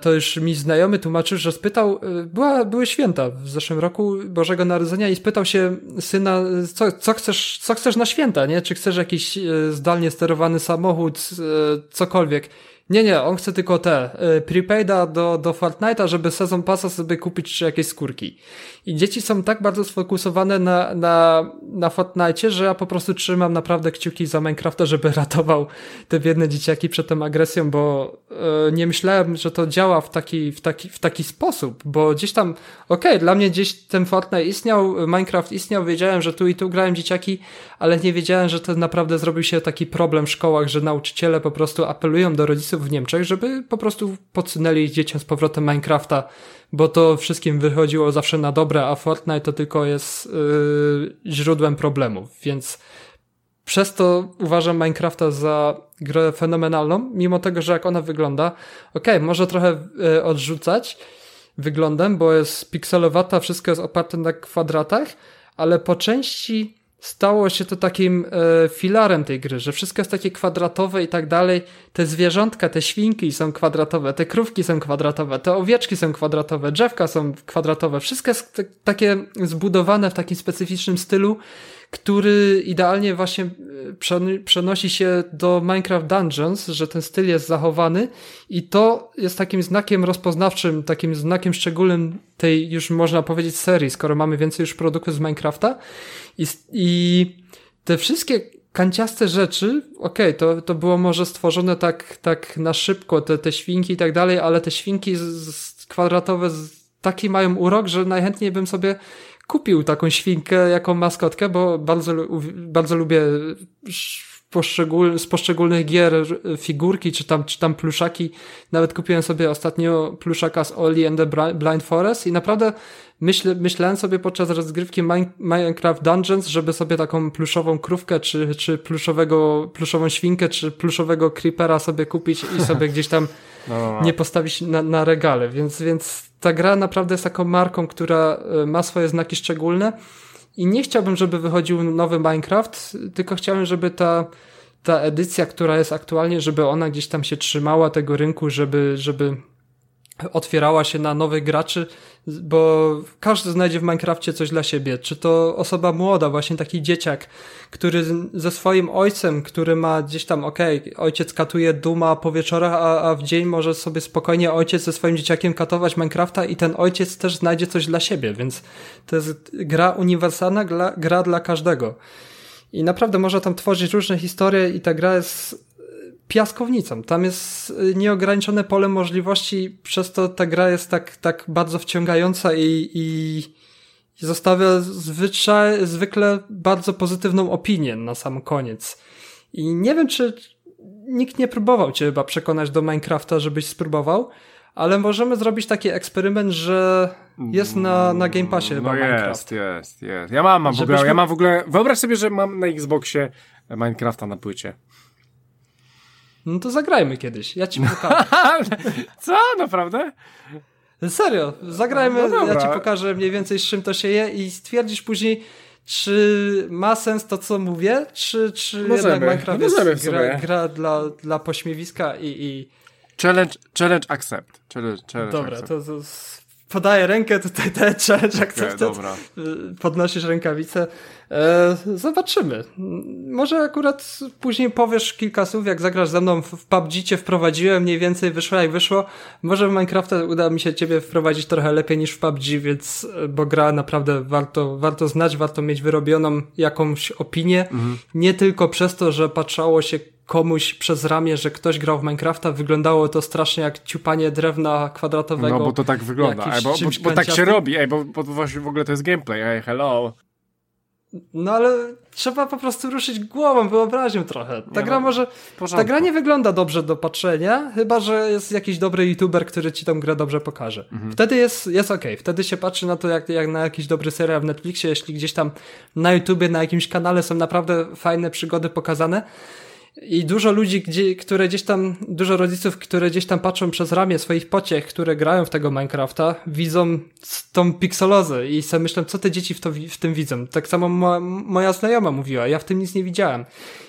to już mi znajomy tłumaczył, że spytał, e, była, były święta w zeszłym roku Bożego Narodzenia i spytał się syna, co, co, chcesz, co chcesz na święta, nie? Czy chcesz jakiś e, zdalnie sterowany samochód, cokolwiek. Nie, nie, on chce tylko te prepaida do, do Fortnite'a, żeby sezon pasa sobie kupić jakieś skórki. I dzieci są tak bardzo sfokusowane na, na, na Fortnite, że ja po prostu trzymam naprawdę kciuki za Minecrafta, żeby ratował te biedne dzieciaki przed tą agresją, bo e, nie myślałem, że to działa w taki, w taki, w taki sposób, bo gdzieś tam, okej, okay, dla mnie gdzieś ten Fortnite istniał, Minecraft istniał, wiedziałem, że tu i tu grałem dzieciaki, ale nie wiedziałem, że to naprawdę zrobił się taki problem w szkołach, że nauczyciele po prostu apelują do rodziców w Niemczech, żeby po prostu podsunęli dzieciom z powrotem Minecrafta bo to wszystkim wychodziło zawsze na dobre, a Fortnite to tylko jest yy, źródłem problemów, więc przez to uważam Minecrafta za grę fenomenalną, mimo tego, że jak ona wygląda, okej, okay, może trochę yy, odrzucać wyglądem, bo jest pikselowata, wszystko jest oparte na kwadratach, ale po części stało się to takim e, filarem tej gry, że wszystko jest takie kwadratowe i tak dalej. Te zwierzątka, te świnki są kwadratowe, te krówki są kwadratowe, te owieczki są kwadratowe, drzewka są kwadratowe. Wszystko jest takie zbudowane w takim specyficznym stylu, który idealnie właśnie e, przenosi się do Minecraft Dungeons, że ten styl jest zachowany i to jest takim znakiem rozpoznawczym, takim znakiem szczególnym tej już można powiedzieć serii, skoro mamy więcej już produktów z Minecrafta i, i te wszystkie kanciaste rzeczy, okej, okay, to, to było może stworzone tak, tak na szybko, te, te świnki i tak dalej, ale te świnki z, z kwadratowe z, taki mają urok, że najchętniej bym sobie kupił taką świnkę jako maskotkę, bo bardzo, bardzo lubię poszczegól, z poszczególnych gier figurki, czy tam, czy tam pluszaki. Nawet kupiłem sobie ostatnio pluszaka z Oli and the Blind Forest i naprawdę myśl, myślałem sobie podczas rozgrywki Minecraft Dungeons, żeby sobie taką pluszową krówkę, czy, czy pluszowego, pluszową świnkę, czy pluszowego creepera sobie kupić i sobie gdzieś tam no, no, no. nie postawić na, na regale, więc, więc ta gra naprawdę jest taką marką, która e, ma swoje znaki szczególne i nie chciałbym, żeby wychodził nowy Minecraft, tylko chciałem, żeby ta, ta edycja, która jest aktualnie, żeby ona gdzieś tam się trzymała tego rynku, żeby, żeby otwierała się na nowych graczy, bo każdy znajdzie w Minecrafcie coś dla siebie. Czy to osoba młoda, właśnie taki dzieciak, który ze swoim ojcem, który ma gdzieś tam, okej, okay, ojciec katuje Duma po wieczorach, a, a w dzień może sobie spokojnie ojciec ze swoim dzieciakiem katować Minecrafta i ten ojciec też znajdzie coś dla siebie, więc to jest gra uniwersalna, gra, gra dla każdego. I naprawdę można tam tworzyć różne historie i ta gra jest piaskownicą. Tam jest y, nieograniczone pole możliwości, przez to ta gra jest tak, tak bardzo wciągająca i, i, i zostawia zwyczaj, zwykle bardzo pozytywną opinię na sam koniec. I nie wiem, czy nikt nie próbował cię chyba przekonać do Minecrafta, żebyś spróbował, ale możemy zrobić taki eksperyment, że jest na, na Game Passie chyba no Minecraft. jest, jest, jest. Ja mam, mam w ogóle, ja mam w ogóle, wyobraź sobie, że mam na Xboxie Minecrafta na płycie. No to zagrajmy kiedyś, ja ci pokażę. Co? Naprawdę? Serio, zagrajmy, no ja ci pokażę mniej więcej z czym to się je i stwierdzisz później, czy ma sens to, co mówię, czy, czy możemy, jednak Minecraft jest gra, gra, dla, dla pośmiewiska i, i... Challenge, challenge accept. Challenge, challenge Dobra, accept. to, to podaję rękę tutaj, te challenge accepted. Okay, dobra. Podnosisz rękawicę. E, zobaczymy. Może akurat później powiesz kilka słów, jak zagrasz ze mną w PUBG cię wprowadziłem, mniej więcej wyszło jak wyszło. Może w Minecrafta uda mi się ciebie wprowadzić trochę lepiej niż w PUBG, więc, bo gra naprawdę warto, warto znać, warto mieć wyrobioną jakąś opinię. Mhm. Nie tylko przez to, że patrzało się komuś przez ramię, że ktoś grał w Minecrafta, wyglądało to strasznie jak ciupanie drewna kwadratowego. No bo to tak wygląda, ej, bo, bo, bo tak się robi, ej, bo, bo w ogóle to jest gameplay, ej, hello. No ale trzeba po prostu ruszyć głową, wyobraźnią trochę. Ta nie gra może. Ta gra nie wygląda dobrze do patrzenia, chyba że jest jakiś dobry youtuber, który ci tą grę dobrze pokaże. Mhm. Wtedy jest, jest ok. Wtedy się patrzy na to jak, jak na jakiś dobry serial w Netflixie, jeśli gdzieś tam na YouTubie, na jakimś kanale są naprawdę fajne przygody pokazane. I dużo ludzi, gdzie, które gdzieś tam, dużo rodziców, które gdzieś tam patrzą przez ramię swoich pociech, które grają w tego Minecrafta, widzą tą pikselozę i sobie myślą, co te dzieci w, to, w tym widzą. Tak samo mo, moja znajoma mówiła, ja w tym nic nie widziałem.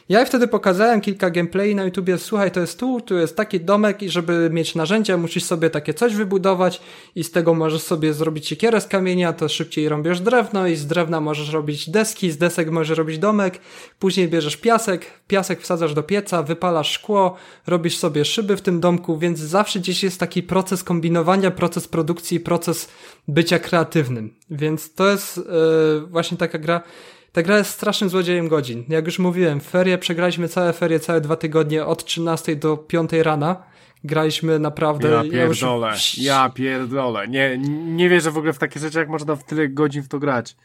Ja wtedy pokazałem kilka gameplay na YouTubie, słuchaj, to jest tu, tu jest taki domek i żeby mieć narzędzia, musisz sobie takie coś wybudować i z tego możesz sobie zrobić siekierę z kamienia, to szybciej rąbiesz drewno i z drewna możesz robić deski, z desek możesz robić domek, później bierzesz piasek, piasek wsadzasz do pieca, wypalasz szkło, robisz sobie szyby w tym domku, więc zawsze gdzieś jest taki proces kombinowania, proces produkcji, proces bycia kreatywnym. Więc to jest yy, właśnie taka gra, ta gra jest strasznym złodziejem godzin. Jak już mówiłem, ferie, przegraliśmy całe ferie, całe dwa tygodnie, od 13 do 5 rana. Graliśmy naprawdę... Ja pierdolę, ja, już... ja pierdolę. Nie, nie wierzę w ogóle w takie rzeczy, jak można w tyle godzin w to grać.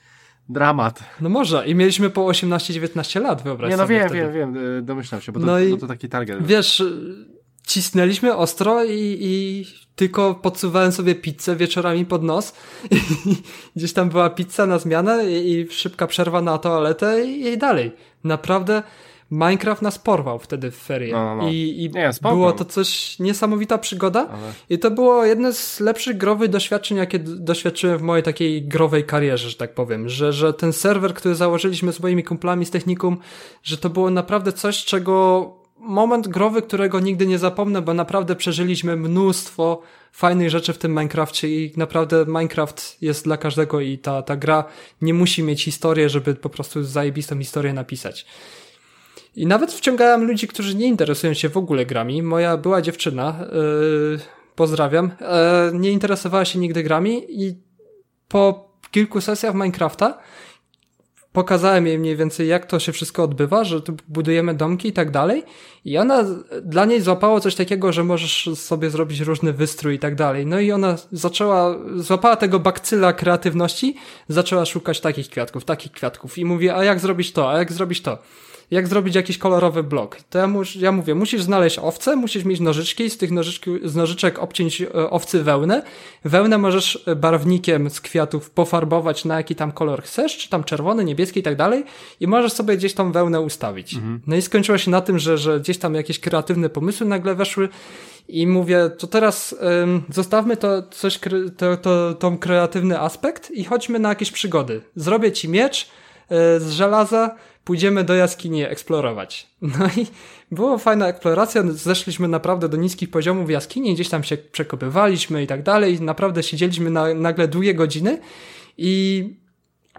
Dramat. No może. I mieliśmy po 18-19 lat, wyobraź Nie, no wiem, wtedy. wiem, wiem, y, domyślam się, bo to, no i, no to taki target. Wiesz, cisnęliśmy ostro i, i tylko podsuwałem sobie pizzę wieczorami pod nos. I gdzieś tam była pizza na zmianę i, i szybka przerwa na toaletę i, i, dalej. Naprawdę Minecraft nas porwał wtedy w ferie. No, no, no. I, i Nie, było to coś niesamowita przygoda. Ale... I to było jedno z lepszych growych doświadczeń, jakie doświadczyłem w mojej takiej growej karierze, że tak powiem. Że, że ten serwer, który założyliśmy z moimi kumplami z technikum, że to było naprawdę coś, czego moment growy, którego nigdy nie zapomnę, bo naprawdę przeżyliśmy mnóstwo fajnych rzeczy w tym Minecrafcie i naprawdę Minecraft jest dla każdego i ta, ta gra nie musi mieć historii, żeby po prostu zajebistą historię napisać. I nawet wciągałem ludzi, którzy nie interesują się w ogóle grami. Moja była dziewczyna, yy, pozdrawiam, yy, nie interesowała się nigdy grami i po kilku sesjach Minecrafta pokazałem jej mniej więcej, jak to się wszystko odbywa, że tu budujemy domki i tak dalej. I ona, dla niej złapało coś takiego, że możesz sobie zrobić różny wystrój i tak dalej. No i ona zaczęła, złapała tego bakcyla kreatywności, zaczęła szukać takich kwiatków, takich kwiatków i mówi, a jak zrobić to, a jak zrobić to jak zrobić jakiś kolorowy blok. To ja, mus, ja mówię, musisz znaleźć owce, musisz mieć nożyczki z tych nożyczki, z nożyczek obciąć e, owcy wełnę. Wełnę możesz barwnikiem z kwiatów pofarbować na jaki tam kolor chcesz, czy tam czerwony, niebieski i tak dalej i możesz sobie gdzieś tą wełnę ustawić. Mhm. No i skończyło się na tym, że, że gdzieś tam jakieś kreatywne pomysły nagle weszły I mówię, to teraz ym, zostawmy to coś, to, to, tą kreatywny aspekt i chodźmy na jakieś przygody. Zrobię ci miecz y, z żelaza, pójdziemy do jaskini eksplorować. No i była fajna eksploracja, zeszliśmy naprawdę do niskich poziomów jaskini, gdzieś tam się przekopywaliśmy i tak dalej, naprawdę siedzieliśmy na, nagle długie godziny i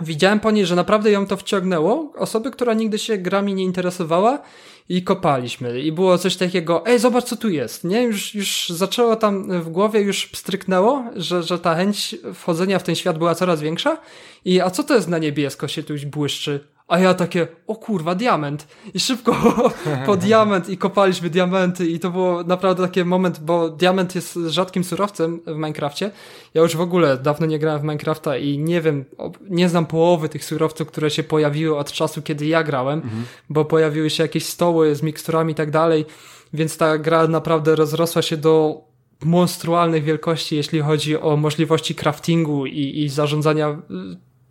widziałem po niej, że naprawdę ją to wciągnęło. Osoby, która nigdy się grami nie interesowała i kopaliśmy. I było coś takiego, ej, zobacz co tu jest, nie? Już, już zaczęło tam w głowie, już stryknęło, że, że ta chęć wchodzenia w ten świat była coraz większa. I a co to jest na niebiesko się tu błyszczy? A ja takie, o kurwa, diament. I szybko po diament i kopaliśmy diamenty i to było naprawdę taki moment, bo diament jest rzadkim surowcem w Minecrafcie. Ja już w ogóle dawno nie grałem w Minecrafta i nie wiem, nie znam połowy tych surowców, które się pojawiły od czasu, kiedy ja grałem, mhm. bo pojawiły się jakieś stoły z miksturami i tak dalej, więc ta gra naprawdę rozrosła się do monstrualnych wielkości, jeśli chodzi o możliwości craftingu i, i zarządzania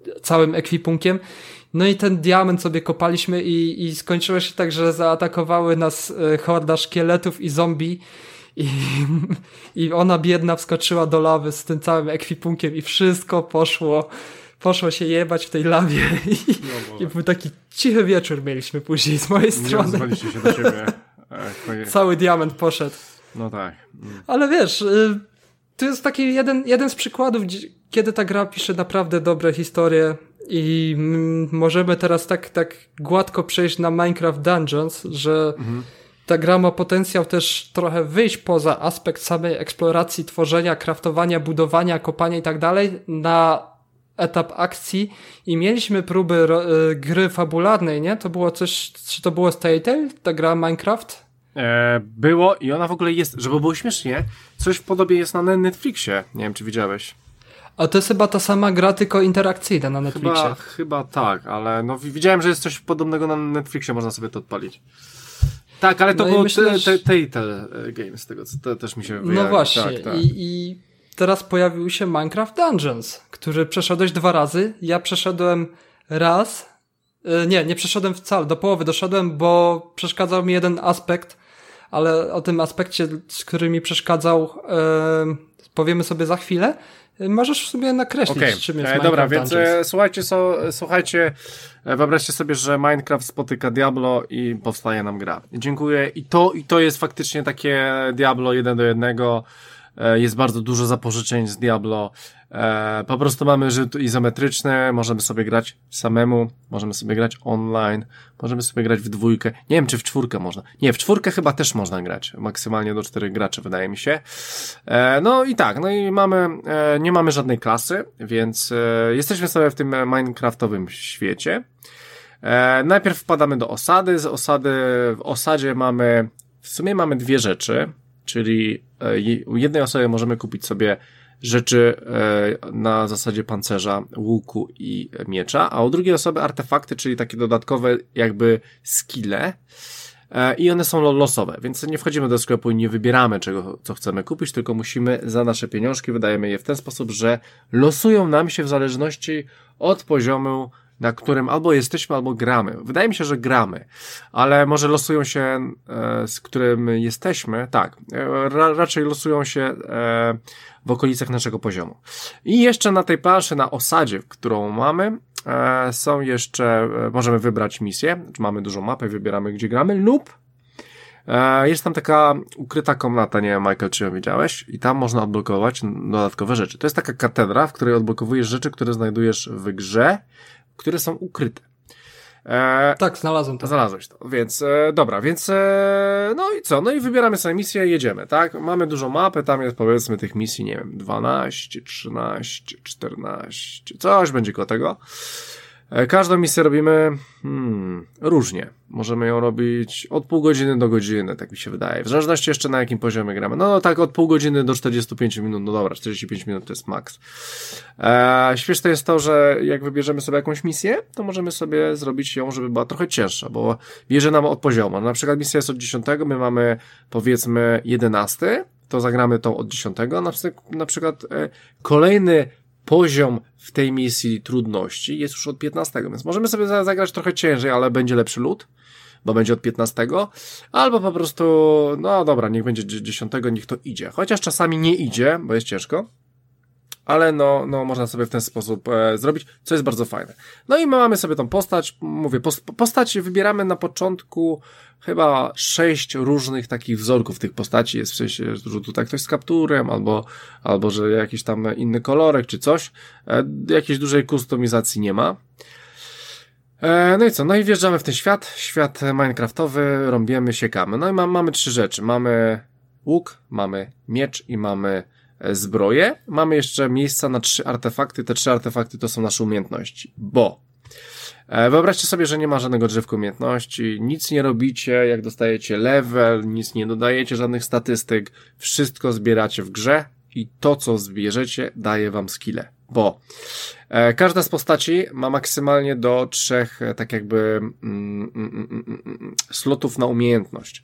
y, całym ekwipunkiem no i ten diament sobie kopaliśmy i, i skończyło się tak, że zaatakowały nas e, horda szkieletów i zombie. I, I ona biedna wskoczyła do lawy z tym całym ekwipunkiem i wszystko poszło, poszło się jebać w tej lawie. I, no i był taki cichy wieczór mieliśmy później z mojej strony. Nie się do siebie. Cały diament poszedł. No tak. Mm. Ale wiesz, y, to jest taki jeden, jeden z przykładów, kiedy ta gra pisze naprawdę dobre historie i możemy teraz tak, tak gładko przejść na Minecraft Dungeons, że mhm. ta gra ma potencjał też trochę wyjść poza aspekt samej eksploracji, tworzenia, kraftowania, budowania, kopania i tak dalej na etap akcji i mieliśmy próby y, gry fabularnej, nie? To było coś, czy to było Telltale, ta gra Minecraft? E, było i ona w ogóle jest, żeby było śmiesznie, coś w podobie jest na Netflixie. Nie wiem, czy widziałeś. A to jest chyba ta sama gra, tylko interakcyjna na Netflixie. Chyba, chyba tak, ale no widziałem, że jest coś podobnego na Netflixie, można sobie to odpalić. Tak, ale to no było Telltale e, Games, tego co to też mi się wyjawi. No właśnie, tak, tak. I, i teraz pojawił się Minecraft Dungeons, który przeszedłeś dwa razy. Ja przeszedłem raz, e, nie, nie przeszedłem wcale, do połowy doszedłem, bo przeszkadzał mi jeden aspekt, ale o tym aspekcie, z którym mi przeszkadzał, e, powiemy sobie za chwilę. Możesz sobie nakreślić, okay. czym jest e, Dobra, więc e, słuchajcie, so, słuchajcie, e, wyobraźcie sobie, że Minecraft spotyka Diablo i powstaje nam gra. Dziękuję. I to, i to jest faktycznie takie Diablo jeden do jednego. Jest bardzo dużo zapożyczeń z Diablo. E, po prostu mamy rzut izometryczny, możemy sobie grać samemu, możemy sobie grać online, możemy sobie grać w dwójkę. Nie wiem, czy w czwórkę można. Nie, w czwórkę chyba też można grać. Maksymalnie do czterech graczy, wydaje mi się. E, no i tak, no i mamy, nie mamy żadnej klasy, więc jesteśmy sobie w tym Minecraftowym świecie. Najpierw wpadamy do osady. Z osady, w osadzie mamy, w sumie mamy dwie rzeczy czyli e, jednej osoby możemy kupić sobie rzeczy e, na zasadzie pancerza, łuku i miecza, a u drugiej osoby artefakty, czyli takie dodatkowe jakby skille e, i one są losowe, więc nie wchodzimy do sklepu i nie wybieramy czego, co chcemy kupić, tylko musimy za nasze pieniążki, wydajemy je w ten sposób, że losują nam się w zależności od poziomu na którym albo jesteśmy, albo gramy. Wydaje mi się, że gramy, ale może losują się, e, z którym jesteśmy, tak, e, ra, raczej losują się e, w okolicach naszego poziomu. I jeszcze na tej planszy, na osadzie, którą mamy, są jeszcze, możemy wybrać misję, mamy dużą mapę, wybieramy gdzie gramy, lub jest tam taka ukryta komnata, nie wiem Michael, czy ją widziałeś, i tam można odblokować dodatkowe rzeczy. To jest taka katedra, w której odblokowujesz rzeczy, które znajdujesz w grze, które są ukryte. E, tak, znalazłem to. Znalazłeś to, więc e, dobra, więc e, no i co? No i wybieramy sobie misję i jedziemy, tak? Mamy dużą mapę, tam jest powiedzmy tych misji, nie wiem, 12, 13, 14, coś będzie koło tego. E, każdą misję robimy hmm, różnie. Możemy ją robić od pół godziny do godziny, tak mi się wydaje. W zależności jeszcze na jakim poziomie gramy. No, no tak, od pół godziny do 45 minut. No dobra, 45 minut to jest maks. Eee, śmieszne jest to, że jak wybierzemy sobie jakąś misję, to możemy sobie zrobić ją, żeby była trochę cięższa, bo bierze nam od poziomu. Na przykład misja jest od 10, my mamy powiedzmy 11, to zagramy tą od 10. Na, na przykład e, kolejny poziom w tej misji trudności jest już od 15, więc możemy sobie zagrać trochę ciężej, ale będzie lepszy lód. bo będzie od 15, albo po prostu, no dobra, niech będzie 10, niech to idzie. Chociaż czasami nie idzie, bo jest ciężko ale no, no można sobie w ten sposób e, zrobić, co jest bardzo fajne. No i mamy sobie tą postać, mówię, postać wybieramy na początku chyba sześć różnych takich wzorków tych postaci, jest w sensie, że tutaj ktoś z kapturem, albo, albo że jakiś tam inny kolorek, czy coś, e, jakiejś dużej kustomizacji nie ma. E, no i co? No i wjeżdżamy w ten świat, świat minecraftowy, rąbiemy, siekamy. No i ma, mamy trzy rzeczy. Mamy łuk, mamy miecz i mamy E, zbroję. Mamy jeszcze miejsca na trzy artefakty. Te trzy artefakty to są nasze umiejętności, bo e, Wyobraźcie sobie, że nie ma żadnego drzewka umiejętności, nic nie robicie, jak dostajecie level, nic nie dodajecie, żadnych statystyk, wszystko zbieracie w grze i to, co zbierzecie, daje wam skille. Bo e, każda z postaci ma maksymalnie do trzech, e, tak jakby, mm, mm, mm, mm, mm, mm slotów na umiejętność.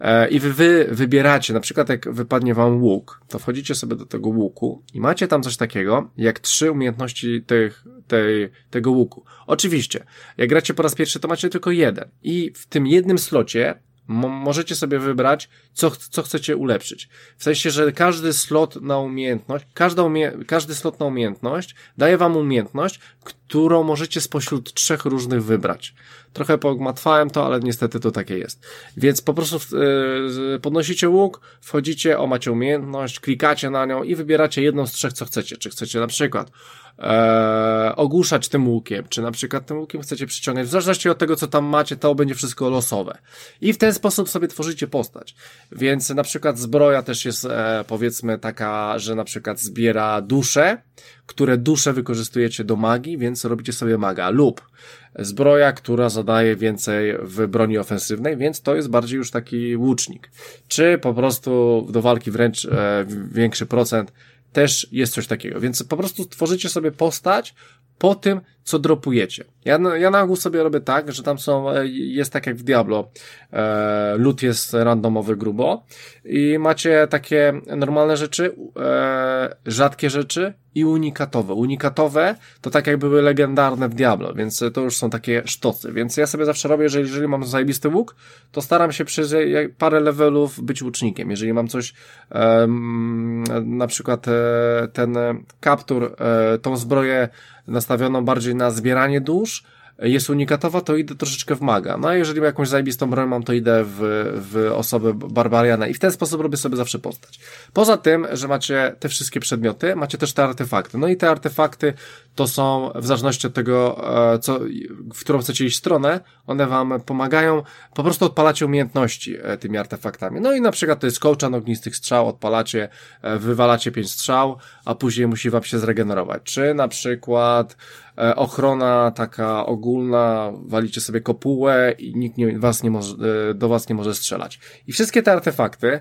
E, I wy, wy wybieracie, na przykład jak wypadnie wam łuk, to wchodzicie sobie do tego łuku i macie tam coś takiego, jak trzy umiejętności tych, tej, tego łuku. Oczywiście, jak gracie po raz pierwszy, to macie tylko jeden. I w tym jednym slocie możecie sobie wybrać, co, co chcecie ulepszyć. W sensie, że każdy slot na umiejętność, każda umie każdy slot na umiejętność daje wam umiejętność, którą możecie spośród trzech różnych wybrać. Trochę pogmatwałem to, ale niestety to takie jest. Więc po prostu yy, podnosicie łuk, wchodzicie, o macie umiejętność, klikacie na nią i wybieracie jedną z trzech, co chcecie. Czy chcecie na przykład e, ogłuszać tym łukiem, czy na przykład tym łukiem chcecie przyciągać. W zależności od tego, co tam macie, to będzie wszystko losowe. I w ten sposób sobie tworzycie postać. Więc na przykład zbroja też jest e, powiedzmy taka, że na przykład zbiera dusze, które dusze wykorzystujecie do magii, więc robicie sobie maga lub zbroja, która zadaje więcej w broni ofensywnej, więc to jest bardziej już taki łucznik. Czy po prostu do walki wręcz e, większy procent też jest coś takiego. Więc po prostu tworzycie sobie postać po tym, co dropujecie. Ja, ja na ogół sobie robię tak, że tam są, e, jest tak jak w Diablo, e, loot jest randomowy grubo i macie takie normalne rzeczy, e, rzadkie rzeczy i unikatowe. Unikatowe to tak jak były legendarne w Diablo, więc to już są takie sztocy. Więc ja sobie zawsze robię, że jeżeli mam zajebisty łuk, to staram się przez parę levelów być łucznikiem. Jeżeli mam coś, e, na przykład e, ten kaptur, e, tą zbroję nastawioną bardziej na zbieranie dusz, jest unikatowa, to idę troszeczkę w maga. No a jeżeli jakąś zajebistą broń mam, to idę w, w osobę barbariana i w ten sposób robię sobie zawsze postać. Poza tym, że macie te wszystkie przedmioty, macie też te artefakty. No i te artefakty to są, w zależności od tego, e, co, w którą chcecie iść stronę, one wam pomagają, po prostu odpalacie umiejętności e, tymi artefaktami. No i na przykład to jest kołczan ognistych strzał, odpalacie, e, wywalacie pięć strzał, a później musi wam się zregenerować. Czy na przykład ochrona taka ogólna, walicie sobie kopułę i nikt nie, was nie może, e, do was nie może strzelać. I wszystkie te artefakty e,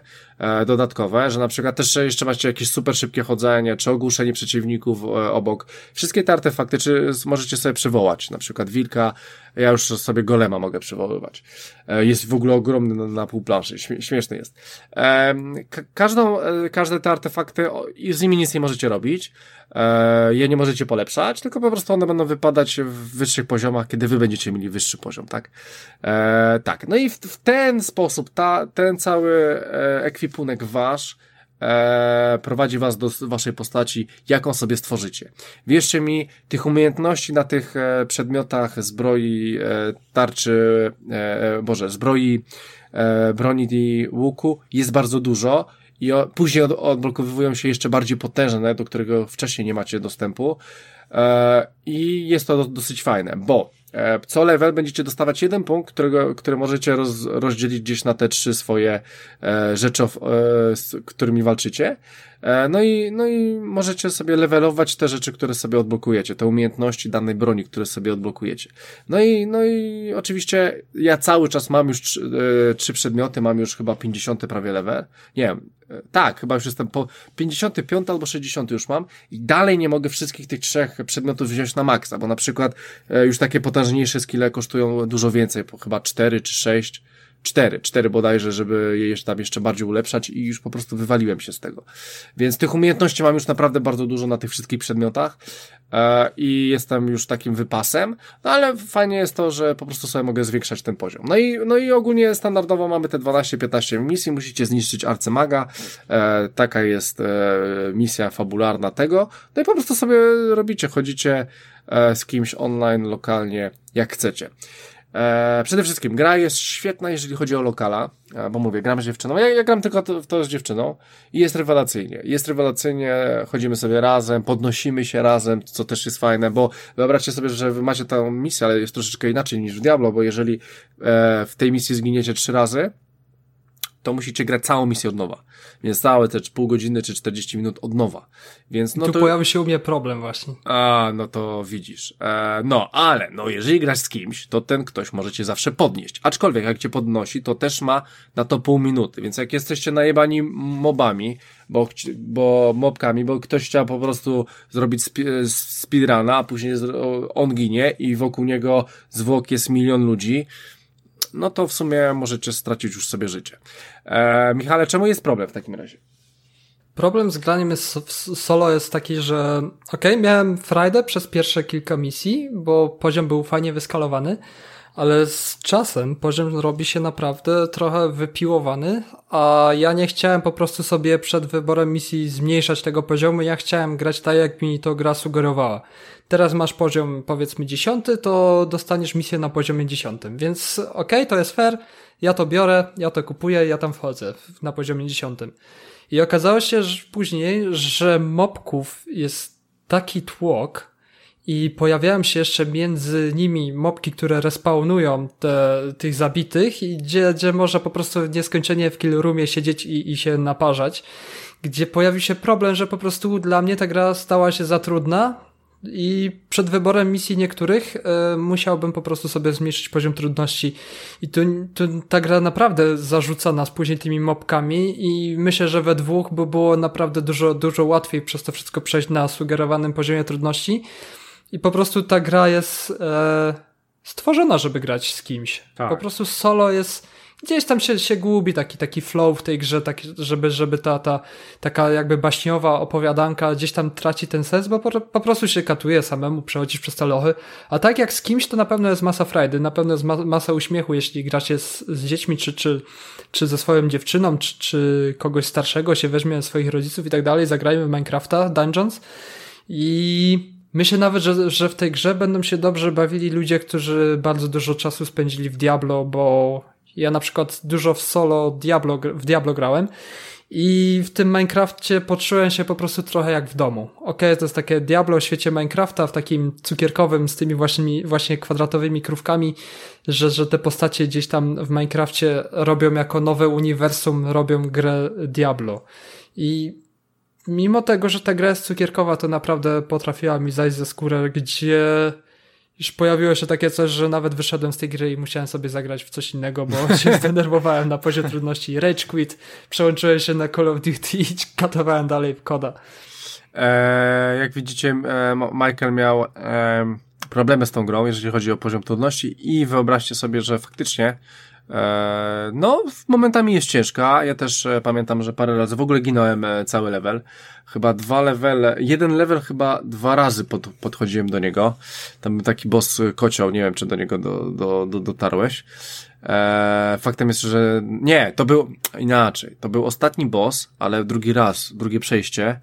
dodatkowe, że na przykład też jeszcze macie jakieś super szybkie chodzenie, czy ogłuszenie przeciwników obok, wszystkie te artefakty, czy możecie sobie przywołać, na przykład wilka, ja już sobie golema mogę przywoływać. Jest w ogóle ogromny na, na pół planszy, śmieszny jest. Każdą, każde te artefakty, z nimi nic nie możecie robić, e, je nie możecie polepszać, tylko po prostu one będą wypadać w wyższych poziomach, kiedy wy będziecie mieli wyższy poziom, tak? E, tak, no i w, w ten sposób ta, ten cały e, ekwipunek wasz e, prowadzi was do waszej postaci, jaką sobie stworzycie. Wierzcie mi, tych umiejętności na tych e, przedmiotach zbroi, e, tarczy, e, Boże, zbroi, e, broni i łuku jest bardzo dużo i o, później od, odblokowują się jeszcze bardziej potężne, do którego wcześniej nie macie dostępu. E, I jest to dosyć fajne, bo e, co level będziecie dostawać jeden punkt, którego, który możecie roz, rozdzielić gdzieś na te trzy swoje e, rzeczy, e, z którymi walczycie. E, no i, no i możecie sobie levelować te rzeczy, które sobie odblokujecie, te umiejętności danej broni, które sobie odblokujecie. No i, no i oczywiście ja cały czas mam już trzy, e, trzy przedmioty, mam już chyba 50 prawie level. Nie wiem, e, tak, chyba już jestem po 55 albo 60 już mam i dalej nie mogę wszystkich tych trzech przedmiotów wziąć na maksa, bo na przykład już takie potężniejsze skille kosztują dużo więcej, chyba 4 czy 6 cztery, cztery bodajże, żeby je tam jeszcze bardziej ulepszać i już po prostu wywaliłem się z tego. Więc tych umiejętności mam już naprawdę bardzo dużo na tych wszystkich przedmiotach e, i jestem już takim wypasem, no ale fajnie jest to, że po prostu sobie mogę zwiększać ten poziom. No i, no i ogólnie standardowo mamy te 12-15 misji, musicie zniszczyć arcymaga, e, taka jest e, misja fabularna tego, no i po prostu sobie robicie, chodzicie e, z kimś online, lokalnie, jak chcecie. E, przede wszystkim gra jest świetna, jeżeli chodzi o lokala, e, bo mówię, gram z dziewczyną. Ja, ja gram tylko to, to z dziewczyną i jest rewelacyjnie. Jest rewelacyjnie, chodzimy sobie razem, podnosimy się razem, co też jest fajne, bo wyobraźcie sobie, że wy macie tę misję, ale jest troszeczkę inaczej niż w Diablo, bo jeżeli e, w tej misji zginiecie trzy razy, to musicie grać całą misję od nowa. Więc całe te pół godziny czy 40 minut od nowa. Więc no tu to... pojawi się u mnie problem właśnie. A, no to widzisz. E, no, ale, no, jeżeli grasz z kimś, to ten ktoś może cię zawsze podnieść. Aczkolwiek, jak cię podnosi, to też ma na to pół minuty. Więc jak jesteście najebani mobami, bo, bo mobkami, bo ktoś chciał po prostu zrobić sp speedruna, a później on ginie i wokół niego zwłok jest milion ludzi, no to w sumie możecie stracić już sobie życie. E, Michale, czemu jest problem w takim razie? Problem z graniem jest solo jest taki, że ok, miałem frajdę przez pierwsze kilka misji, bo poziom był fajnie wyskalowany, ale z czasem poziom robi się naprawdę trochę wypiłowany, a ja nie chciałem po prostu sobie przed wyborem misji zmniejszać tego poziomu, ja chciałem grać tak, jak mi to gra sugerowała. Teraz masz poziom powiedzmy dziesiąty, to dostaniesz misję na poziomie dziesiątym, więc okej, okay, to jest fair, ja to biorę, ja to kupuję, ja tam wchodzę na poziomie dziesiątym. I okazało się że później, że mobków jest taki tłok, i pojawiają się jeszcze między nimi mopki, które respawnują te, tych zabitych i gdzie, gdzie można po prostu nieskończenie w kill siedzieć i, i się naparzać, gdzie pojawił się problem, że po prostu dla mnie ta gra stała się za trudna i przed wyborem misji niektórych y, musiałbym po prostu sobie zmniejszyć poziom trudności. I tu, tu ta gra naprawdę zarzuca nas później tymi mopkami i myślę, że we dwóch by było naprawdę dużo, dużo łatwiej przez to wszystko przejść na sugerowanym poziomie trudności, i po prostu ta gra jest e, stworzona, żeby grać z kimś. Tak. Po prostu solo jest gdzieś tam się, się gubi taki, taki flow w tej grze, tak, żeby, żeby ta, ta taka jakby baśniowa opowiadanka gdzieś tam traci ten sens, bo po, po prostu się katuje samemu, przechodzisz przez te lochy. A tak jak z kimś, to na pewno jest masa frajdy, na pewno jest ma, masa uśmiechu, jeśli gracie z, z dziećmi, czy, czy, czy ze swoją dziewczyną, czy, czy kogoś starszego się weźmie swoich rodziców i tak dalej, zagrajmy w Minecrafta, Dungeons i Myślę nawet, że, że w tej grze będą się dobrze bawili ludzie, którzy bardzo dużo czasu spędzili w Diablo, bo ja na przykład dużo w solo Diablo, w Diablo grałem i w tym Minecrafcie poczułem się po prostu trochę jak w domu. Okay, to jest takie Diablo w świecie Minecrafta, w takim cukierkowym, z tymi właśnie, właśnie kwadratowymi krówkami, że, że te postacie gdzieś tam w Minecrafcie robią jako nowe uniwersum, robią grę Diablo. I mimo tego, że ta gra jest cukierkowa, to naprawdę potrafiła mi zajść ze skórę, gdzie już pojawiło się takie coś, że nawet wyszedłem z tej gry i musiałem sobie zagrać w coś innego, bo się zdenerwowałem na poziomie trudności. Rage quit, przełączyłem się na Call of Duty i katowałem dalej w koda. E, jak widzicie, e, Michael miał e, problemy z tą grą, jeżeli chodzi o poziom trudności i wyobraźcie sobie, że faktycznie no, momentami jest ciężka. Ja też e, pamiętam, że parę razy w ogóle ginąłem e, cały level. Chyba dwa levele, jeden level chyba dwa razy pod, podchodziłem do niego. Tam był taki boss kocioł, nie wiem, czy do niego do, do, do, dotarłeś. faktem jest, że nie, to był inaczej. To był ostatni boss, ale drugi raz, drugie przejście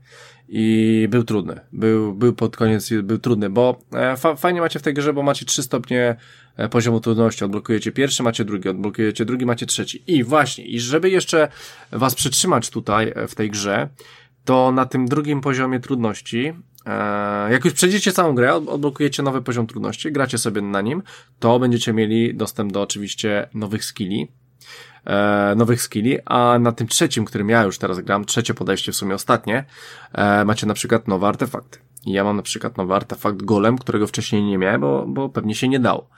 i był trudny. Był, był pod koniec, był trudny, bo e, fa fajnie macie w tej grze, bo macie trzy stopnie e, poziomu trudności. Odblokujecie pierwszy, macie drugi, odblokujecie drugi, macie trzeci. I właśnie, i żeby jeszcze was przytrzymać tutaj e, w tej grze, to na tym drugim poziomie trudności, jak już przejdziecie całą grę, odblokujecie nowy poziom trudności, gracie sobie na nim, to będziecie mieli dostęp do oczywiście nowych skilli, e, nowych skilli, a na tym trzecim, którym ja już teraz gram, trzecie podejście w sumie ostatnie, e, macie na przykład nowe artefakty. I ja mam na przykład nowy artefakt golem, którego wcześniej nie miałem, bo, bo pewnie się nie dało.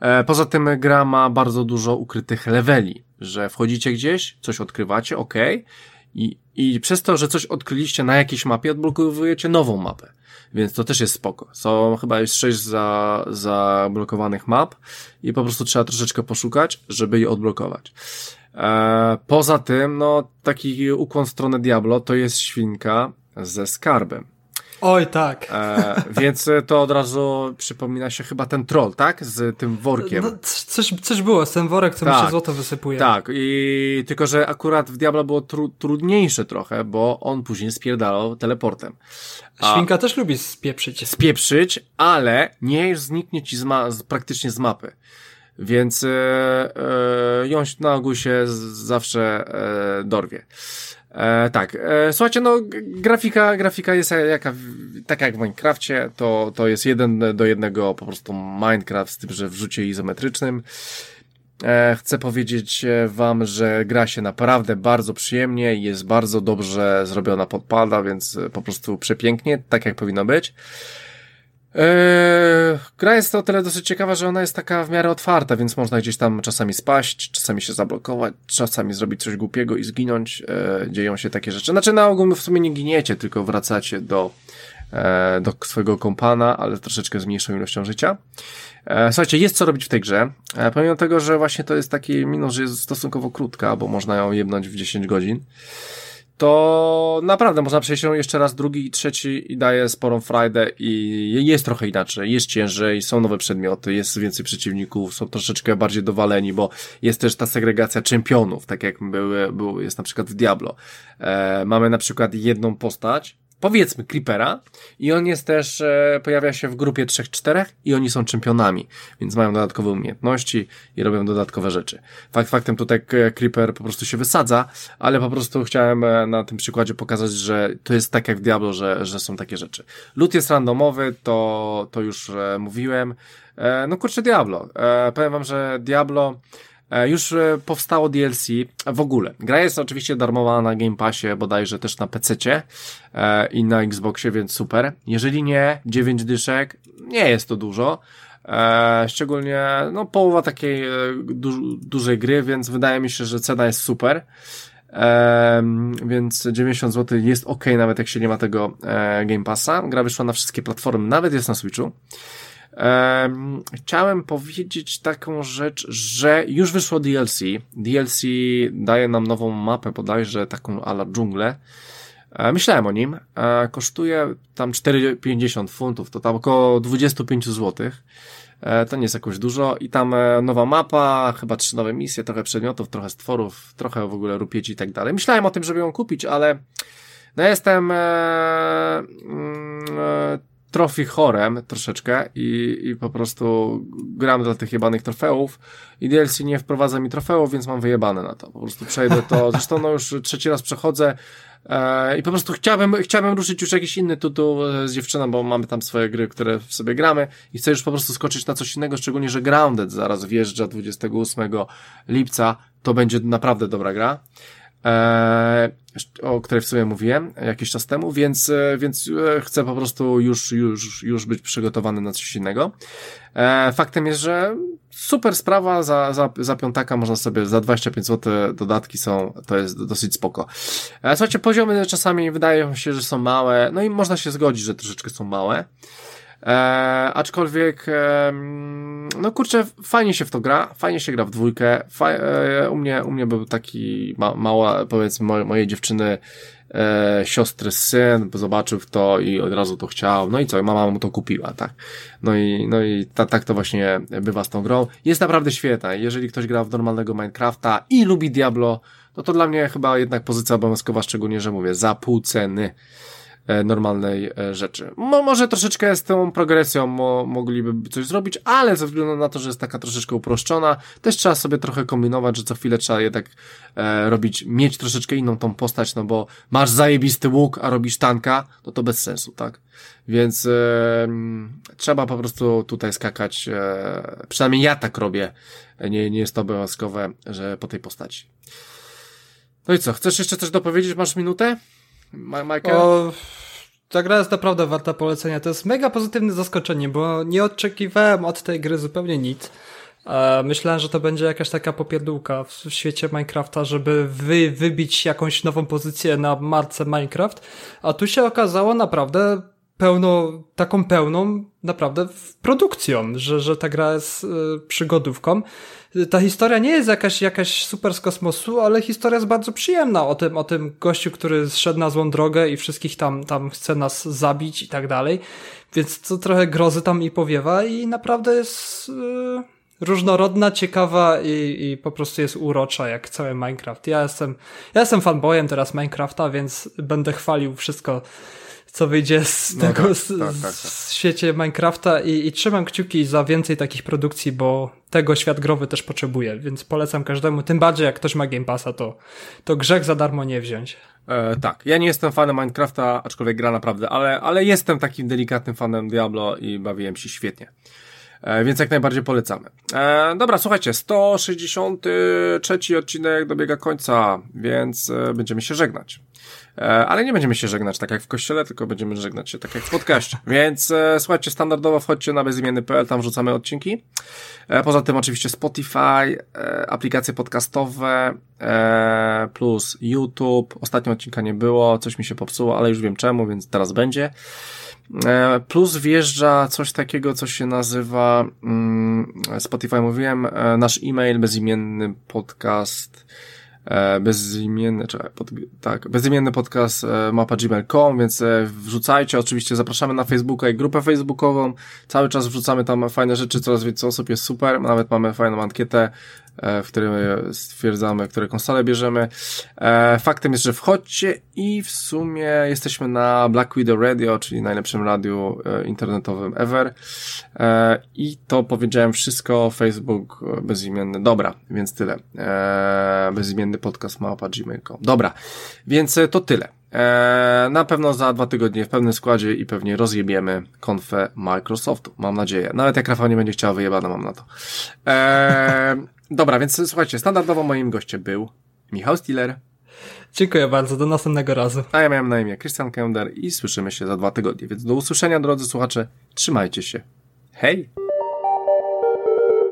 E, poza tym gra ma bardzo dużo ukrytych leveli, że wchodzicie gdzieś, coś odkrywacie, ok, i, i przez to, że coś odkryliście na jakiejś mapie, odblokowujecie nową mapę. więc to też jest spoko. Są chyba już sześć za, zablokowanych map i po prostu trzeba troszeczkę poszukać, żeby je odblokować. E, poza tym, no, taki ukłon w stronę Diablo to jest świnka ze skarbem. Oj, tak. E, więc to od razu przypomina się chyba ten troll, tak? Z tym workiem. No, coś, coś było, z ten worek, co tak, mi się tak. złoto wysypuje. Tak, i tylko, że akurat w Diablo było tru, trudniejsze trochę, bo on później spierdalał teleportem. A Świnka też lubi spieprzyć. Spieprzyć, ale nie zniknie ci z ma praktycznie z mapy. Więc e, e, ją na ogół się zawsze e, dorwie. E, tak, e, słuchajcie, no grafika, grafika jest jaka, taka jak w Minecrafcie, to, to jest jeden do jednego po prostu Minecraft z tym, że w rzucie izometrycznym. E, chcę powiedzieć e, wam, że gra się naprawdę bardzo przyjemnie i jest bardzo dobrze zrobiona podpada, więc po prostu przepięknie, tak jak powinno być. Eee, gra jest o tyle dosyć ciekawa, że ona jest taka w miarę otwarta, więc można gdzieś tam czasami spaść, czasami się zablokować, czasami zrobić coś głupiego i zginąć. Eee, dzieją się takie rzeczy. Znaczy na ogół w sumie nie giniecie, tylko wracacie do, e, do swojego kompana, ale troszeczkę z mniejszą ilością życia. Słuchajcie, jest co robić w tej grze. Pomimo tego, że właśnie to jest taki minus, że jest stosunkowo krótka, bo można ją jebnąć w 10 godzin to naprawdę można przejść ją jeszcze raz drugi i trzeci i daje sporą frajdę i jest trochę inaczej, jest ciężej, są nowe przedmioty, jest więcej przeciwników, są troszeczkę bardziej dowaleni, bo jest też ta segregacja czempionów, tak jak były, był, jest na przykład w Diablo. E, mamy na przykład jedną postać, powiedzmy Creepera i on jest też, e, pojawia się w grupie 3-4 i oni są czempionami, więc mają dodatkowe umiejętności i robią dodatkowe rzeczy. Fakt faktem tutaj Creeper po prostu się wysadza, ale po prostu chciałem e, na tym przykładzie pokazać, że to jest tak jak w Diablo, że, że są takie rzeczy. Loot jest randomowy, to, to już e, mówiłem. E, no kurczę Diablo. E, powiem wam, że Diablo E, już e, powstało DLC w ogóle. Gra jest oczywiście darmowa na Game Passie, bodajże też na PC e, i na Xboxie, więc super. Jeżeli nie, 9 dyszek, nie jest to dużo. Szczególnie, no, połowa takiej du dużej gry, więc wydaje mi się, że cena jest super. więc 90 zł jest ok, nawet jak się nie ma tego Game Passa. Gra wyszła na wszystkie platformy, nawet jest na Switchu. Um, chciałem powiedzieć taką rzecz, że już wyszło DLC. DLC daje nam nową mapę, bodajże taką ala dżunglę. E, myślałem o nim. E, kosztuje tam 4,50 funtów, to tam około 25 zł. E, to nie jest jakoś dużo. I tam nowa mapa, chyba trzy nowe misje, trochę przedmiotów, trochę stworów, trochę w ogóle rupieci i tak dalej. Myślałem o tym, żeby ją kupić, ale no jestem e, mm, e, trofi chorem troszeczkę i, i po prostu gram dla tych jebanych trofeów i DLC nie wprowadza mi trofeów, więc mam wyjebane na to. Po prostu przejdę to, zresztą no już trzeci raz przechodzę e, i po prostu chciałbym, chciałbym ruszyć już jakiś inny tytuł z dziewczyną, bo mamy tam swoje gry, które w sobie gramy i chcę już po prostu skoczyć na coś innego, szczególnie, że Grounded zaraz wjeżdża 28 lipca, to będzie naprawdę dobra gra. E, o której w sumie mówiłem jakiś czas temu, więc, e, więc e, chcę po prostu już, już, już być przygotowany na coś innego. Faktem jest, że super sprawa, za, za, za piątaka można sobie, za 25 zł dodatki są, to jest dosyć spoko. Słuchajcie, poziomy czasami wydają się, że są małe, no i można się zgodzić, że troszeczkę są małe. E, aczkolwiek, e, no kurczę, fajnie się w to gra, fajnie się gra w dwójkę. Fa e, u, mnie, u mnie był taki ma mała, powiedzmy, moje, mojej dziewczyny e, siostry syn, zobaczył to i od razu to chciał. No i co, mama mu to kupiła, tak. No i, no i ta, tak to właśnie bywa z tą grą. Jest naprawdę świetna. Jeżeli ktoś gra w normalnego Minecrafta i lubi Diablo, no to dla mnie chyba jednak pozycja obowiązkowa, szczególnie, że mówię, za pół ceny. E, normalnej e, rzeczy. Mo, może troszeczkę z tą progresją mo, mogliby coś zrobić, ale ze względu na to, że jest taka troszeczkę uproszczona, też trzeba sobie trochę kombinować, że co chwilę trzeba jednak e, robić, mieć troszeczkę inną tą postać, no bo masz zajebisty łuk, a robisz tanka, no to bez sensu, tak? Więc e, trzeba po prostu tutaj skakać, e, przynajmniej ja tak robię, nie, nie jest to obowiązkowe, że po tej postaci. No i co, chcesz jeszcze coś dopowiedzieć? Masz minutę? Michael? O, ta gra jest naprawdę warta polecenia. To jest mega pozytywne zaskoczenie, bo nie oczekiwałem od tej gry zupełnie nic. Myślałem, że to będzie jakaś taka popierdółka w świecie Minecrafta, żeby wy, wybić jakąś nową pozycję na marce Minecraft, a tu się okazało naprawdę pełno, taką pełną naprawdę produkcją, że, że ta gra jest y, przygodówką. Ta historia nie jest jakaś, jakaś super z kosmosu, ale historia jest bardzo przyjemna o tym, o tym gościu, który zszedł na złą drogę i wszystkich tam, tam chce nas zabić i tak dalej. Więc to trochę grozy tam i powiewa i naprawdę jest... Y, różnorodna, ciekawa i, i po prostu jest urocza jak cały Minecraft. Ja jestem, ja jestem fanboyem teraz Minecrafta, więc będę chwalił wszystko, co wyjdzie z no tego tak, z, tak, tak, tak. z świecie Minecrafta i, i trzymam kciuki za więcej takich produkcji, bo tego świat growy też potrzebuje, więc polecam każdemu, tym bardziej jak ktoś ma Game Passa, to, to grzech za darmo nie wziąć. E, tak, ja nie jestem fanem Minecrafta, aczkolwiek gra naprawdę, ale, ale jestem takim delikatnym fanem Diablo i bawiłem się świetnie. E, więc jak najbardziej polecamy. E, dobra, słuchajcie, 163 odcinek dobiega końca, więc e, będziemy się żegnać. E, ale nie będziemy się żegnać tak jak w kościele, tylko będziemy żegnać się tak jak w podcaście. Więc e, słuchajcie, standardowo wchodźcie na bezimienny.pl, tam wrzucamy odcinki. E, poza tym oczywiście Spotify, e, aplikacje podcastowe, e, plus YouTube. Ostatnio odcinka nie było, coś mi się popsuło, ale już wiem czemu, więc teraz będzie. E, plus wjeżdża coś takiego, co się nazywa mm, Spotify, mówiłem, e, nasz e-mail, bezimienny podcast, bezimienny, czy, pod, tak, bezimienny podcast mapa.gmail.com, więc wrzucajcie, oczywiście zapraszamy na Facebooka i grupę facebookową, cały czas wrzucamy tam fajne rzeczy, coraz więcej osób jest super, nawet mamy fajną ankietę, E, w którym stwierdzamy, które konsole bierzemy. E, faktem jest, że wchodźcie i w sumie jesteśmy na Black Widow Radio, czyli najlepszym radiu e, internetowym ever. I to powiedziałem wszystko, Facebook bezimienny. Dobra, więc tyle. Bezimienny podcast małpa gmail.com. Dobra, więc to tyle. na pewno za dwa tygodnie w pewnym składzie i pewnie rozjebiemy konfę Microsoftu. Mam nadzieję. Nawet jak Rafał nie będzie chciał wyjebana, mam na to. Dobra, więc słuchajcie, standardowo moim gościem był Michał Stiller. Dziękuję bardzo, do następnego razu. A ja miałem na imię Christian Kender i słyszymy się za dwa tygodnie. Więc do usłyszenia, drodzy słuchacze. Trzymajcie się. Hej!